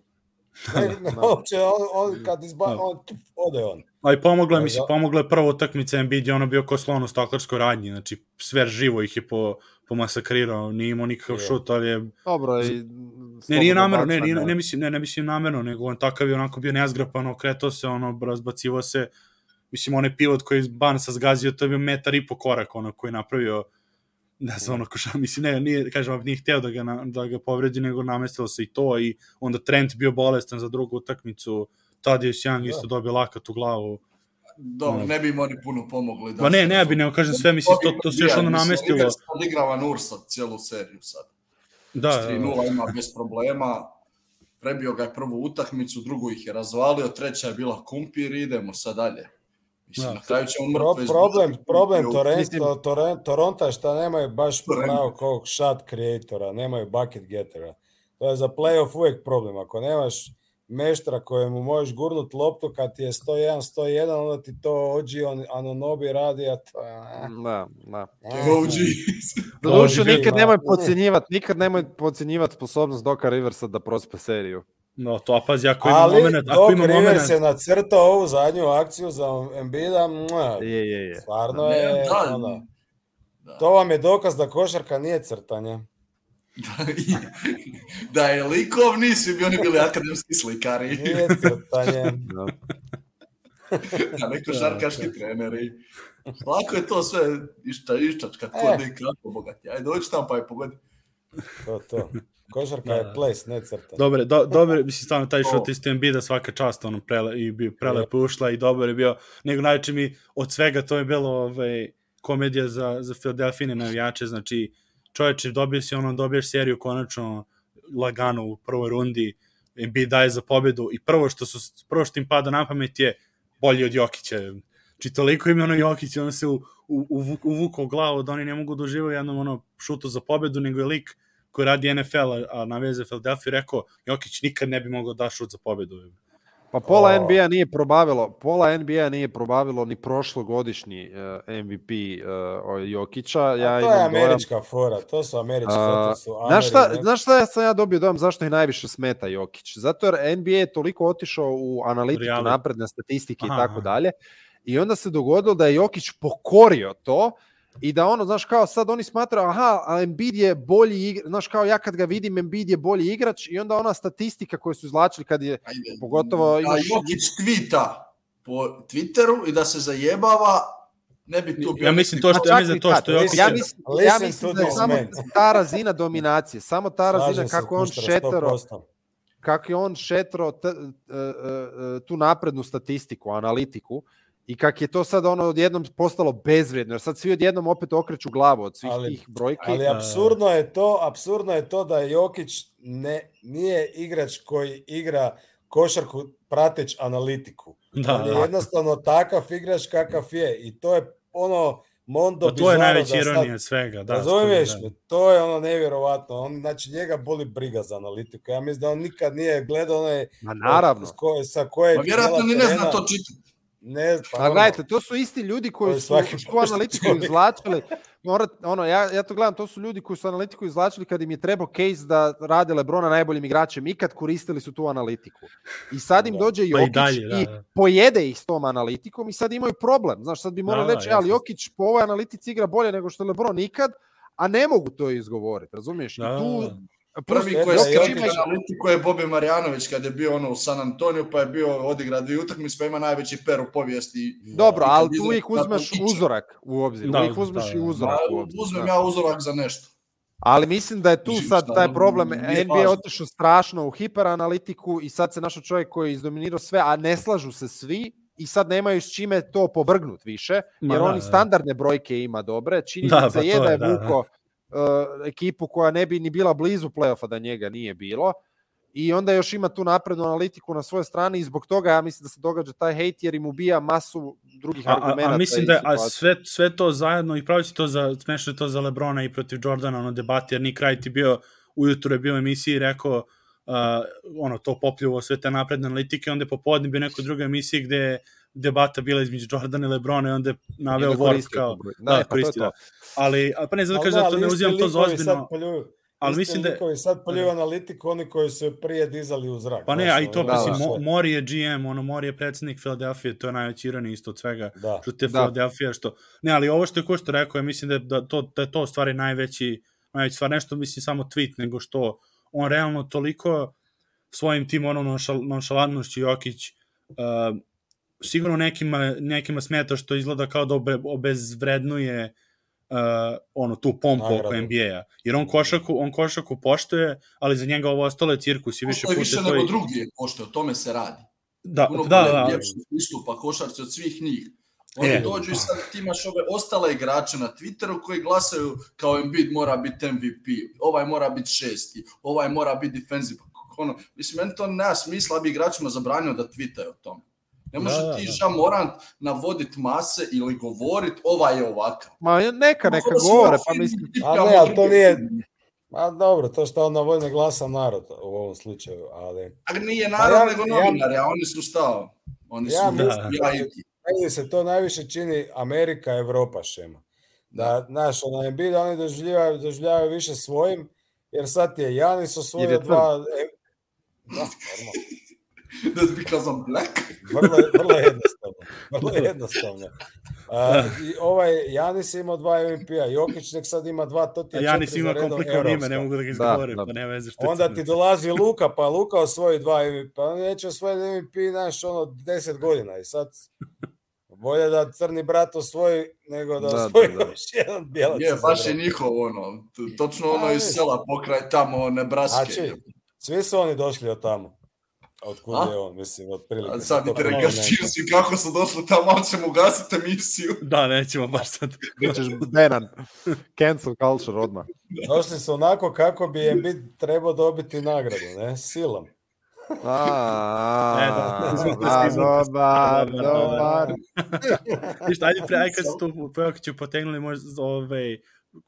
Ne, ne, uopće, on, on, kad izba, Da. on, ode on. A i pomogla, Da, mislim, da. pomogla je prva utakmica Embiid je ono bio ko slon u staklarskoj radnji, znači sve živo ih je po, pomasakrirao, nije imao nikakav šut, ali je Dobro, i Ne, nije namerno, ne, nije, ne, mislim, ne, ne mislim namerno, nego on takav je onako bio nezgrapan, okretao se, ono, razbacivo se, mislim, onaj pivot koji je Barnesa zgazio, to je bio metar i po korak, ono, koji je napravio, ne znam, ono, koša, mislim, ne, nije, kažem, vam, nije hteo da ga, na, da ga povredi, nego namestilo se i to, i onda Trent bio bolestan za drugu utakmicu, Tadijus Young Da. isto dobio lakat u glavu, Dobro, Mm. ne bi im oni puno pomogli. Da Ma ne, ne bi, nego kažem sve, mislim, to, to se još onda namestilo. Odigrava Nur sad cijelu seriju sad. Da, da, da. 3-0 ima bez problema. Prebio ga je prvu utakmicu, drugu ih je razvalio, treća je bila kumpir i idemo sad dalje. Mislim, Da. na kraju će on Pro, problem, problem Torrento, Torrento, Toronto je šta nemaju baš Toronto. pravo kog shot creatora, nemaju bucket gettera. To je za playoff uvijek problem. Ako nemaš meštra kojemu možeš gurnut loptu kad ti je 101, 101, onda ti to ođi on Anonobi radi, a to... eh, Da, da. OG. Doduše, Ođi, nikad ma, nemoj ne. podcjenjivati, nikad nemoj podcjenjivati sposobnost Doka Riversa da prospe seriju. No, to, a pazi, ako ima Ali moment, ako ima moment, je nacrtao ovu zadnju akciju za Embida, Je, je, je. stvarno je... da, ono, da. To vam je dokaz da košarka nije crtanje. Da, i- da je likovni, svi bi oni bili akademski slikari, Nije crtanje. Da. a ne košarkaški treneri. Lako je to sve išta, iščačkat Eh. kod nek kako bogati. Ajde, dođi tamo pa je pogodi. To, to. Košarka Da, je da. ples, ne crtanje. Dobre, do, dobre, mislim, stvarno taj šut isto Embida svaka čast, ono, prele, i bio prelepo ušla i dobar je bio, nego najče mi od svega to je bilo ovaj, komedija za, za Philadelphine navijače, znači čoveče, dobio si ono, dobiješ seriju konačno lagano u prvoj rundi, Embiid daje za pobedu i prvo što, su, prvo što im pada na pamet je bolji od Jokića. Znači, toliko im je ono Jokić, ono se u, u, u, uvukao glavu da oni ne mogu da uživaju jednom ono šutu za pobedu, nego je lik koji radi NFL, a, a na veze Philadelphia rekao, Jokić nikad ne bi mogao da šut za pobedu. Pa pola O. NBA nije probavilo, pola NBA nije probavilo ni prošlogodišnji uh, MVP uh, Jokića. Ja Ja to imam je dojam- američka fora, to su američki, A, zato su Znaš šta, znaš šta ja sam ja dobio dojam zašto ih najviše smeta Jokić? Zato jer NBA je toliko otišao u analitiku, Reality. napredne statistike i tako dalje. I onda se dogodilo da je Jokić pokorio to i da ono, znaš, kao sad oni smatraju, aha, a Embiid je bolji igrač, znaš, kao ja kad ga vidim, Embiid je bolji igrač i onda ona statistika koju su izvlačili kad je, Ajde. Pogotovo Da imaš- Jokić twita po Twitteru i da se zajebava, ne bi tu bio... Ja mislim to što, ja mislim to što Jokić... ja mislim, ja mislim da je samo ta razina dominacije, samo ta razina Slažem se, kako on šetero, 100%. kako je on šetro t, e, e, e, tu naprednu statistiku, analitiku i kak je to sad ono odjednom postalo bezvrijedno, jer sad svi odjednom opet okreću glavu od svih Ali- tih brojki. Ali apsurdno je to, apsurdno je to da Jokić ne, nije igrač koji igra košarku prateć analitiku. Da, On je da. jednostavno takav igrač kakav je i to je ono Mondo Pa to je najveća da sad- ironija svega. Da, Razumiješ da. me? To je ono nevjerovatno. On, znači, njega boli briga za analitiku. Ja mislim da on nikad nije gledao onaj... Ma naravno. S ko, sa kojeg Pa vjerojatno ni ne zna to čitati. Ne, pa A gledajte, to su isti ljudi koji su pošten analitiku čovjek. izvlačili. Morat, ono, ja, ja to gledam, to su ljudi koji su analitiku izvlačili kad im je trebao case da rade Lebrona najboljim igračem ikad, koristili su tu analitiku. I sad im Da. dođe Pa i Jokić dalje, da, i da. pojede ih s tom analitikom i sad imaju problem. Znaš, sad bi morali Da, da, reći, "E, ali. Jokić po ovoj analitici igra bolje nego što je Lebron ikad, a ne mogu to izgovoriti, razumiješ? I Da, tu, da, da. Prvi koji je ima- skratio analitiku je Bobi Marjanović kad je bio ono u San Antoniju pa je bio odigra dvije utakmice pa ima najveći per u povijesti. Dobro, I ali tu na uzmeš uzorak u obzir. Da, uvijek uzmeš da, i da. uzorak Ma, u obzir. Uzmem da. ja uzorak za nešto. Ali mislim da je tu Mislim, sad taj problem. NBA je otišao strašno u hiperanalitiku i sad se našao čovjek koji je izdominirao sve, a ne slažu se svi i sad nemaju s čime to povrgnut više, Ma jer da, on i da. standardne brojke ima dobre. Činjenica Da, pa je da je, da, da. vuko uh, ekipu koja ne bi ni bila blizu play-offa da njega nije bilo. I onda još ima tu naprednu analitiku na svojoj strani i zbog toga ja mislim da se događa taj hejt jer im ubija masu drugih A, a, argumenta. a mislim da je- a sve, sve to zajedno i pravi si to za, smešno to za Lebrona i protiv Jordana, ono debati, jer Nick Wright je bio, ujutro je bio u emisiji i rekao, ono, to popljuvo sve te napredne analitike, onda je popodne bio neko druga emisiji gde je debata bila između Jordana i Lebrona i onda je naveo da Ward kao, da, Da, pa koristi, to. da. Ali, a, pa ne znam da kažem da, to ali ne uzimam to za ozbiljno, ali mislim da likovi sad poljuju analitiku, oni koji su je prije dizali u zrak. Pa ne, a i to, Da, mislim, da. Mo- Mori je GM, ono, Mori je predsednik Filadelfije, to je najveći ironija isto od svega, Da. što te Da. Filadelfija, što... Ne, ali ovo što je ko što rekao, ja mislim da, da, to, da je to u stvari najveći, najveći stvar, nešto mislim samo tweet, nego što on realno toliko svojim tim ono nonšal, nonšalantnošću Jokić uh, sigurno nekima, nekima smeta što izgleda kao da obe, obezvrednuje uh, ono tu pompu oko. NBA-a. Jer on košaku, on košaku poštuje, ali za njega ovo ostalo je cirkus i više je puta više nego i- drugi, pošto o tome se radi. Da, Puno da, bolje da, ljepši pristupa košarci od svih njih. Oni E. dođu i sad ti imaš ove ostale igrače na Twitteru koji glasaju kao Embiid mora biti MVP, ovaj mora biti šesti, ovaj mora biti defensive. Ono, mislim, meni to nema smisla, ja bi igračima zabranio da tweetaju o tome. Ne može Da, da, ti da. Morant navodit mase ili govorit ovaj je ovakav. Ma neka, neka Ovo govore, ja pa mislim, A ne, ali to nije- filmove. A dobro, to što on navodi glasa narod u ovom slučaju, ali A nije narod, ja- nego ja- novinari, a oni su šta? Oni su Ja ja, mislim- jajki. Meni se to najviše čini Amerika, Evropa šema. Da, znaš, ono Embiid, oni doživljavaju, doživljavaju više svojim, jer sad ti je Janis osvojio je dva... E, da, normalno. That's because I'm black. Vrlo, vrlo jednostavno. Vrlo jednostavno. A, i ovaj Janis je imao dva MVP-a, Jokić nek sad ima dva, to ti A je Janis ima komplikovano ime, ne mogu da ga Da, izgovorim, da. pa nema veze što Onda ti dolazi Luka, pa Luka osvoji dva MVP, pa on neće osvojiti MVP, znaš, ono, 10 godina i sad bolje da crni brat osvoji nego da Da, osvoji da, da. još jedan bijelac. Je, baš je njihov ono, točno ono A, iz sela pokraj tamo Nebraske. Znači, svi su oni došli od tamo. Od kud A? je on, mislim, od prilike. A sad mi te rekaš čirsi kako su došli tamo, ali ćemo ugasiti emisiju. Da, nećemo baš sad. Bićeš banan. Cancel culture odmah. Došli su onako kako bi Embiid trebao dobiti nagradu, ne? Silom. A, a, dobar, Dobar. Ništa, ajde, pre, ajde kad se tu Pojokiću potegnuli, možda ovaj,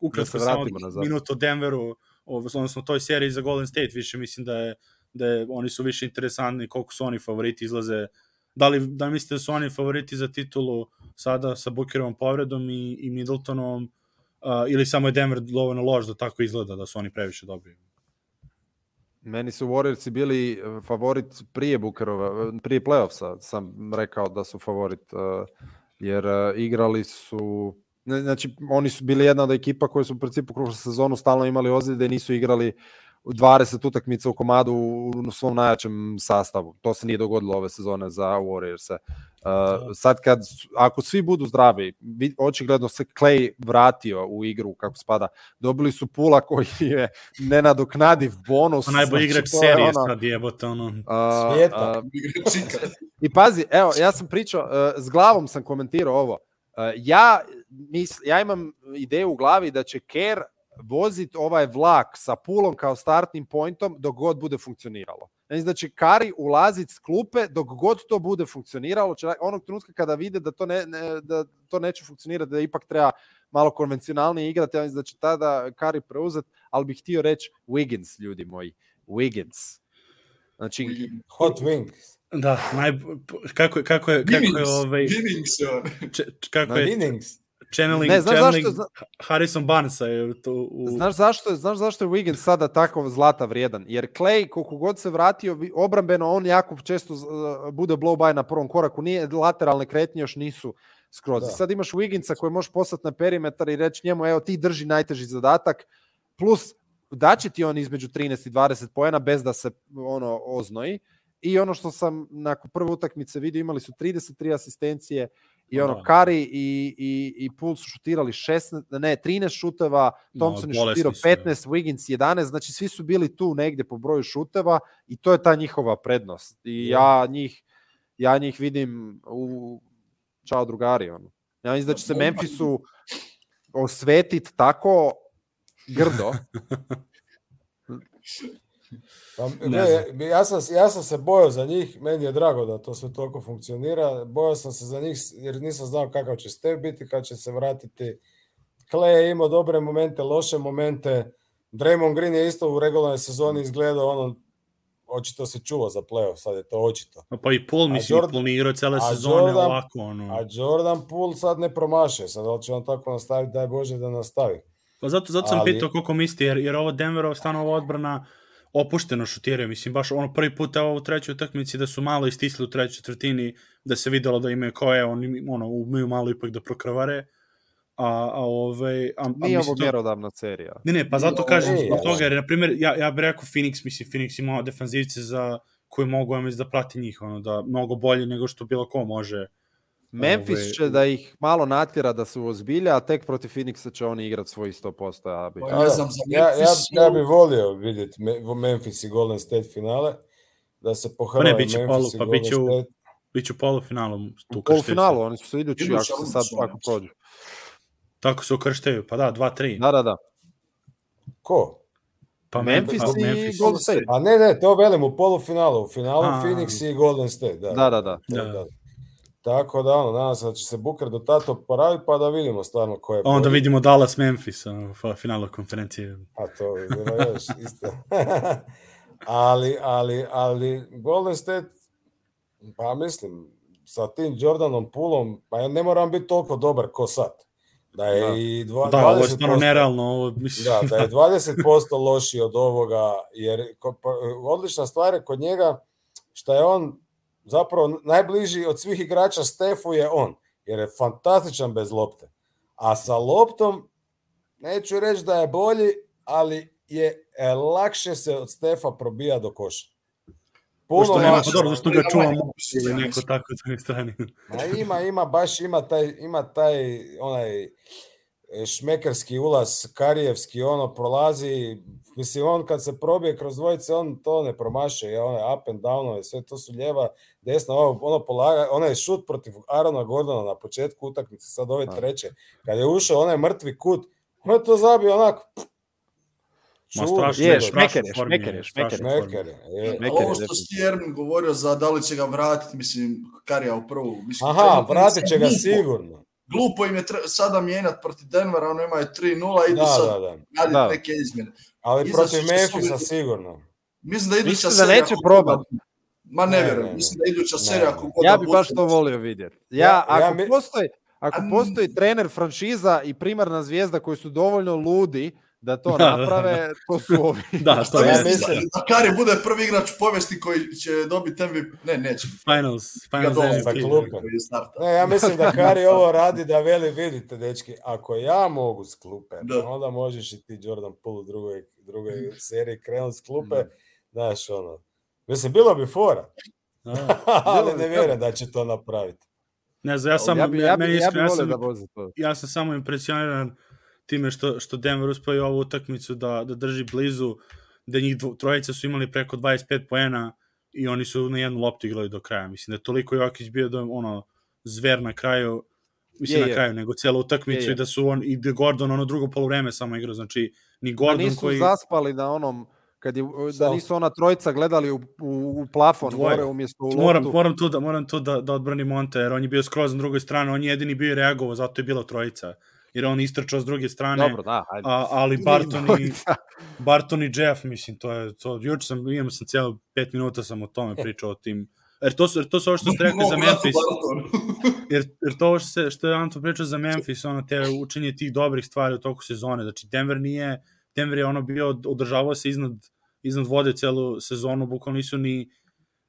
ukratko Da se samo vratimo nazad. minut o Denveru, ovo, odnosno toj seriji za Golden State, više mislim da je da je, oni su više interesantni, koliko su oni favoriti izlaze. Da li, da li mislite da su oni favoriti za titulu sada sa Bookerovom povredom i, i Middletonom, uh, ili samo je Denver dovoljno loš da tako izgleda, da su oni previše dobri? Meni su Warriorsi bili eh, favorit prije Bookerova, eh, prije playoffsa sam rekao da su favorit, eh, jer igrali su, znači oni su bili jedna od ekipa koje su u principu kroz sezonu stalno imali ozljede i nisu igrali 20 utakmica u komadu u svom najjačem sastavu. To se nije dogodilo ove sezone za Warriorse. Uh, sad kad, ako svi budu zdravi, vi- očigledno se Clay vratio u igru kako spada. Dobili su Pula koji je nenadoknadiv bonus. Pa najbolji znači, igrač serije ono, sad jebote, ono. a, Svijeta. ikad. I pazi, evo, ja sam pričao, uh, s glavom sam komentirao ovo. Uh, ja, mis, ja imam ideju u glavi da će Kerr vozit ovaj vlak sa pulom kao startnim pointom dok god bude funkcioniralo. Znači će Kari ulazit s klupe dok god to bude funkcioniralo, će, onog trenutka kada vide da to, ne, ne, da to neće funkcionirati, da ipak treba malo konvencionalnije igrati, ja mislim da će tada Kari preuzet, ali bih htio reći Wiggins, ljudi moji. Wiggins. Znači, Hot Wings. Da, naj, kako, je- kako je, kako je, Ginnings, ovaj, Ginnings je on. če, kako Na je Ginnings. Channeling, Ne, znaš channeling zašto- zna- Harrison Barnesa je to u... Znaš zašto, znaš zašto je Wiggins sada tako zlata vrijedan? Jer Clay, koliko god se vratio, obrambeno on jako često bude blow by na prvom koraku, nije lateralne kretnje još nisu skroz. Da. I sad imaš Wigginsa koji možeš poslati na perimetar i reći njemu, evo ti drži najteži zadatak, plus daće ti on između 13 i 20 poena bez da se ono oznoji. I ono što sam nakon prve utakmice vidio, imali su 33 asistencije i ono, Da. Kari i, i, i Poole su šutirali 16, ne, 13 šuteva, Thompson je bolesni šutirao su, 15, Wiggins 11, znači svi su bili tu negde po broju šuteva i to je ta njihova prednost. I ja njih, ja njih vidim u čao drugari. Ono. Ja mislim da će se Memphisu osvetit tako grdo. Pa, Ne gle, ja, sam, ja sam se bojao za njih, meni je drago da to sve toliko funkcionira. Bojao sam se za njih jer nisam znao kakav će Steph biti, kad će se vratiti. Clay je imao dobre momente, loše momente. Draymond Green je isto u regularnoj sezoni izgledao ono, očito se čulo za playoff, sad je to očito. Pa i Paul, Paul nije igrao cele sezone Jordan- ovako, ono. A Jordan Poole sad ne promaše, sad da li će on tako nastaviti, daj Bože da nastavi. Pa zato, zato sam Ali- pitao koliko mislite, jer, jer ovo Denverov stano ova odbrana opušteno šutiraju. Mislim, baš ono prvi put evo u trećoj utakmici da su malo istisli u trećoj četvrtini, da se videlo da imaju koje, oni ono, umeju malo ipak da prokravare. A, a, ovaj, a, a Nije ovo to- mjerodavna serija. Ne, ne, pa zato Nije, kažem nije, zbog toga, jer, na primjer, ja, ja bih rekao Phoenix, mislim, Phoenix ima defanzivce za koji mogu, ja mislim, da prati njih, ono, da mnogo bolje nego što bilo ko može. Memphis Ove, će da ih malo natjera da se ozbilja, a tek protiv Phoenixa će oni igrati svoj 100%. Ja bih... Pa Da, ne da. znam, za ja, ja, Memphis ja bih volio vidjeti Me- Memphis i Golden State finale, da se Pa pohrvaju Memphis polu, i pa Golden bit će u, State. bit će u polufinalu. Tu U polufinalu, oni su idući, Iduća ako se sad ulica, ako prođu. Tako se ukrštaju, pa da, 2-3. Da, da, da. Ko? Pa Memphis pa i Memphis. Golden State. A ne, ne, to velim u polufinalu. U finalu A. Phoenix i Golden State. Da, Da, da, da. to, Da. Tako da, ono, nadam se da će se Booker do tato oporaviti, pa da vidimo stvarno ko je Onda bolji. vidimo Dallas Memphis ono, u finalu konferencije. A to bi bilo još isto. ali, ali, ali Golden State, pa mislim, sa tim Jordanom Pulom, pa ja ne moram biti toliko dobar ko sad. Da je Da. i dva, Da, ovo je stvarno 20%, nerealno. Ovo, mislim, Da, da je 20% lošiji od ovoga, jer pa, odlična stvar je kod njega što je on zapravo najbliži od svih igrača Stefu je on, jer je fantastičan bez lopte. A sa loptom, neću reći da je bolji, ali je e, lakše se od Stefa probija do koša. Puno Pošto nema, pa dobro, zašto ga čuva Mops ili neko tako s druge strane. Ma ima, ima, baš ima taj, ima taj onaj e, šmekerski ulaz, karijevski, ono prolazi, mislim on kad se probije kroz dvojice, on to ne promaše, je onaj up and down, sve to su ljeva, desna, ono, ono polaga, onaj šut protiv Arona Gordona na početku utakmice, sad ove Da. treće, kad je ušao onaj mrtvi kut, on je to zabio onako, Ma strašno, Je, šmeker je, šmeker je, šmeker je. Ovo što si Jermin govorio za da li će ga vratiti, mislim, Karija u prvu. Mislim, Aha, vratit će ga sigurno. Glupo im je tre- sada mijenjati protiv Denvera, ono imaju 3-0, idu Da, sad da, da. raditi Da. neke izmjene. Ali Izašli protiv Memphisa sigurno. Mislim da iduća Mislim da neće ako probat. god- Ma ne, Ne, vjerujem, ne, ne. mislim da iduća Ne, serija... ako god Ja da bi bude- baš to volio vidjeti. Ja, Ja- ja ako mi- postoji ako postoji trener franšiza i primarna zvijezda koji su dovoljno ludi da to Da, da, naprave, to su ovi. Da, Što to Ja mislim- da, da Kari bude prvi igrač u povijesti koji će dobiti MVP? Ne, neće. finals, finals MVP. Ne, ja mislim da Kari ovo radi da veli, vidite, dečki, ako ja mogu s klupe, Da. onda možeš i ti Jordan Poole u drugoj, drugoj seriji krenut s klupe, Da. znaš, ono. Mislim, bilo bi fora, Da. ali ne da. vjerujem da će to napraviti. Ne znam, ja sam, ja bi, ja bi, ja bi ja da vozi to. ja sam samo impresioniran time što, što Denver uspio i ovu utakmicu da, da drži blizu, da njih dvo, trojica su imali preko 25 poena i oni su na jednu loptu igrali do kraja. Mislim da je toliko Jokić bio da ono zver na kraju, mislim Je, na je. kraju, nego cijelu utakmicu Je, je. i da su on i da Gordon ono drugo polovreme samo igrao, znači ni Da Gordon nisu koji zaspali na onom kad je, da nisu ona trojica gledali u, u, u plafon Dvoje. gore umjesto u loptu. moram, moram tu da moram tu da, da odbranim Monte, jer on je bio skroz na drugoj strani, on je jedini bio i reagovao, zato je bila trojica. Jer on istrčao s druge strane, Dobro, da, ajde. a, ali Barton i. Barton i Jeff, mislim, to je, to, juče sam, imam sam cijelo pet minuta sam o tome pričao o tim, jer to su, jer to su ovo što ste rekli za Memphis, jer, jer to ovo što, se, što je Anto pričao za Memphis, ono, te učenje tih dobrih stvari u toku sezone, znači Denver nije, Denver je ono bio, održavao se iznad, iznad vode celu sezonu, bukvalno nisu ni,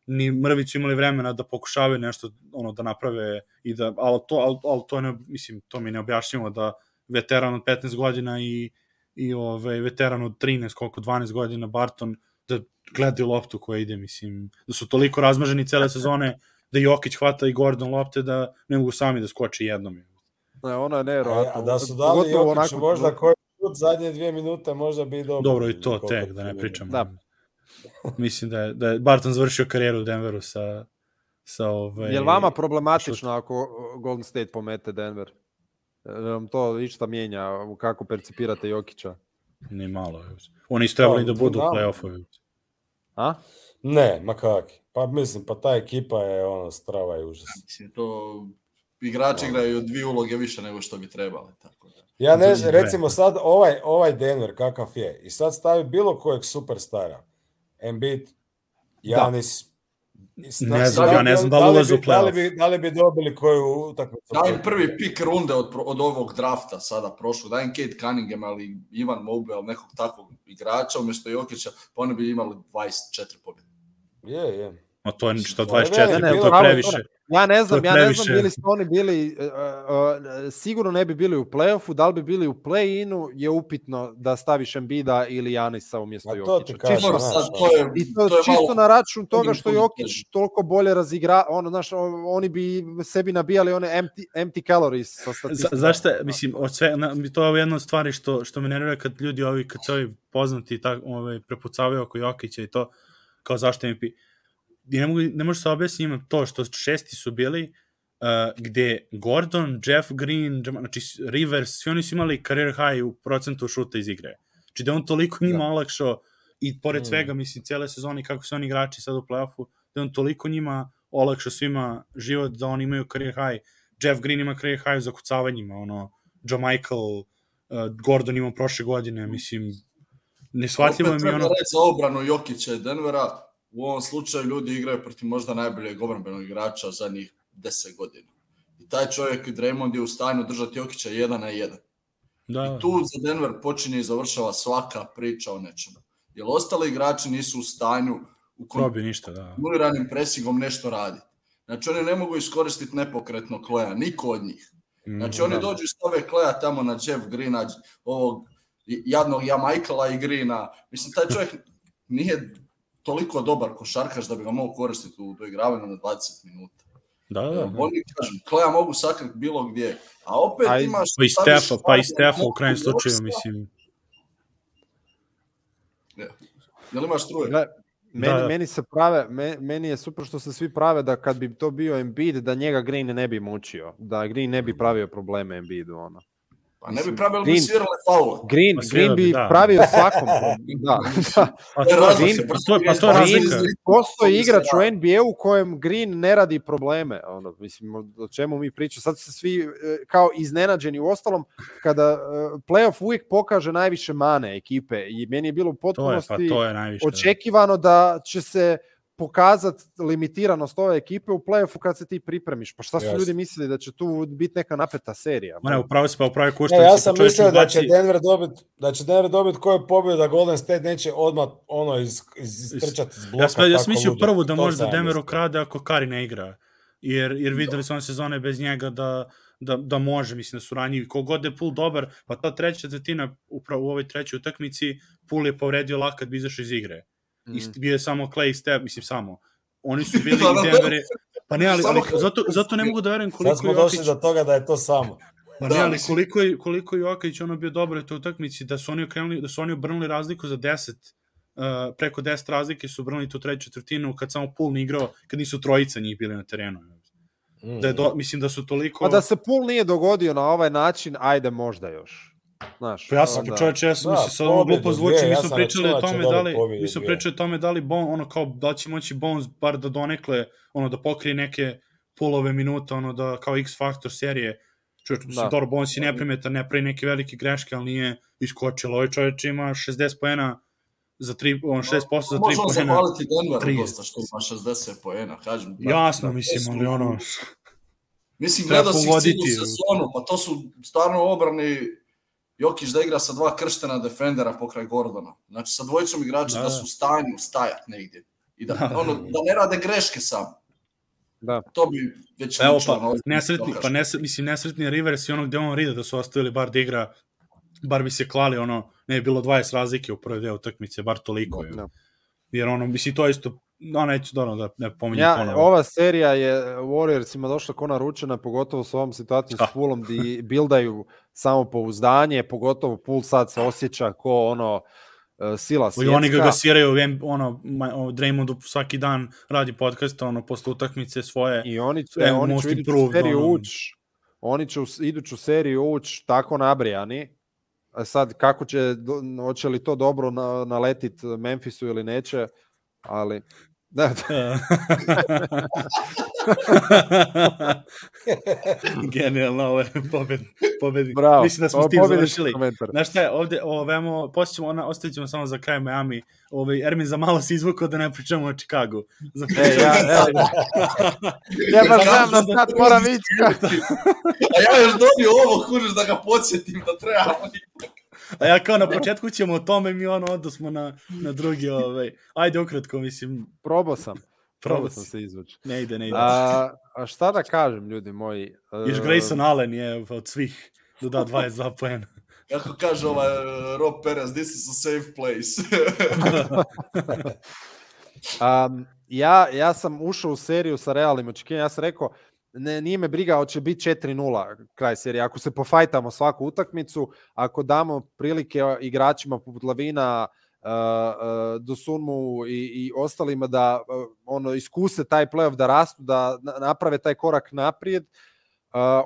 ni mrvicu imali vremena da pokušavaju nešto ono da naprave i da ali to ali, ali to ne mislim to mi ne objašnjamo da veteran od 15 godina i i ovaj veteran od 13 koliko 12 godina Barton da gledaju loptu koja ide mislim da su toliko razmaženi cele sezone da Jokić hvata i Gordon lopte da ne mogu sami da skoče jednom Ne, ono je A, nevjerovatno. a da su dali Jokiću onako- možda koji put zadnje dvije minute možda bi dobro. dobro i to tek da ne pričamo Da. mislim da je, da je Barton završio karijeru u Denveru sa sa ovaj Je li vama problematično ako Golden State pomete Denver? Li vam to išta mijenja u kako percipirate Jokića? ni malo oni su trebali Pa, da budu u da. play-offu A? Ne, ma kaki. Pa mislim, pa ta ekipa je ono strava i užas. Mislim, to igrači igraju dvije uloge više nego što bi trebali. Tako da. Ja ne znam, recimo sad ovaj, ovaj Denver kakav je i sad stavi bilo kojeg superstara, Embiid, Janis, Ne znam, ja ne znam da li ulaze u bi, da li, playoff. bi, da li bi dobili koju utakmicu? Daj im prvi pik runde od, od ovog drafta sada prošlo. Daj im Kate Cunningham, ali Ivan Mobley, ali nekog takvog igrača umjesto Jokića, pa oni bi imali 24 pobjede. Je, je. A to je što To je 24, veliko, to je previše. Ja ne znam, To ja ne znam bili su oni bili, uh, uh, sigurno ne bi bili u play-offu, da li bi bili u play-inu je upitno da staviš Embida ili Janisa umjesto to Jokića. ti kažem, Čisto- sad to je, I to, to je čisto malo... na račun toga što Jokić toliko bolje razigra, ono, znaš, oni bi sebi nabijali one empty, empty calories sa Za, statistikama. zašto, mislim, od sve, na, to je jedna od stvari što, što me nervira kad ljudi ovi, kad se ovi poznati tak, ovaj, prepucavaju oko Jokića i to, kao zašto MVP. Ne, mogu, ne može se objasniti to što šesti su bili, uh, gde Gordon, Jeff Green, znači Rivers, svi oni su imali career high u procentu šuta iz igre. Znači da on toliko njima olakšao i pored Mm. svega, mislim, cijele sezone kako su oni igrači sad u play-offu, da on toliko njima olakšao svima život da oni imaju career high. Jeff Green ima career high za kucavanjima, ono, Joe Michael, uh, Gordon imao prošle godine, mislim, neshvatljivo je Opet mi treba ono... reći za obranu Jokića i Denvera, u ovom slučaju ljudi igraju protiv možda najboljeg obrambenog igrača zadnjih 10 godina. I taj čovjek Draymond je u stanju držati Jokića jedan na jedan. Da, I tu za Denver počinje i završava svaka priča o nečemu. Jer ostali igrači nisu u stanju u Probi ništa, da. kontinuiranim presingom nešto raditi. Znači oni ne mogu iskoristiti nepokretno Kleja, niko od njih. Znači oni Da. dođu i stave Kleja tamo na Jeff Greena, ovog jadnog ja Michaela i Greena. Mislim, taj čovjek nije toliko dobar košarkaš da bi ga mogu koristiti u doigravanju na 20 minuta. Da, da, da. Oni, kažem, Kleja mogu sakriti bilo gdje. A opet A i- imaš... Pa i Stefa, pa i Stefa u krajnjem Knoxa. slučaju, mislim. Jel imaš struje? Gle, meni, Da, da. meni se prave, me, meni je super što se svi prave da kad bi to bio Embiid, da njega Green ne bi mučio, da Green ne bi pravio probleme Embiidu, ono. Pa ne bi pravili bi Green- svirale faula. Green, Pa Green bi, bi da. pravio svakom. da, da. Pa To razlika, pa to, pa to je Green- razlika. Green- Postoji To igrač mislim, u NBA u kojem Green ne radi probleme. Ono, mislim, o- čemu mi pričamo. Sad se svi e, kao iznenađeni. U ostalom, kada e, playoff uvijek pokaže najviše mane ekipe i meni je bilo u To je, pa potpunosti to je najviše. da. očekivano da će se pokazati limitiranost ove ekipe u playoffu kad se ti pripremiš. Pa šta su Jasno. ljudi mislili da će tu biti neka napeta serija? Ma ne, upravo se pa upravo Ne, kušta. ja sam mislio da će Denver dobiti da će Denver dobiti koju pobjedu da Golden State neće odmah ono iz, iz, istrčati iz bloka. Ja sam, ja sam mislio ludo. prvo da To možda Denver ukrade ako Kari ne igra. Jer, jer videli su one sezone bez njega da, da, da može, mislim da su ranjivi. Kogod je Pool dobar, pa ta treća četvrtina upravo u ovoj trećoj utakmici, Pool je povredio lakat bi izašao iz igre. Mhm. I bio je samo Clay i Steph, mislim samo. Oni su bili Da, da, i da. Denver je... Pa ne, ali, ali zato, zato ne mogu da verujem Sad koliko smo je došli Jokić... do toga da je to samo. Pa Da, ne, ali koliko je, koliko je Jokić ono bio dobro u toj utakmici, da su oni okrenuli, da su oni obrnuli razliku za 10, uh, preko 10 razlike su obrnuli tu treću četvrtinu kad samo Pool ne igrao, kad nisu trojica njih bili na terenu. Mm. Da je do, mislim da su toliko... Pa da se pool nije dogodio na ovaj način, ajde možda još. Znaš, Pa ja sam, onda- čovječe, ja sam, Da, mislim, sad ovo glupo zvuči, mi smo sam pričali o da tome da li, mi smo pričali o tome da li bon, ono kao, da će moći Bones bar da donekle, ono, da pokrije neke pulove minuta, ono, da kao X faktor serije, čovječ, mislim, Da. dobro, Bones je neprimetan, ne pravi neke velike greške, ali nije iskočilo, ovaj čovječ ima 60 poena za 3, on 6% za 3 Možemo poena. zahvaliti Denveru 30. dosta što ima 60 poena, kažem. Jasno, Da, mislim, su- ali ono, Mislim, gledao si cijelu sezonu, pa to su stvarno obrani Jokić da igra sa dva krštena defendera pokraj Gordona. Znači, sa dvojicom igrača Da, da, da. su u stanju stajat negdje. I da, Da. ono, da ne rade greške sam. Da. To bi već Evo pa, ovaj nesretni, pa nesretni, mislim, nesretni Rivers i onog Devon Rida da su ostavili bar da igra, bar bi se klali, ono, ne je bilo 20 razlike u prvoj deo utakmice, bar toliko. je. Da. Jer ono, mislim, to je isto, no, neću da, ono, da ne pominjem Ja, ponovo. ova serija je Warriorsima došla ko naručena, pogotovo s ovom situacijom s Poolom di bildaju samopouzdanje, pogotovo Pool sad se osjeća ko ono e, sila I svjetska. oni ga gasiraju, ono, Draymondu svaki dan radi podcast, ono, posle utakmice svoje. I oni će, E, oni će u iduću seriju ono. uć, oni će iduću seriju uć tako nabrijani, A sad kako će, hoće li to dobro na, naletit Memphisu ili neće, ali da, Genijalno, ovo je pobed, pobednik. bravo. Mislim da smo s tim završili. komentar. Znaš šta je, ovde, ovemo, poslije ćemo, ona, ostavit ćemo samo za kraj Miami. Ovaj, Ermin za malo se izvukao da ne pričamo o Chicagu. Za E, ja, evo, ja baš znam da sad moram ići. A ja još dobio ovo, kužiš, da ga podsjetim da treba. A ja kao na početku ćemo o tome, mi ono, onda smo na, na drugi, ovaj, ajde ukratko, mislim, Probao sam. Probao sam se izvući. Ne ide, ne ide. A, a šta da kažem, ljudi moji? Još E, Grayson Allen je od svih da da 22 poena. Kako kaže ovaj uh, Rob Perez, this is a safe place. Um, ja, ja sam ušao u seriju sa realnim očekivanjem. Ja sam rekao, ne, nije me briga, hoće biti 4-0 kraj serije. Ako se pofajtamo svaku utakmicu, ako damo prilike igračima poput Lavina, uh, uh, Dosunmu i, i ostalima da uh, ono iskuse taj playoff, da rastu, da na- naprave taj korak naprijed, Uh,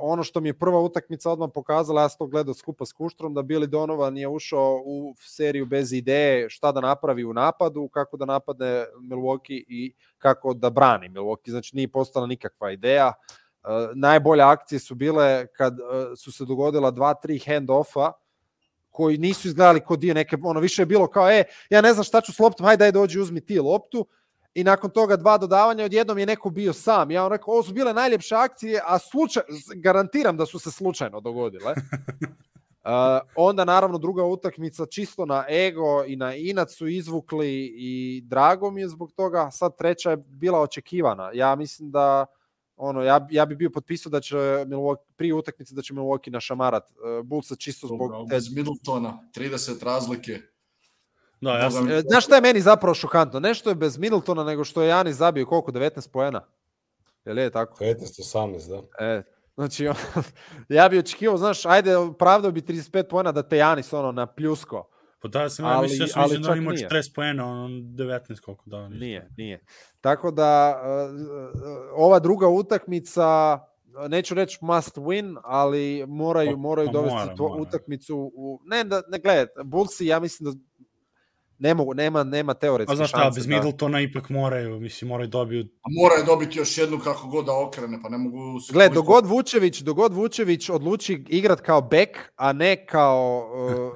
ono što mi je prva utakmica odmah pokazala, ja sam to gledao skupa s Kuštrom, da Billy Donovan je ušao u seriju bez ideje šta da napravi u napadu, kako da napadne Milwaukee i kako da brani Milwaukee. Znači nije postala nikakva ideja. Uh, najbolje akcije su bile kad uh, su se dogodila dva, tri hand-offa koji nisu izgledali kod dio neke, ono više je bilo kao, e, ja ne znam šta ću s loptom, hajde daj dođi uzmi ti loptu, i nakon toga dva dodavanja, odjednom je neko bio sam. Ja on rekao, ovo su bile najljepše akcije, a slučaj, garantiram da su se slučajno dogodile. Uh, onda naravno druga utakmica čisto na ego i na inat su izvukli i drago mi je zbog toga. Sad treća je bila očekivana. Ja mislim da ono ja ja bi bio potpisao da će Milwaukee prije utakmice da će Milwaukee našamarat uh, Bullsa čisto zbog te Bez Middletona, 30 razlike. Da, ja sam, E, Znaš šta je meni zapravo šokantno? Nešto je bez Middletona nego što je Janis zabio koliko 19 poena. Jel je tako? 15-18, da. E, znači on, ja bi očekivao, znaš, ajde pravdao bi 35 poena da te Janis ono na pljusko. pa da, sam, ja ja sam ali mislim da on ima nije. 40 poena, on 19 koliko da. Nije, nije. Tako da uh, uh, ova druga utakmica neću reći must win, ali moraju, Pa- moraju pa dovesti mora, tu mora. utakmicu u... Ne, da, ne gledaj, Bullsi, ja mislim da ne mogu, nema, nema teoretske A znaš šta, šanse bez da- Middletona ipak moraju, mislim, moraju dobiju... A moraju dobiti još jednu kako god da okrene, pa ne mogu... Gle, dogod Vučević, dogod Vučević odluči igrat kao bek, a ne kao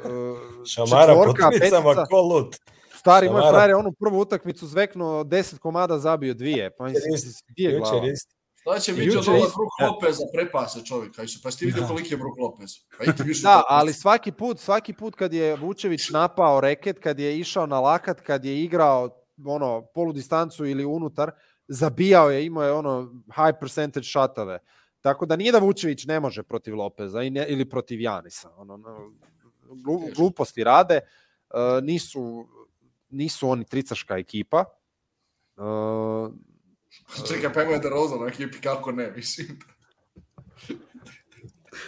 uh, uh, Šamara četvorka, petica. ko lut. Stari moj frajer je onu prvu utakmicu zveknuo 10 komada, zabio dvije. Pa mislim, gdje je glava? Jučer isto. Šta će biti od ova Brook e. Lopeza prepase čovjeka? Isu, pa ti vidio Da. koliki je Brook Lopez? Pa i više Da, ali svaki put, svaki put kad je Vučević napao reket, kad je išao na lakat, kad je igrao ono polu distancu ili unutar, zabijao je, imao je ono high percentage shotove. Tako da nije da Vučević ne može protiv Lopeza i ne, ili protiv Janisa. Ono, no, glu, gluposti rade, e, nisu, nisu oni tricaška ekipa. E, Čekaj, pa ima DeRozan na ekipi, kako ne, mislim.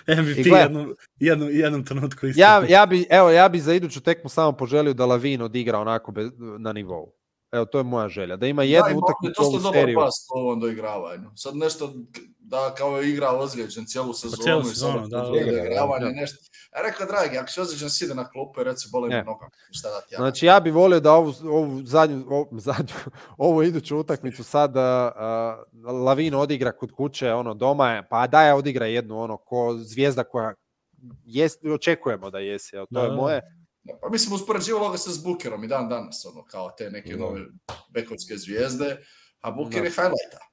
MVP I gle- jednom, jednom, jednom trenutku isto. ja, ja bi, evo, ja bi za iduću tekmu samo poželio da Lavin odigra onako bez, na nivou. Evo, to je moja želja. Da ima jednu da, ima utakmicu dosta ovu dobar seriju. pas u ovom doigravanju. Sad nešto da kao je igra ozlijeđen cijelu sezonu. cijelu i sad sezonu, da, da, da. doigravanje, Da. nešto. Ja rekao, dragi, ako si ozlijeđen, side na klupu i reci boli me noga. Šta da ti ja? Znači, ja bih volio da ovu, ovu zadnju, ovu, zadnju, ovu iduću utakmicu sad uh, Lavin odigra kod kuće, ono, doma je, pa daj odigra jednu, ono, ko zvijezda koja jest, očekujemo da jesi, to Da, je da. moje. Pa mislim, uspoređivalo ga se s Bukerom i dan danas, ono, kao te neke Da. nove bekovske zvijezde, a Buker Da. je highlighta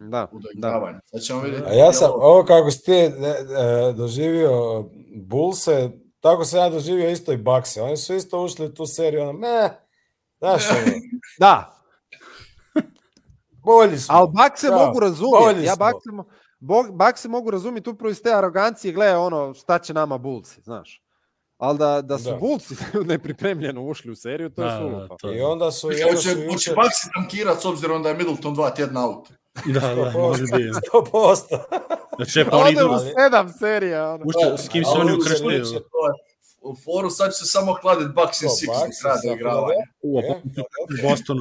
Da, da. Sad ćemo vidjeti. A ja sam, ovo kako si ti e, doživio Bulse, tako sam ja doživio isto i Bakse. Oni su isto ušli u tu seriju, ono, me, znaš, ono, Da, bolji smo. ali Bakse Da, mogu razumjeti. bolji Ja. Bakse, mo- Bog- Bakse mogu razumjeti upravo iz te arogancije, gle, ono, šta će nama Bulci, znaš. Ali da, da su Da. Bulci nepripremljeno ušli u seriju, to je Da, da, suludo. to I je. onda su, i Hoće, onda su hoće jučer, Baxi tankirat s obzirom da je Middleton dva tjedna out. Da, da, može biti. 100%. Znači, pa oni idu, u sedam serija, ono. ušte, s kim se oni ovo ukrštaju? je U foru sad će se samo hladit Bucks in To, Six kraja sa doigravanja. U, Je, Bostonu.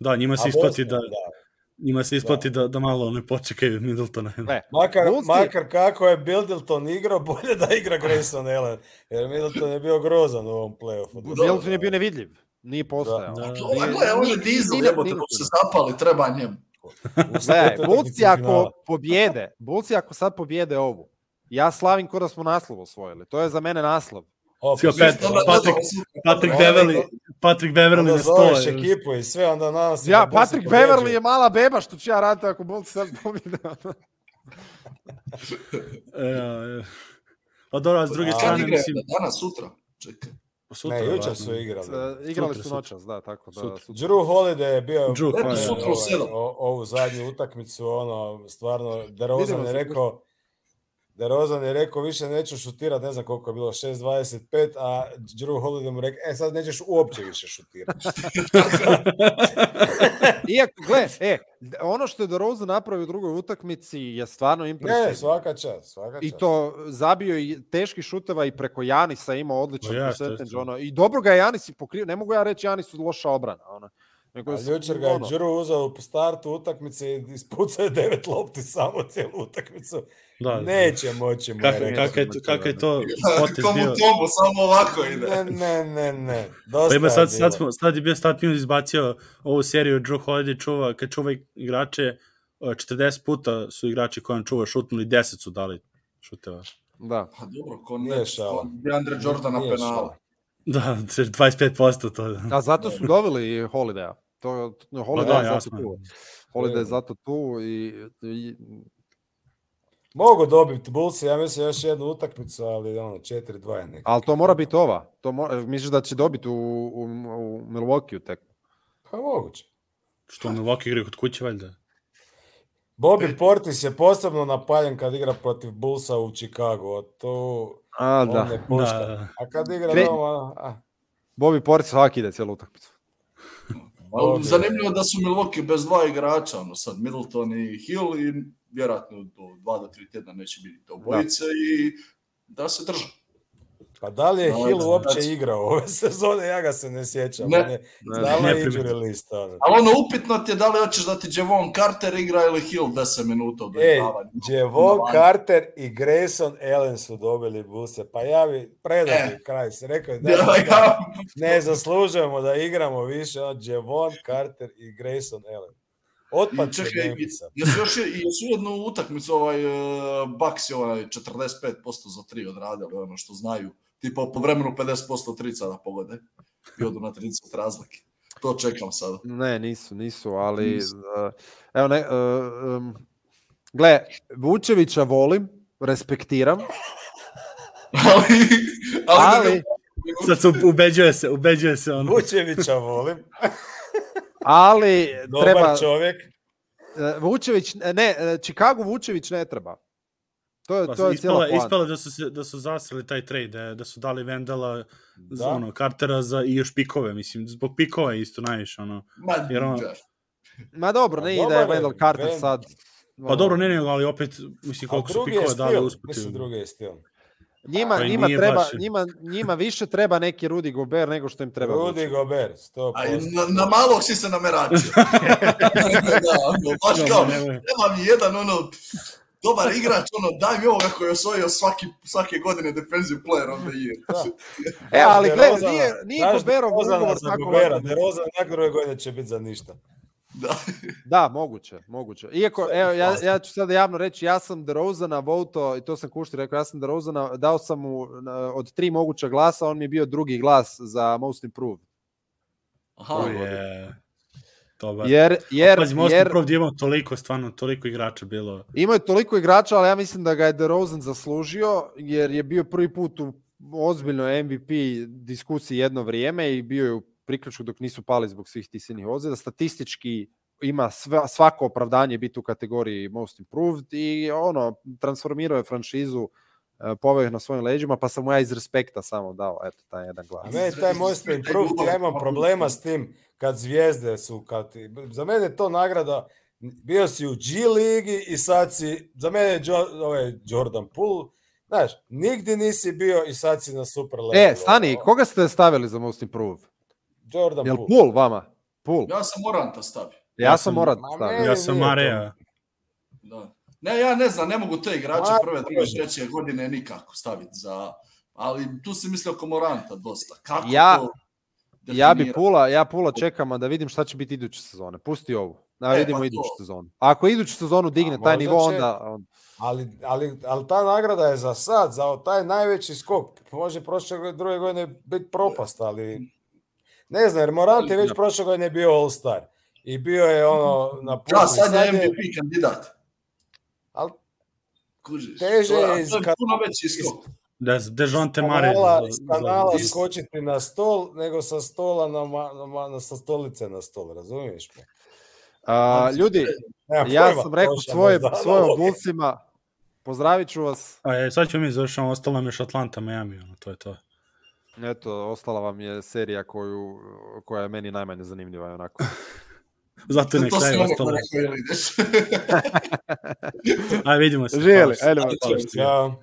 Da, njima se isplati Boston, da, njima se isplati da, da malo ne počekaju Middletona. Ne, Makar, makar kako je Middleton igrao, bolje da igra Grayson Allen. Jer Middleton je bio grozan u ovom playoffu. Middleton je bio nevidljiv. Nije postojao. Da. A Gle, gle, on je Ni- dizel, ni- jebote, se zapali, treba njemu. Gledaj, Bulci ako pobjede, Bulci ako sad pobjede ovu, ja slavim ko da smo naslov osvojili. To je za mene naslov. Sio pet, Patrick, Patrick Beverly, Patrick Beverly Onda na zoveš sto. ekipu i sve, onda nas... Ja, Patrick Beverly je mala beba, što ću ja raditi ako Bulci sad pobjede. E, e. Pa dobro, a s druge strane, igra? mislim, Danas, sutra? Čekaj. Sutra, Ne, jučer su igrali. E, Igrali Sutra, su sutra. noćas, da, tako da. Sutra. sutra. Drew Holiday je bio Drew, hvala. sutra u ovaj, o- ovu zadnju utakmicu, ono, stvarno, DeRozan Vidimo je se, rekao, DeRozan je rekao, više neću šutirat, ne znam koliko je bilo, 6.25, a Drew Holiday mu rekao, e, sad nećeš uopće više šutirati. Iako, gle, e, ono što je DeRozan napravio u drugoj utakmici je stvarno ne, impresivno. svaka čast, svaka čast. I to zabio i teški šuteva i preko Janisa imao odličan percentage, jeste. ono, i dobro ga je Janis i pokrio, ne mogu ja reći Janis loša obrana, ono. Nego A je jučer ga je Drew uzeo u startu utakmice i ispucao je devet lopti samo cijelu utakmicu. Da, Neće moći mu je Kakav rekao. kak je, kak je to potez bio? tomu, samo ovako ide. Ne, ne, ne, ne. Dosta Pa ima sad, sad, smo, sad je bio Stat News izbacio ovu seriju Drew Holiday čuva, kad čuva igrače, e, 40 puta su igrači koji on čuva šutnuli, 10 su dali šuteva. Da. Pa dobro, ko Nije ne, šala. ko Deandre Jordan na penala. Da, 25% to. A zato su doveli Holidaya. To, to Holiday da, je zato tu. Holiday je zato tu i, i Mogu dobiti Bulls, ja mislim još jednu utakmicu, ali ono, 4-2 je neki. ali to mora biti ova. To mora, misliš da će dobiti u, u, u Milwaukee tek? Pa moguće. Što Milwaukee igra kod kuće, valjda. Bobby Portis je posebno napaljen kad igra protiv Bullsa u Chicago. To A, on da. ne pušta. Da, da. A kad igra Kre- doma, a, Bobby Portis svaki ide cijelu utakmicu. Ali Dobio zanimljivo da su Milwaukee bez dva igrača, ono sad Middleton i Hill i vjerojatno do dva do tri tjedna neće biti to bojice i da se drže. Pa da li je Da, Hill da, uopće znači- igrao ove sezone, ja ga se ne sjećam. Ne. Ne, ne injury primetim. lista. ono. Ali ono, upitno ti je da li hoćeš da ti Javon Carter igra ili Hill 10 minuta od Ej. Javon. Carter i Grayson Allen su dobili buse. Pa ja bi predao E. kraj. Se rekao, da, Ja, ja, ne zaslužujemo da igramo više od Javon Carter i Grayson Allen. Otpad čekaj, Memphisa. jesu još je- jesu jednu utakmicu ovaj uh, Bucks je ovaj 45% za tri odradili, ono što znaju. Tipa po vremenu 50% trica da pogode. I odu na 30 razlike. To čekam sada. Ne, nisu, nisu, ali Nisu. uh, evo ne, uh, um, gle, Vučevića volim, respektiram, ali, ali, ali, Sad se ubeđuje se, ubeđuje se ono. Vučevića volim. ali Dobar treba, čovjek. uh, Vučević, ne, Chicago Vučević ne treba. To je, Pa to je cijela ispala, poanta. ispala da su, se, da su zasrali taj trade, da, da su dali Vendela za Da. ono, Cartera za, i još pikove, mislim, zbog pikova je isto najviše, ono. ma, Jer ono-. Ma dobro, Pa ne ide dobar je, Wendell Carter Wendell. sad. Pa ono, dobro, ne, ne, ali opet, mislim, koliko su pikove dali stil. usput. Mislim, drugi je stil. Njima, Pa njima, treba, baš- njima, njima više treba neki Rudy Gobert nego što im treba Rudy Vučević. Gobert, 100%. A, na, na malog si se nameračio. da, baš kao, nema mi jedan ono, dobar igrač, ono, daj mi ovoga koji je osvojio svaki, svake godine defensive player of the year. Da. E, ali Znaš gle, DeRozana- nije, nije znaš Goberov ugovor za tako Gobera, važan. DeRozan nakon druge godine će biti za ništa. Da. Da, moguće, moguće. Iako, evo, ja, ja ću sada javno reći, ja sam DeRozana voto, i to sam Kušti rekao, ja sam DeRozana, dao sam mu od tri moguća glasa, on mi je bio drugi glas za Most Improved. Aha, je... Dobar. Jer, jer, Pazi, Most jer je imao toliko, stvarno, toliko igrača bilo. imao je toliko igrača, ali ja mislim da ga je DeRozan zaslužio, jer je bio prvi put u ozbiljnoj MVP diskusiji jedno vrijeme i bio je u priključku dok nisu pali zbog svih tih silnih ozljeda. Statistički ima sve, svako opravdanje biti u kategoriji most improved i ono, transformirao je franšizu e, poveo ih na svojim leđima, pa sam mu ja iz respekta samo dao eto, taj jedan A glas. meni taj most improved, ja imam problema s tim kad zvijezde su, kad, za mene je to nagrada, bio si u G ligi i sad si, za mene je jo, ovaj Jordan Poole, znaš, nigdje nisi bio i sad si na super levelu. E, stani, koga ste stavili za most improved? Jordan Jel Poole. Pool vama? Pool. Ja sam Moranta stavio. Ja, Ja sam Ma stavio. ne, Ja sam. Mareja. Da. Ne, ja ne znam, ne mogu te igrače prve, druge, treće godine nikako staviti za... Ali tu si mislio oko Moranta dosta. Kako Ja- to Ja bi? Pula, ja Pula čekam da vidim šta će biti iduće sezone. Pusti ovu. Da E, vidimo pa iduću sezonu. Ako iduću sezonu digne A taj nivo, će- onda... on- Ali, ali, ali ta nagrada je za sad, za taj najveći skok. Može prošle godine- druge godine biti propast, ali ne znam, jer Morant je već prošle godine bio All-Star. I bio je ono na putu. Da, sad je- MVP kandidat. Kužiš, teže je iz puno veći skok. Da, Mare. kanala, za- iz za- kanala skočiti na stol, nego sa stola na, ma, na, ma- na sa stolice na stol, razumiješ me? A, ljudi, Nemam ja pojma, sam rekao svoje, svojim obulcima, pozdravit ću vas. A je, sad ćemo mi završamo, ostalo nam još Atlanta, Miami, ono, to je to. Eto, ostala vam je serija koju, koja je meni najmanje zanimljiva. Onako. Zato je na To si kraju ostalo. rekao ili ideš. Aj, vidimo se. Želi, ajde, Hvala. Ja,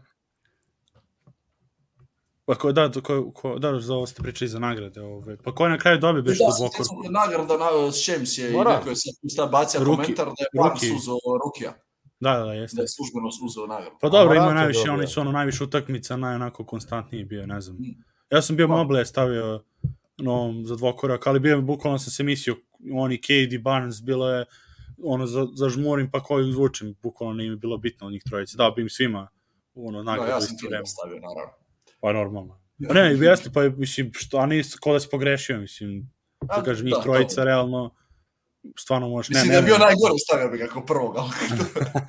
Pa ko, da, to ko, ko, da, za ovo ste pričali za nagrade. Ove. Pa ko je na kraju dobio beš Da, tu sad Bokor? smo kod nagrada na Šems je i Moram. rekao je sad bacio Ruki- komentar da je Ruki. uzeo Rukija, Da, da, da, jeste. da je službeno uzeo nagradu. Pa dobro, ima najviše, oni su ono najviše utakmica, naj onako konstantniji bio, ne znam. Mm. Ja sam bio Pa. Mobley stavio no, za dvokorak, ali bio bukvalno sam se mislio, oni KD Barnes, bilo je ono za, za žmurim pa koju izvučem, bukvalno nije mi bilo bitno od njih trojice. Da, bi im svima ono, Da, nagradu ja isto sam vreme. stavio, naravno. Pa normalno. Pa ne, jeste, pa mislim, što, a nisi ko da si pogrešio, mislim, A, da kažem, njih da, trojica, to- realno, stvarno možeš, ne, Mislim ne, da je bio najgore, stavio bi ga kao prvog, ali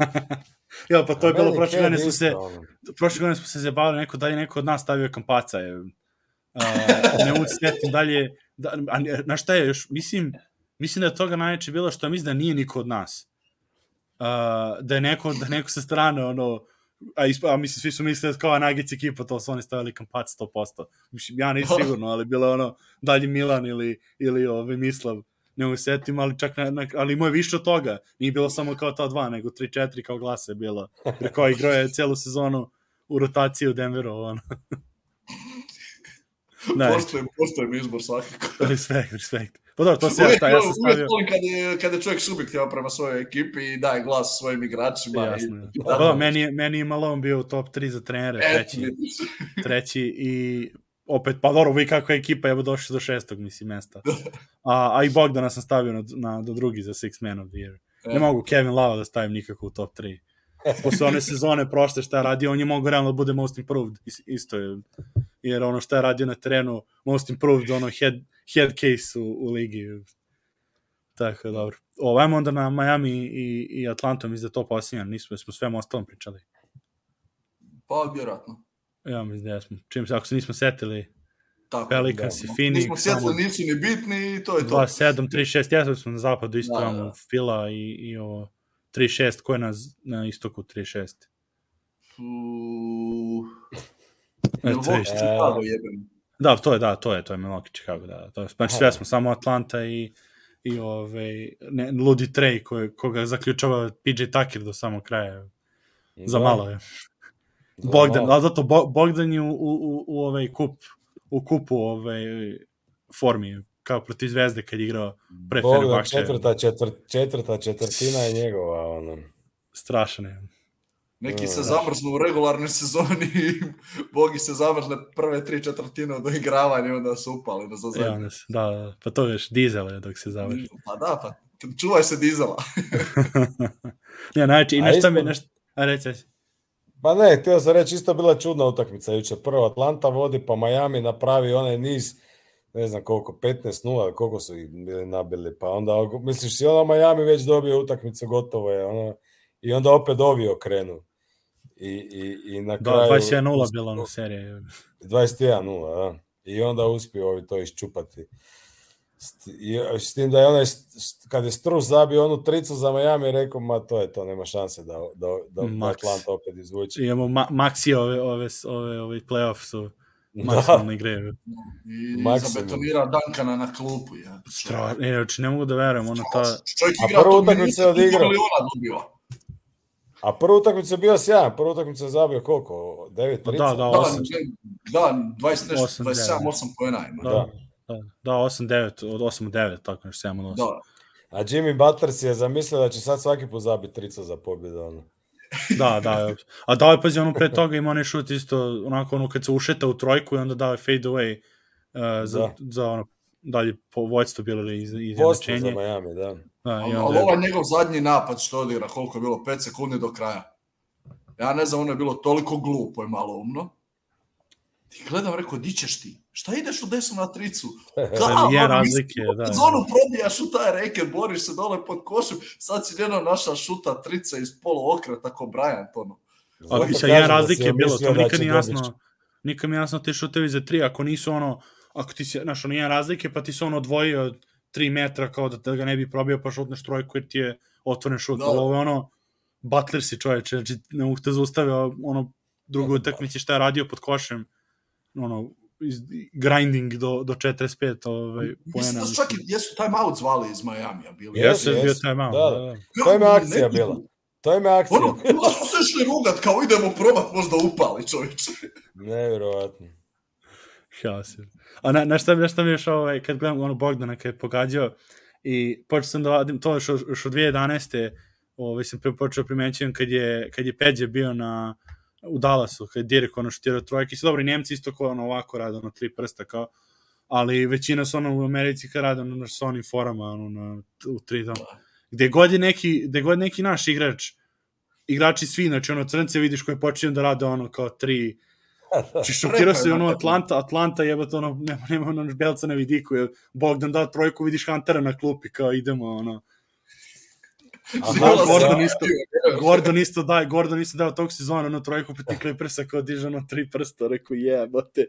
ja, pa to je bilo prošle godine smo se, prošle godine smo se zabavili, neko dalje, neko od nas stavio kampaca, je. Uh, ne mogu se dalje, da, a, na šta je još, mislim, mislim da je toga najveće bilo što mislim da nije niko od nas. Uh, da je neko, da neko sa strane, ono, a, isp, a mislim, svi su mislili kao Nuggets ekipa, to su oni stavili kampac 100%. Mislim, ja nisam sigurno, ali bilo ono, dalje Milan ili, ili ovaj, Mislav, ne mogu setim, ali čak na, na, ali imao je više od toga. Nije bilo samo kao ta dva, nego 3-4 kao glasa je bilo. Jer kao igrao je celu sezonu u rotaciji u Denveru, ono. Ne, Poštujem, poštujem izbor svakako. respekt, respekt. Pa dobro, to se ja, Uvijek, šta, ja sam uvijek stavio... volim kad je, kad je čovjek subjektivan prema svojoj ekipi i daje glas svojim igračima. Jasno. I, Pa dobro, meni, je- meni je Malone bio u top 3 za trenere, treći, treći i opet, pa dobro, vi kakva je ekipa, evo došli do šestog, mislim, mesta. A, a i Bogdana sam stavio na, na, do drugi za Six Man of the Year. Ne mogu Kevin Love da stavim nikako u top 3. Posle one sezone prošle šta je radio, on je mogu realno da bude most improved. Is- Isto je. Jer ono šta je radio na terenu, most improved, ono head, head case u, u ligi. Tako, dobro. Ovo, ajmo onda na Miami i, i Atlantu, mislim da to posljednja, nismo, smo sve ostalom pričali. Pa, vjerojatno. Ja mislim da smo. Čim se, ako se nismo setili, Tako, Pelicans i da. Phoenix, Nismo sjetili, samo- nisu ni bitni i to je to. 2-7, 3-6, ja smo na zapadu isto Da, da, imamo da. Fila i, i ovo 3-6, ko je na, na istoku 3-6? U... Eto, Milwaukee, vidiš. Chicago jebem. Da, to je, da, to je, to je Milwaukee Chicago, da. To je, znači sve smo, samo Atlanta i, i ovaj, ne, Ludi Trey, koje, koga zaključava PJ Tucker do samog kraja. Za Da. malo je. Bogdan, ali zato Bo, Bogdan je u, u, u, ovaj kup, u kupu ovaj, formi, kao protiv Zvezde kad je igrao pre Bogdan, Fenerbahče. četvrta, četvrt, četvrta četvrtina je njegova. Ono. Strašan je. Neki Mm, se zamrznu u regularnoj sezoni i Bogi se zamrzne prve tri četvrtine od igravanja i onda su upali na za Ja, zadnje. se- da, da, pa to već dizel je dok se završi. Pa da, pa čuvaj se dizela. ne, znači, i nešto mi, nešto, a reci, reci. Pa ne, htio sam reći, isto bila čudna utakmica jučer. Prvo Atlanta vodi, pa Miami napravi onaj niz, ne znam koliko, 15-0, koliko su ih bili nabili, pa onda, misliš si ono Miami već dobio utakmicu, gotovo je, ono, i onda opet ovi okrenu. I, i, i na Da, kraju... 21-0 bila ono serija. 21-0, da. I onda uspio ovi to iščupati. S, i, s tim da je onaj, kad je Strus zabio onu tricu za Miami, rekao, ma to je to, nema šanse da, da, da, da Max. Atlanta opet izvuče. Imamo ma Maxi ove, ove, ove, ove playoff su maksimalno igre. I Maksimum. zabetonira Dankana na klupu. Ja. Stra, ne, znači, ne mogu da verujem, ono ta... Čovjek A igra prvu to utakmicu je odigrao. miliona dobiva. A prvu utakmicu je bio sjajan, prvu utakmicu je zabio koliko? 9 Da, trica? da, Da, osam. da, 20 nešto, Osam, 27, devet. 8 pojena ima. Da, Da. da, da 8-9, od 8-9, tako nešto, 7 od 8. Da. A Jimmy Butler si je zamislio da će sad svaki put zabiti trica za pobjedu. Ono. Da, da. A da je, pazi, ono pre toga ima onaj šut isto, onako, ono, kad se ušeta u trojku i onda dao je fade away uh, za, Da. za ono, dalje po vođstvo bilo ili iz, Posto za. Miami, da. Da, Ali, ali ovaj njegov zadnji napad što odigra, koliko je bilo, 5 sekundi do kraja. Ja ne znam, ono je bilo toliko glupo i malo umno. I gledam, rekao, di ćeš ti? Šta ideš u desnu na tricu? Da, je razlike, da. Zonu probijaš u taj reket, boriš se dole pod košem, sad si jedno naša šuta trica iz polu okreta ko Bryant, ono. Sa kažem jedan da si razlike je bilo, to da nikad nije jasno. Nikad mi jasno ti šutevi za tri, ako nisu ono, ako ti se, znaš, ono jedan razlike, pa ti se ono odvojio od 3 metra kao da, da ga ne bi probio, pa šutneš trojku jer ti je otvoren šut. Da. Da. Ali ovo je ono, Butler si čoveče, znači ne mogu te zaustavio ono drugo utakmici šta je radio pod košem, ono, iz, grinding do, do 45 ovaj, Mislim poena. da su čak i jesu time out zvali iz Majamija bili. Jeste, Jesu, bio jesu. time out, Da, da, da. da. To im je Kako akcija neki- bila. To im je akcija. Ono, onda su se išli rugat, kao idemo probat, možda upali čovječe. Nevjerovatno. Haos je. A na, na šta, na šta mi još ovaj, kad gledam ono Bogdana kad je pogađao i počeo sam da vadim to još, još od 2011. Ovaj, sam počeo primećujem kad je, kad je Peđe bio na, u Dallasu, kad je Dirk ono štirao trojke. I dobro, Njemci isto kao ono ovako rade, ono tri prsta kao, ali većina su ono u Americi kad rade ono na sa onim forama, ono na, u tri tamo. Gde god je neki, gde god neki naš igrač, igrači svi, znači ono crnce vidiš koji počinju da rade ono kao tri, Znači šokirao se ono Atlanta, Atlanta jebate ono, nema, nema ono belca na vidiku, jer Bogdan da trojku, vidiš Huntera na klupi, kao idemo, ono. A sam Gordon ja. isto, Gordon isto da, Gordon isto dao tog sezona, ono trojku proti Clippersa, kao diže ono tri prsta, rekao jebate.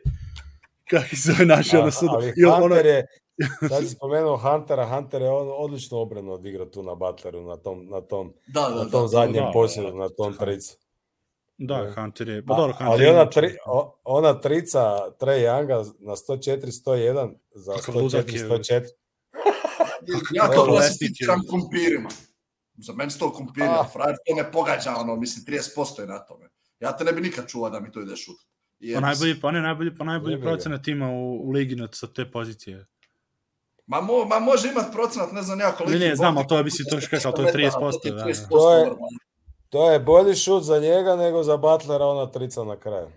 Kako se zove naši, ono sad, ali i ono, Hunter je, sad si spomenuo Huntera, Hunter je on, odlično obranu odigrao tu na Butleru, na tom, na tom, Da, da, na da. tom zadnjem da, posjedu, na tom tricu. Da, Hunter je, pa dobro, Hunter ali je ona, tri, o- ona trica Trae Younga na 104-101 za Kakav ludak je. 104-104. Ja to Dobro, klasificiram kumpirima. Za meni su to kumpiri, Ah. a frajer to ne pogađa, ono, mislim, 30% je na tome. Ja te ne bi nikad čuo da mi to ide šut. Pa najbolji, pa ne najbolji, pa najbolji procenat ima u, u ligi na, sa te pozicije. Ma, mo, ma može imat procenat, ne znam ja koliko. Ne, ne, znam, ali to je, mislim, to je što- ali to je 30%, da, da. To je- To je bolji šut za njega nego za Butlera ona trica na kraju.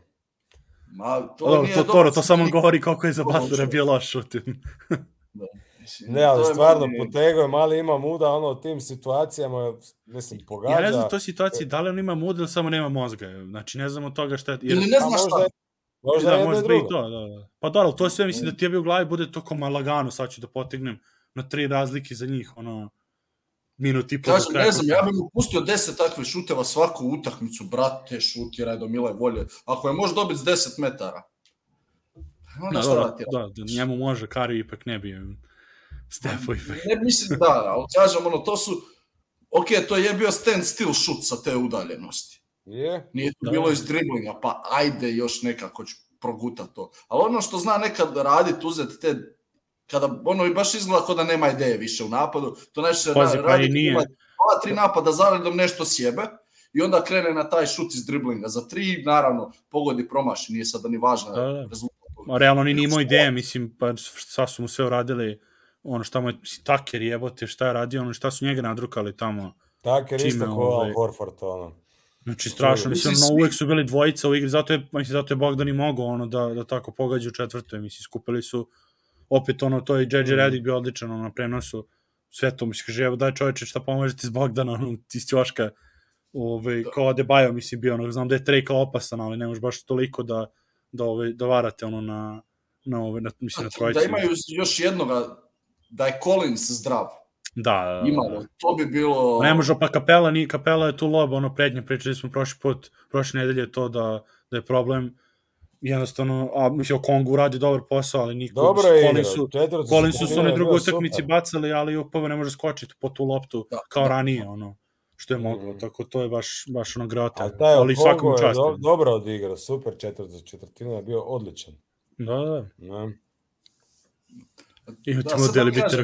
Ma, to, To, nije to, dobro. to, to samo govori koliko je za Butlera bio loš šut. Mislim, Ne, ali to je stvarno, meni- Potego je mali ima muda, ono, u tim situacijama, mislim, pogađa. Ja ne znam u toj situaciji da li on ima mud ili samo nema mozga. Znači, ne znam od toga šta... Jer, Ili ne Pa znaš možda, šta. je- možda da, možda bi i to, da, da. Pa dobro, to sve mislim da ti je bio u glavi bude toko lagano, sad ću da potegnem na tri razlike za njih, ono, minut i po do Kažem, kraja. ne znam, ja bih mu pustio 10 takvih šuteva svaku utakmicu, brate, šutiraj do mile volje. Ako je može dobiti s 10 metara. Da, da da, da, njemu može, Kari ipak ne bi. Stefo ipak. Ne mislim da, ali kažem, ono, to su, ok, to je bio stand still šut sa te udaljenosti. Je? Nije to Da. bilo iz driblinga, pa ajde još nekako ću progutat to. Ali ono što zna nekad radit, uzet te, kada ono i baš izgleda kao da nema ideje više u napadu, to najčešće Pazi, pa radi i nije. ima dva, tri napada zaredom nešto sjebe i onda krene na taj šut iz driblinga. Za tri, naravno, pogodi promaši, nije sada ni važno Da, da. rezultat. Ma, realno ni nije imao ideje, mislim, pa šta su mu sve uradili, ono šta mu je, mislim, Taker jebote, šta je radio, ono šta su njega nadrukali tamo. Taker isto ko ovaj- Horford, ono. Znači, strašno, mislim, svi- uvek su bili dvojica u igri, zato je, mislim, zato je Bogdan i mogao, ono, da, da tako pogađa u četvrtoj, mislim, skupili su, opet, ono, to Mm. JJ Redick bio odličan, ono, na prenosu, sve to, mislim, kaže, evo, daj čoveče, šta pomožete s Bogdana, ono, iz Ćoška, ove, Da. kao Adebayo, mislim, bio, ono, znam da je Trejka opasan, ali ne može baš toliko da, da, ove, da varate, ono, na, na, ove, na, mislim, na trojici. Da imaju još jednoga, da je Collins zdrav. Da, da, da. Imalo, to bi bilo... Ne može, pa kapela, ni, kapela je tu lob, ono prednje, pričali smo prošli put, prošle nedelje to da, da je problem jednostavno, a mislim, Kongu radi dobar posao, ali niko, Dobro je. Collinsu, Četvrti Collinsu su one bio utakmici bacali, ali Opava ne može skočiti po tu loptu Da, kao da. ranije, ono, što je moglo, Mhm. tako to je baš, baš ono grota. Ali taj ali svakom Okongo je čast. do, dobro odigrao, super četvrta četvrtina je bio odličan. Da, da, Ne? i Da, ćemo sad deli da biti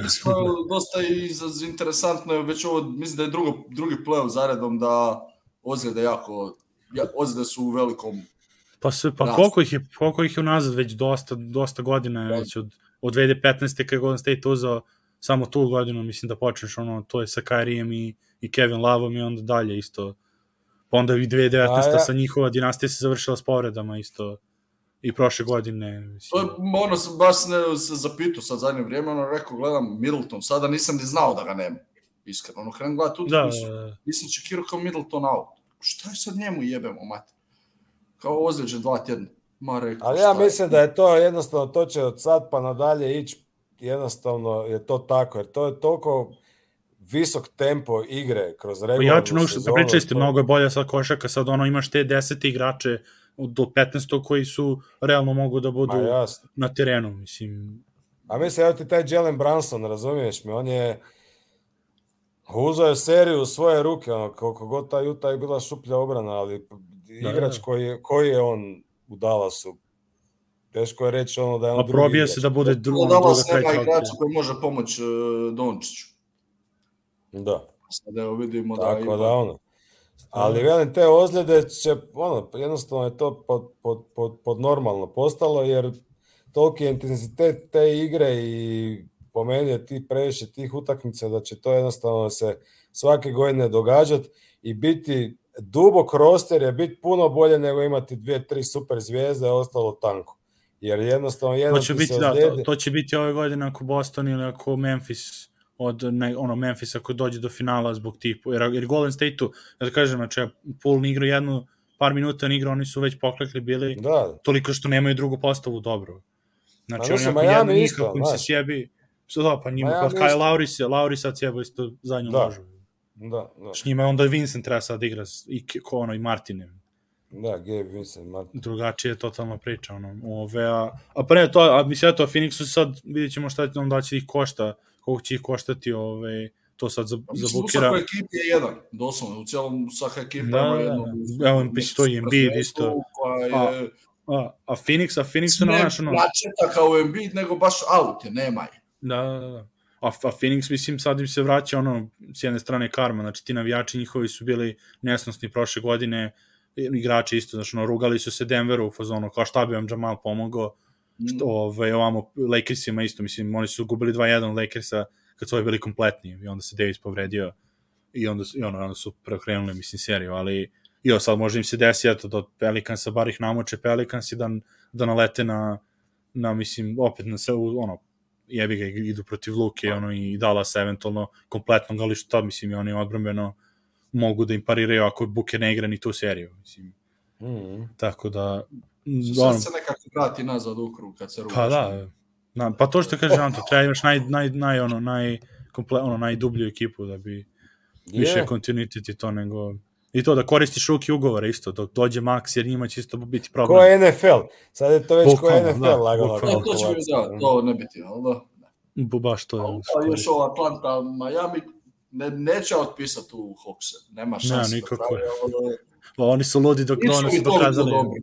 dosta i za- interesantno je već ovo, mislim da je drugo, drugi play zaredom da ozljede jako, ja, ozljede su u velikom, Pa sve, pa Rast. koliko ih je, koliko ih je unazad već dosta, dosta godina je Da. već od, od 2015. kad je Golden State uzao samo tu godinu, mislim da počneš ono, to je sa Kyrijem i, i Kevin Loveom i onda dalje isto. Pa onda i 2019. A ja- sa njihova dinastija se završila s povredama isto i prošle godine. to Mislim. je, ono, sam baš ne, se zapitao sad zadnje vrijeme, ono, rekao, gledam Middleton, sada nisam ni znao da ga nema, iskreno, ono, krenem gledati Da, utakmicu, da, da. nisam čekirao kao Middleton out, šta je sad njemu jebemo, mate, kao ozljeđen dva tjedna, ma rekao, Ali ja šta je? mislim da je to jednostavno, to će od sad pa nadalje ići, jednostavno je to tako, jer to je toliko visok tempo igre kroz Pa regularnu ja ću mnogo što sezonu, pričali ste, to- mnogo je bolja sad košaka, sad ono imaš te desete igrače od- do 15. koji su realno mogu da budu na terenu, mislim. A mislim, evo ti taj Jalen Brunson, razumiješ mi, on je uzeo je seriju u svoje ruke, ono, koliko god ta Utah je bila šuplja obrana, ali igrač da. koji je, koji je on u Dallasu, teško je reći ono da je on A drugi probija igrač. se da bude dru, Ono, druga, Dallas nema treća opcija. koji može pomoći uh, Dončiću. Da. Sad evo vidimo da Tako ima- da ono. Ali velim, te ozljede će, ono, jednostavno je to pod, pod, pod, pod normalno postalo, jer toliki je intenzitet te igre i po meni je ti previše tih utakmica da će to jednostavno se svake godine događati i biti dubok roster je biti puno bolje nego imati dvije, tri super zvijezde, a ostalo tanko. Jer jednostavno To jedan će ti biti, da, to, to će biti ove godine ako Boston ili ako Memphis od ne, ono Memphis ako dođe do finala zbog tih jer, jer Golden State-u da kažem znači Pool igra jednu par minuta ne igra oni su već poklekli bili Da, toliko što nemaju drugu postavu dobro znači Ma oni ako Miami jedno njih isto, ako im se sjebi da, pa njima, pa Kyle. Lauri se, Lauri sad sjeba isto zadnju Da. nožu. Da, da, S njima onda Vincent treba sad igra s- i ko ono i Martine. da, Gabe Vincent, Martin. drugačije je totalna priča ono. Ove, a, a pre to, a mislim eto, Phoenixu sad vidjet ćemo šta će, da će ih košta, koliko će ih koštati ove, to sad za, za Mislim, u bukira. svakoj ekipi je jedan, doslovno, u cijelom svaka ekipa Da, ima da, jednu... da. Evo, mislim, to i Embiid isto. Koja je, A, a Phoenix, a Phoenix su ne naš, ono, načeta kao Embiid, nego baš out je, nema je. da, da, da. A, a Phoenix, mislim, sad im se vraća ono, s jedne strane karma, znači ti navijači njihovi su bili nesnosni prošle godine, igrači isto, znači, ono, rugali su se Denveru u fazonu, kao šta bi vam Jamal pomogao, što, ovaj, ovamo, Lakersima isto, mislim, oni su gubili 2-1 Lakersa kad su ovi bili kompletni i onda se Davis povredio i onda, i ono, onda su preokrenuli, mislim, seriju, ali ovo sad može im se desi, eto, da od Pelikansa bar ih namoče Pelikans i da, da nalete na, na, mislim, opet na sve, u- ono, jebi ga, idu protiv Luke, ono, i Dallas eventualno kompletno, ali što, mislim, i oni odbrambeno mogu da im pariraju ako Buke ne igra ni tu seriju, mislim, Mhm. tako da, Sad ono, se nekako vrati nazad u krug kad se rugaš. Pa da, na, pa to što kaže Anto, treba imaš naj, naj, naj, ono, naj, komple, ono, najdublju ekipu da bi više Je. kontinuitet i to nego... I to da koristiš ruki ugovore isto, dok dođe Max, jer njima će isto biti problem. Ko je NFL? Sad je to već ko Bukvalno, NFL da, lagano. bukvalno. E, to će biti, da, to ne biti, ali da. Bu, baš to je. A još ovo Atlanta, Miami, ne, neće otpisati u Hawkse. Nema šanse. nikako. da traje, ali- Pa oni su ludi dok Nisu oni su toliko dokazali. dobri.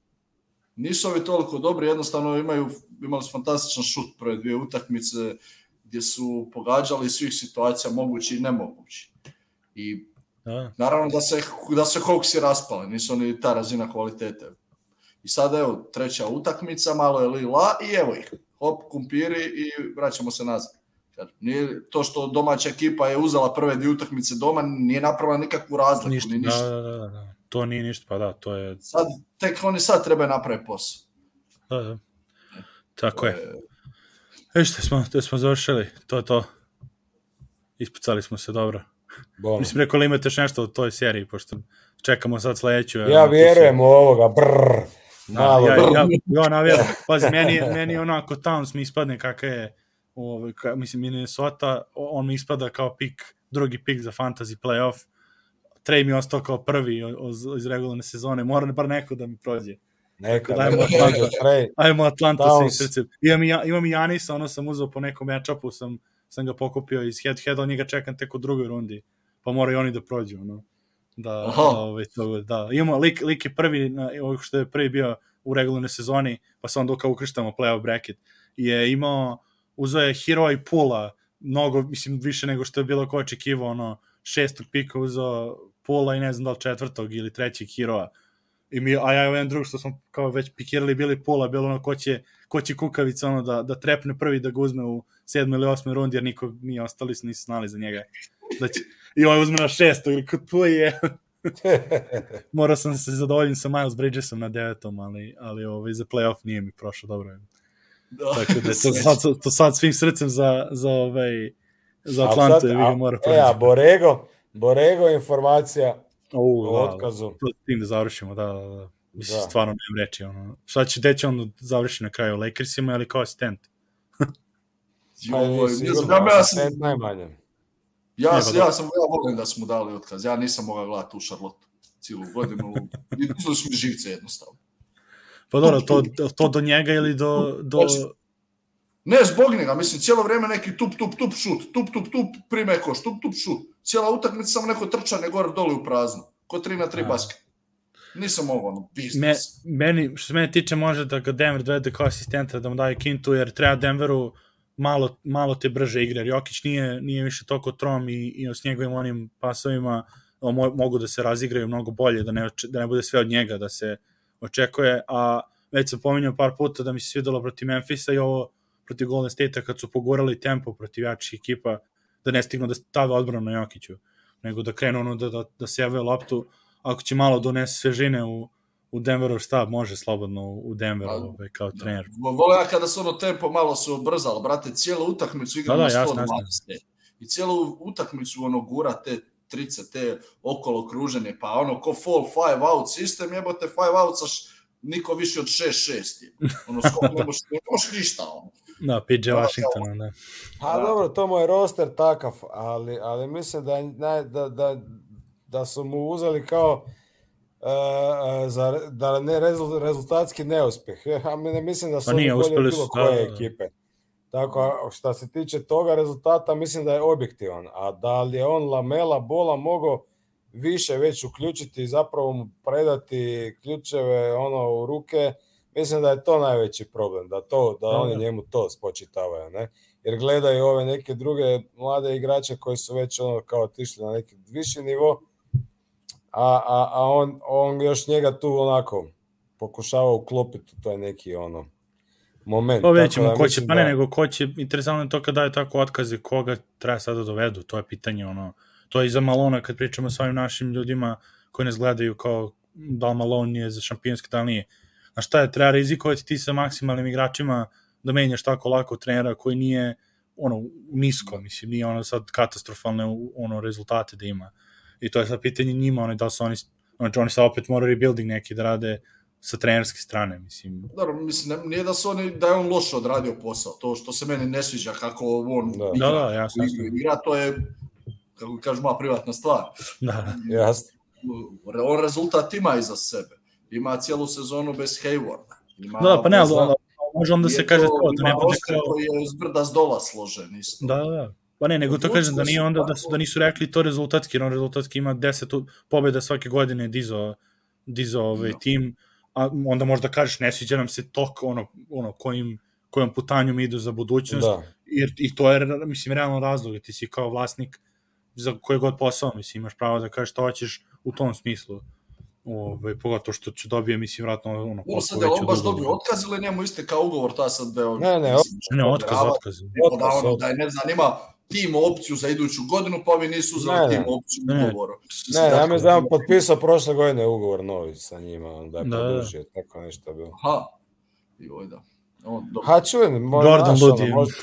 Nisu ovi toliko dobri, jednostavno imaju, imali su fantastičan šut prve dvije utakmice gdje su pogađali svih situacija mogući i nemogući. I Da, naravno da se, da se Hawksi raspali, nisu oni ta razina kvalitete. I sad evo, treća utakmica, malo je lila i evo ih. Hop, kumpiri i vraćamo se nazad. Nije to što domaća ekipa je uzela prve dvije utakmice doma, nije napravila nikakvu razliku, ništa, ni ništa. da, da, da, da. To nije ništa, pa da, to je... Sad, tek oni sad trebaju napraviti posao. Da, da. Tako je. E što smo, to smo završili, to je to. Ispucali smo se dobro. Bom. Mislim, rekao li imate još nešto u toj seriji, pošto čekamo sad sledeću. Ja vjerujem u ovoga, brr. Da, Malo, ja, brr. ja, ja navjerujem. Pazi, meni, meni onako Towns mi ispadne kakav je, ovaj, ka, mislim, Minnesota, on mi ispada kao pik, drugi pik za fantasy playoff. Trey mi je ostao kao prvi iz regularne sezone, mora bar neko da mi prođe. Neka, Dajmo neka Atlanta. Ajmo Atlanta Towns. svim srcem. Imam, i ja, imam i Janisa, ono sam uzeo po nekom matchupu, sam, sam ga pokupio iz head head, on njega čekam tek u drugoj rundi, pa moraju oni da prođu, ono. Da, Aha. da, ovaj, to, da. Imamo, lik, lik je prvi, na, što je prvi bio u regularnoj sezoni, pa se onda kao ukrštamo playoff bracket, je imao, uzeo je Hero i Pula, mnogo, mislim, više nego što je bilo ko očekivao, ono, šestog pika uzeo Pula i ne znam da li četvrtog ili trećeg Heroa. I mi, a ja i jedan drug što smo kao već pikirali bili Pula, bilo ono ko će, ko će kukavica ono da, da trepne prvi da ga uzme u sedmoj ili osmoj rundi, jer niko nije ostali su nisu znali za njega. Da će, I on uzme na šestog, ili kod tu je, morao sam se zadovoljiti sa Miles Bridgesom na devetom, ali, ali ovaj, za playoff nije mi prošlo dobro. Da. Tako da to sad, to sad svim srcem za, za, ovaj, za A Atlantu, sad, je vi ga a- mora E, a. Borego, Borego informacija o da, otkazu. to s tim da završimo, da, da, da. Mislim, Da. stvarno nemam reči, ono. Šta će, gde će on završi na kraju, Lakersima ili kao asistent? Joj, ne znam, ja, ja sam, asistent najmanje. ja, ja da. sam, ja volim da smo dali otkaz. Ja nisam mogao gledati u Charlotte cijelu godinu. Izli su mi živce jednostavno. Pa dobro, to, to do njega ili do... do... Ne, zbog njega, mislim, cijelo vrijeme neki tup, tup, tup, šut, tup, tup, tup, prime koš, tup, tup, šut. Cijela utakmica samo neko trčanje gore dole u prazno. Ko 3 na 3 A. basket. Nisam mogao, ono, Me, biznis. meni, što se mene tiče, može da ga Denver dovede kao asistenta, da mu daje kintu, jer treba Denveru malo, malo te brže igre, jer Jokić nije, nije više toliko trom i, i s njegovim onim pasovima mo, mogu da se razigraju mnogo bolje, da ne, da ne bude sve od njega da se očekuje, a već sam pominjao par puta da mi se svidelo protiv Memphisa i ovo protiv Golden State-a kad su pogurali tempo protiv jačih ekipa, da ne stignu da stave odbranu na Jokiću, nego da krenu ono da, da, da sevaju loptu, ako će malo donese svežine u, u Denveru štab, može slobodno u Denveru Pa, ovaj, kao trener. Vo- Vole ja kada se ono tempo malo se ubrzalo, brate, cijelu utakmicu igra Da, da, na jasno, 120. I cijelu utakmicu ono gura te trice, te okolo kruženje, pa ono ko fall five out sistem, jebote five out sa š- niko više od 6-6 je. Ono, skoro ne možeš ništa, ono. Da, PJ Washington, da. A Da. dobro, to mu je roster takav, ali, ali mislim da, da, da, da su mu uzeli kao uh, za, da ne rezul, rezultatski neuspjeh. Ja ne mislim da su Pa nije, uspeli bilo su, da, koje da, da. ekipe. Tako, a što se tiče toga rezultata, mislim da je objektivan. A da li je on Lamela Bola mogao više već uključiti i zapravo mu predati ključeve ono u ruke, mislim da je to najveći problem, da to da Da, oni da. njemu to spočitavaju, ne? Jer gledaju ove neke druge mlade igrače koji su već ono kao otišli na neki viši nivo, a, a, a on, on još njega tu onako pokušava uklopiti taj neki ono moment. Pa vidjet ćemo da ko će, pa ne, da- nego ko će, interesantno je to kad daje tako otkaze, koga treba sada da dovedu, to je pitanje, ono, to je i za Malona kad pričamo sa ovim našim ljudima koji nas gledaju kao da li Malone je za šampionski, da li nije. A šta je, treba rizikovati ti sa maksimalnim igračima da menjaš tako lako trenera koji nije ono nisko, mislim, nije ono sad katastrofalne ono rezultate da ima. I to je sad pitanje njima, ono, da su oni, znači oni sad opet moraju rebuilding neki da rade sa trenerske strane, mislim. Dobro, mislim, ne- nije da, su oni, da je on loše odradio posao. To što se meni ne sviđa kako on Da. igra, Da, da, jasno, jasno. igra, to je, kako kažu, moja privatna stvar. Da, Jasno. On rezultat ima iza sebe. Ima cijelu sezonu bez Haywarda. Ima, da, pa ne, ali zna- može onda se kaže to- to, da ne bude kao... koji je zbrda s dola složen isto. Da, da, da. Pa ne, nego to kažem da nije onda da, su, da nisu rekli to rezultatski, jer on rezultatski ima 10 u- pobjeda svake godine dizo, dizo ovaj Da. tim, a onda možda kažeš ne sviđa nam se tok ono, ono kojim, kojom putanjom idu za budućnost, Da. jer, i to je, mislim, realno razlog, ti si kao vlasnik za koji god posao, mislim, imaš pravo da kažeš što hoćeš u tom smislu. Ovaj, pogotovo što će dobije, mislim, vratno ono, Ono koliko sad, je li veću on baš dobio otkaz ili njemu istekao ugovor, ta sad da je on... Ne, ne, mislim, Ne, otkaz, provjerava, otkaz. nego da, Otkaz, ono, otkaz. da je ne zanima tim opciju za iduću godinu, pa ovi nisu uzeli Ne, ne. tim opciju Ne, ne. ugovoru. Ne, ja mislim da je on potpisao prošle godine ugovor novi sa njima, onda je Da, da. produžio, tako nešto je bilo. Aha. Joj, da. On, dobro. Ha, čujem, možda, Gordon Ludi. možda-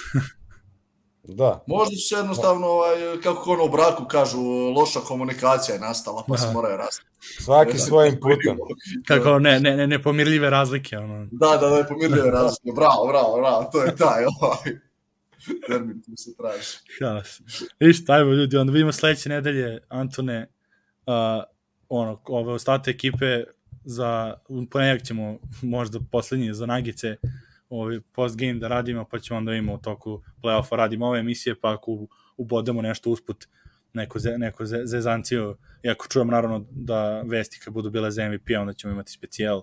Da, Možda su se jednostavno, ovaj, kako ono u braku kažu, loša komunikacija je nastala, pa se moraju rasti. svaki svojim putem. Kako ne, ne, ne, nepomirljive razlike, ono. Da, da, da je pomirljive razlike. Bravo, bravo, bravo, to je taj, ovaj. Termin tu se traži. Haos. Isto, ajmo ljudi, onda vidimo sledeće nedelje, Antone, uh, ono, ove ostate ekipe za, ponedjak ćemo možda poslednji za nagice, ovaj post game da radimo, pa ćemo onda vidimo u toku play-offa radimo ove emisije, pa ako ubodemo nešto usput, neko, ze, neko ze, zezanciju, iako čujemo naravno da vesti kad budu bile za MVP, onda ćemo imati specijal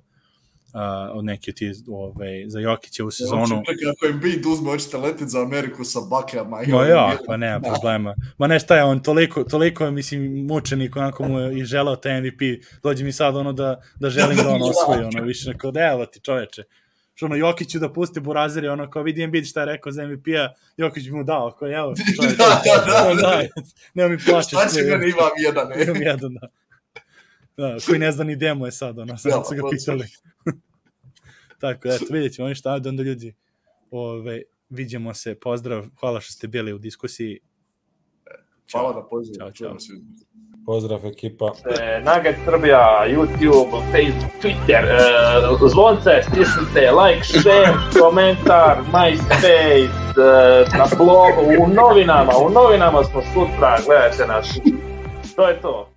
uh, od neke od ti ovaj, za Jokića u sezonu. Čekaj, ako im bid uzme, hoćete letiti za Ameriku sa bakljama. i Ma ja, pa nema problema. Ma ne šta je, on toliko, toliko je, mislim, mučenik, onako mu je i želeo taj MVP, dođe mi sad ono da, da želim da on osvoji, ono, više neko, da evo ti čoveče. Što ono, Jokiću da pusti burazeri, ono, kao vidi Embiid šta je rekao za MVP-a, Jokić bi mu dao, kao evo ti čoveče. Da, da, da. da. Nema mi plaćeš. Šta će meni imam jedan, e? Imam jedan, da. Da, koji ne zna ni demo je sad, ono, sad Da, su ga pa, pitali. Tako, eto, vidjet ćemo, ništa, ajde onda ljudi, ove, vidimo se, pozdrav, hvala što ste bili u diskusiji. Hvala na pozivu. Ćao, čujemo ćao. Pozdrav ekipa. E, Nugget Srbija, YouTube, Facebook, Twitter, e, zvonce, stisnite, like, share, komentar, MySpace, e, na blogu, u novinama, u novinama smo sutra, gledajte nas. To je to.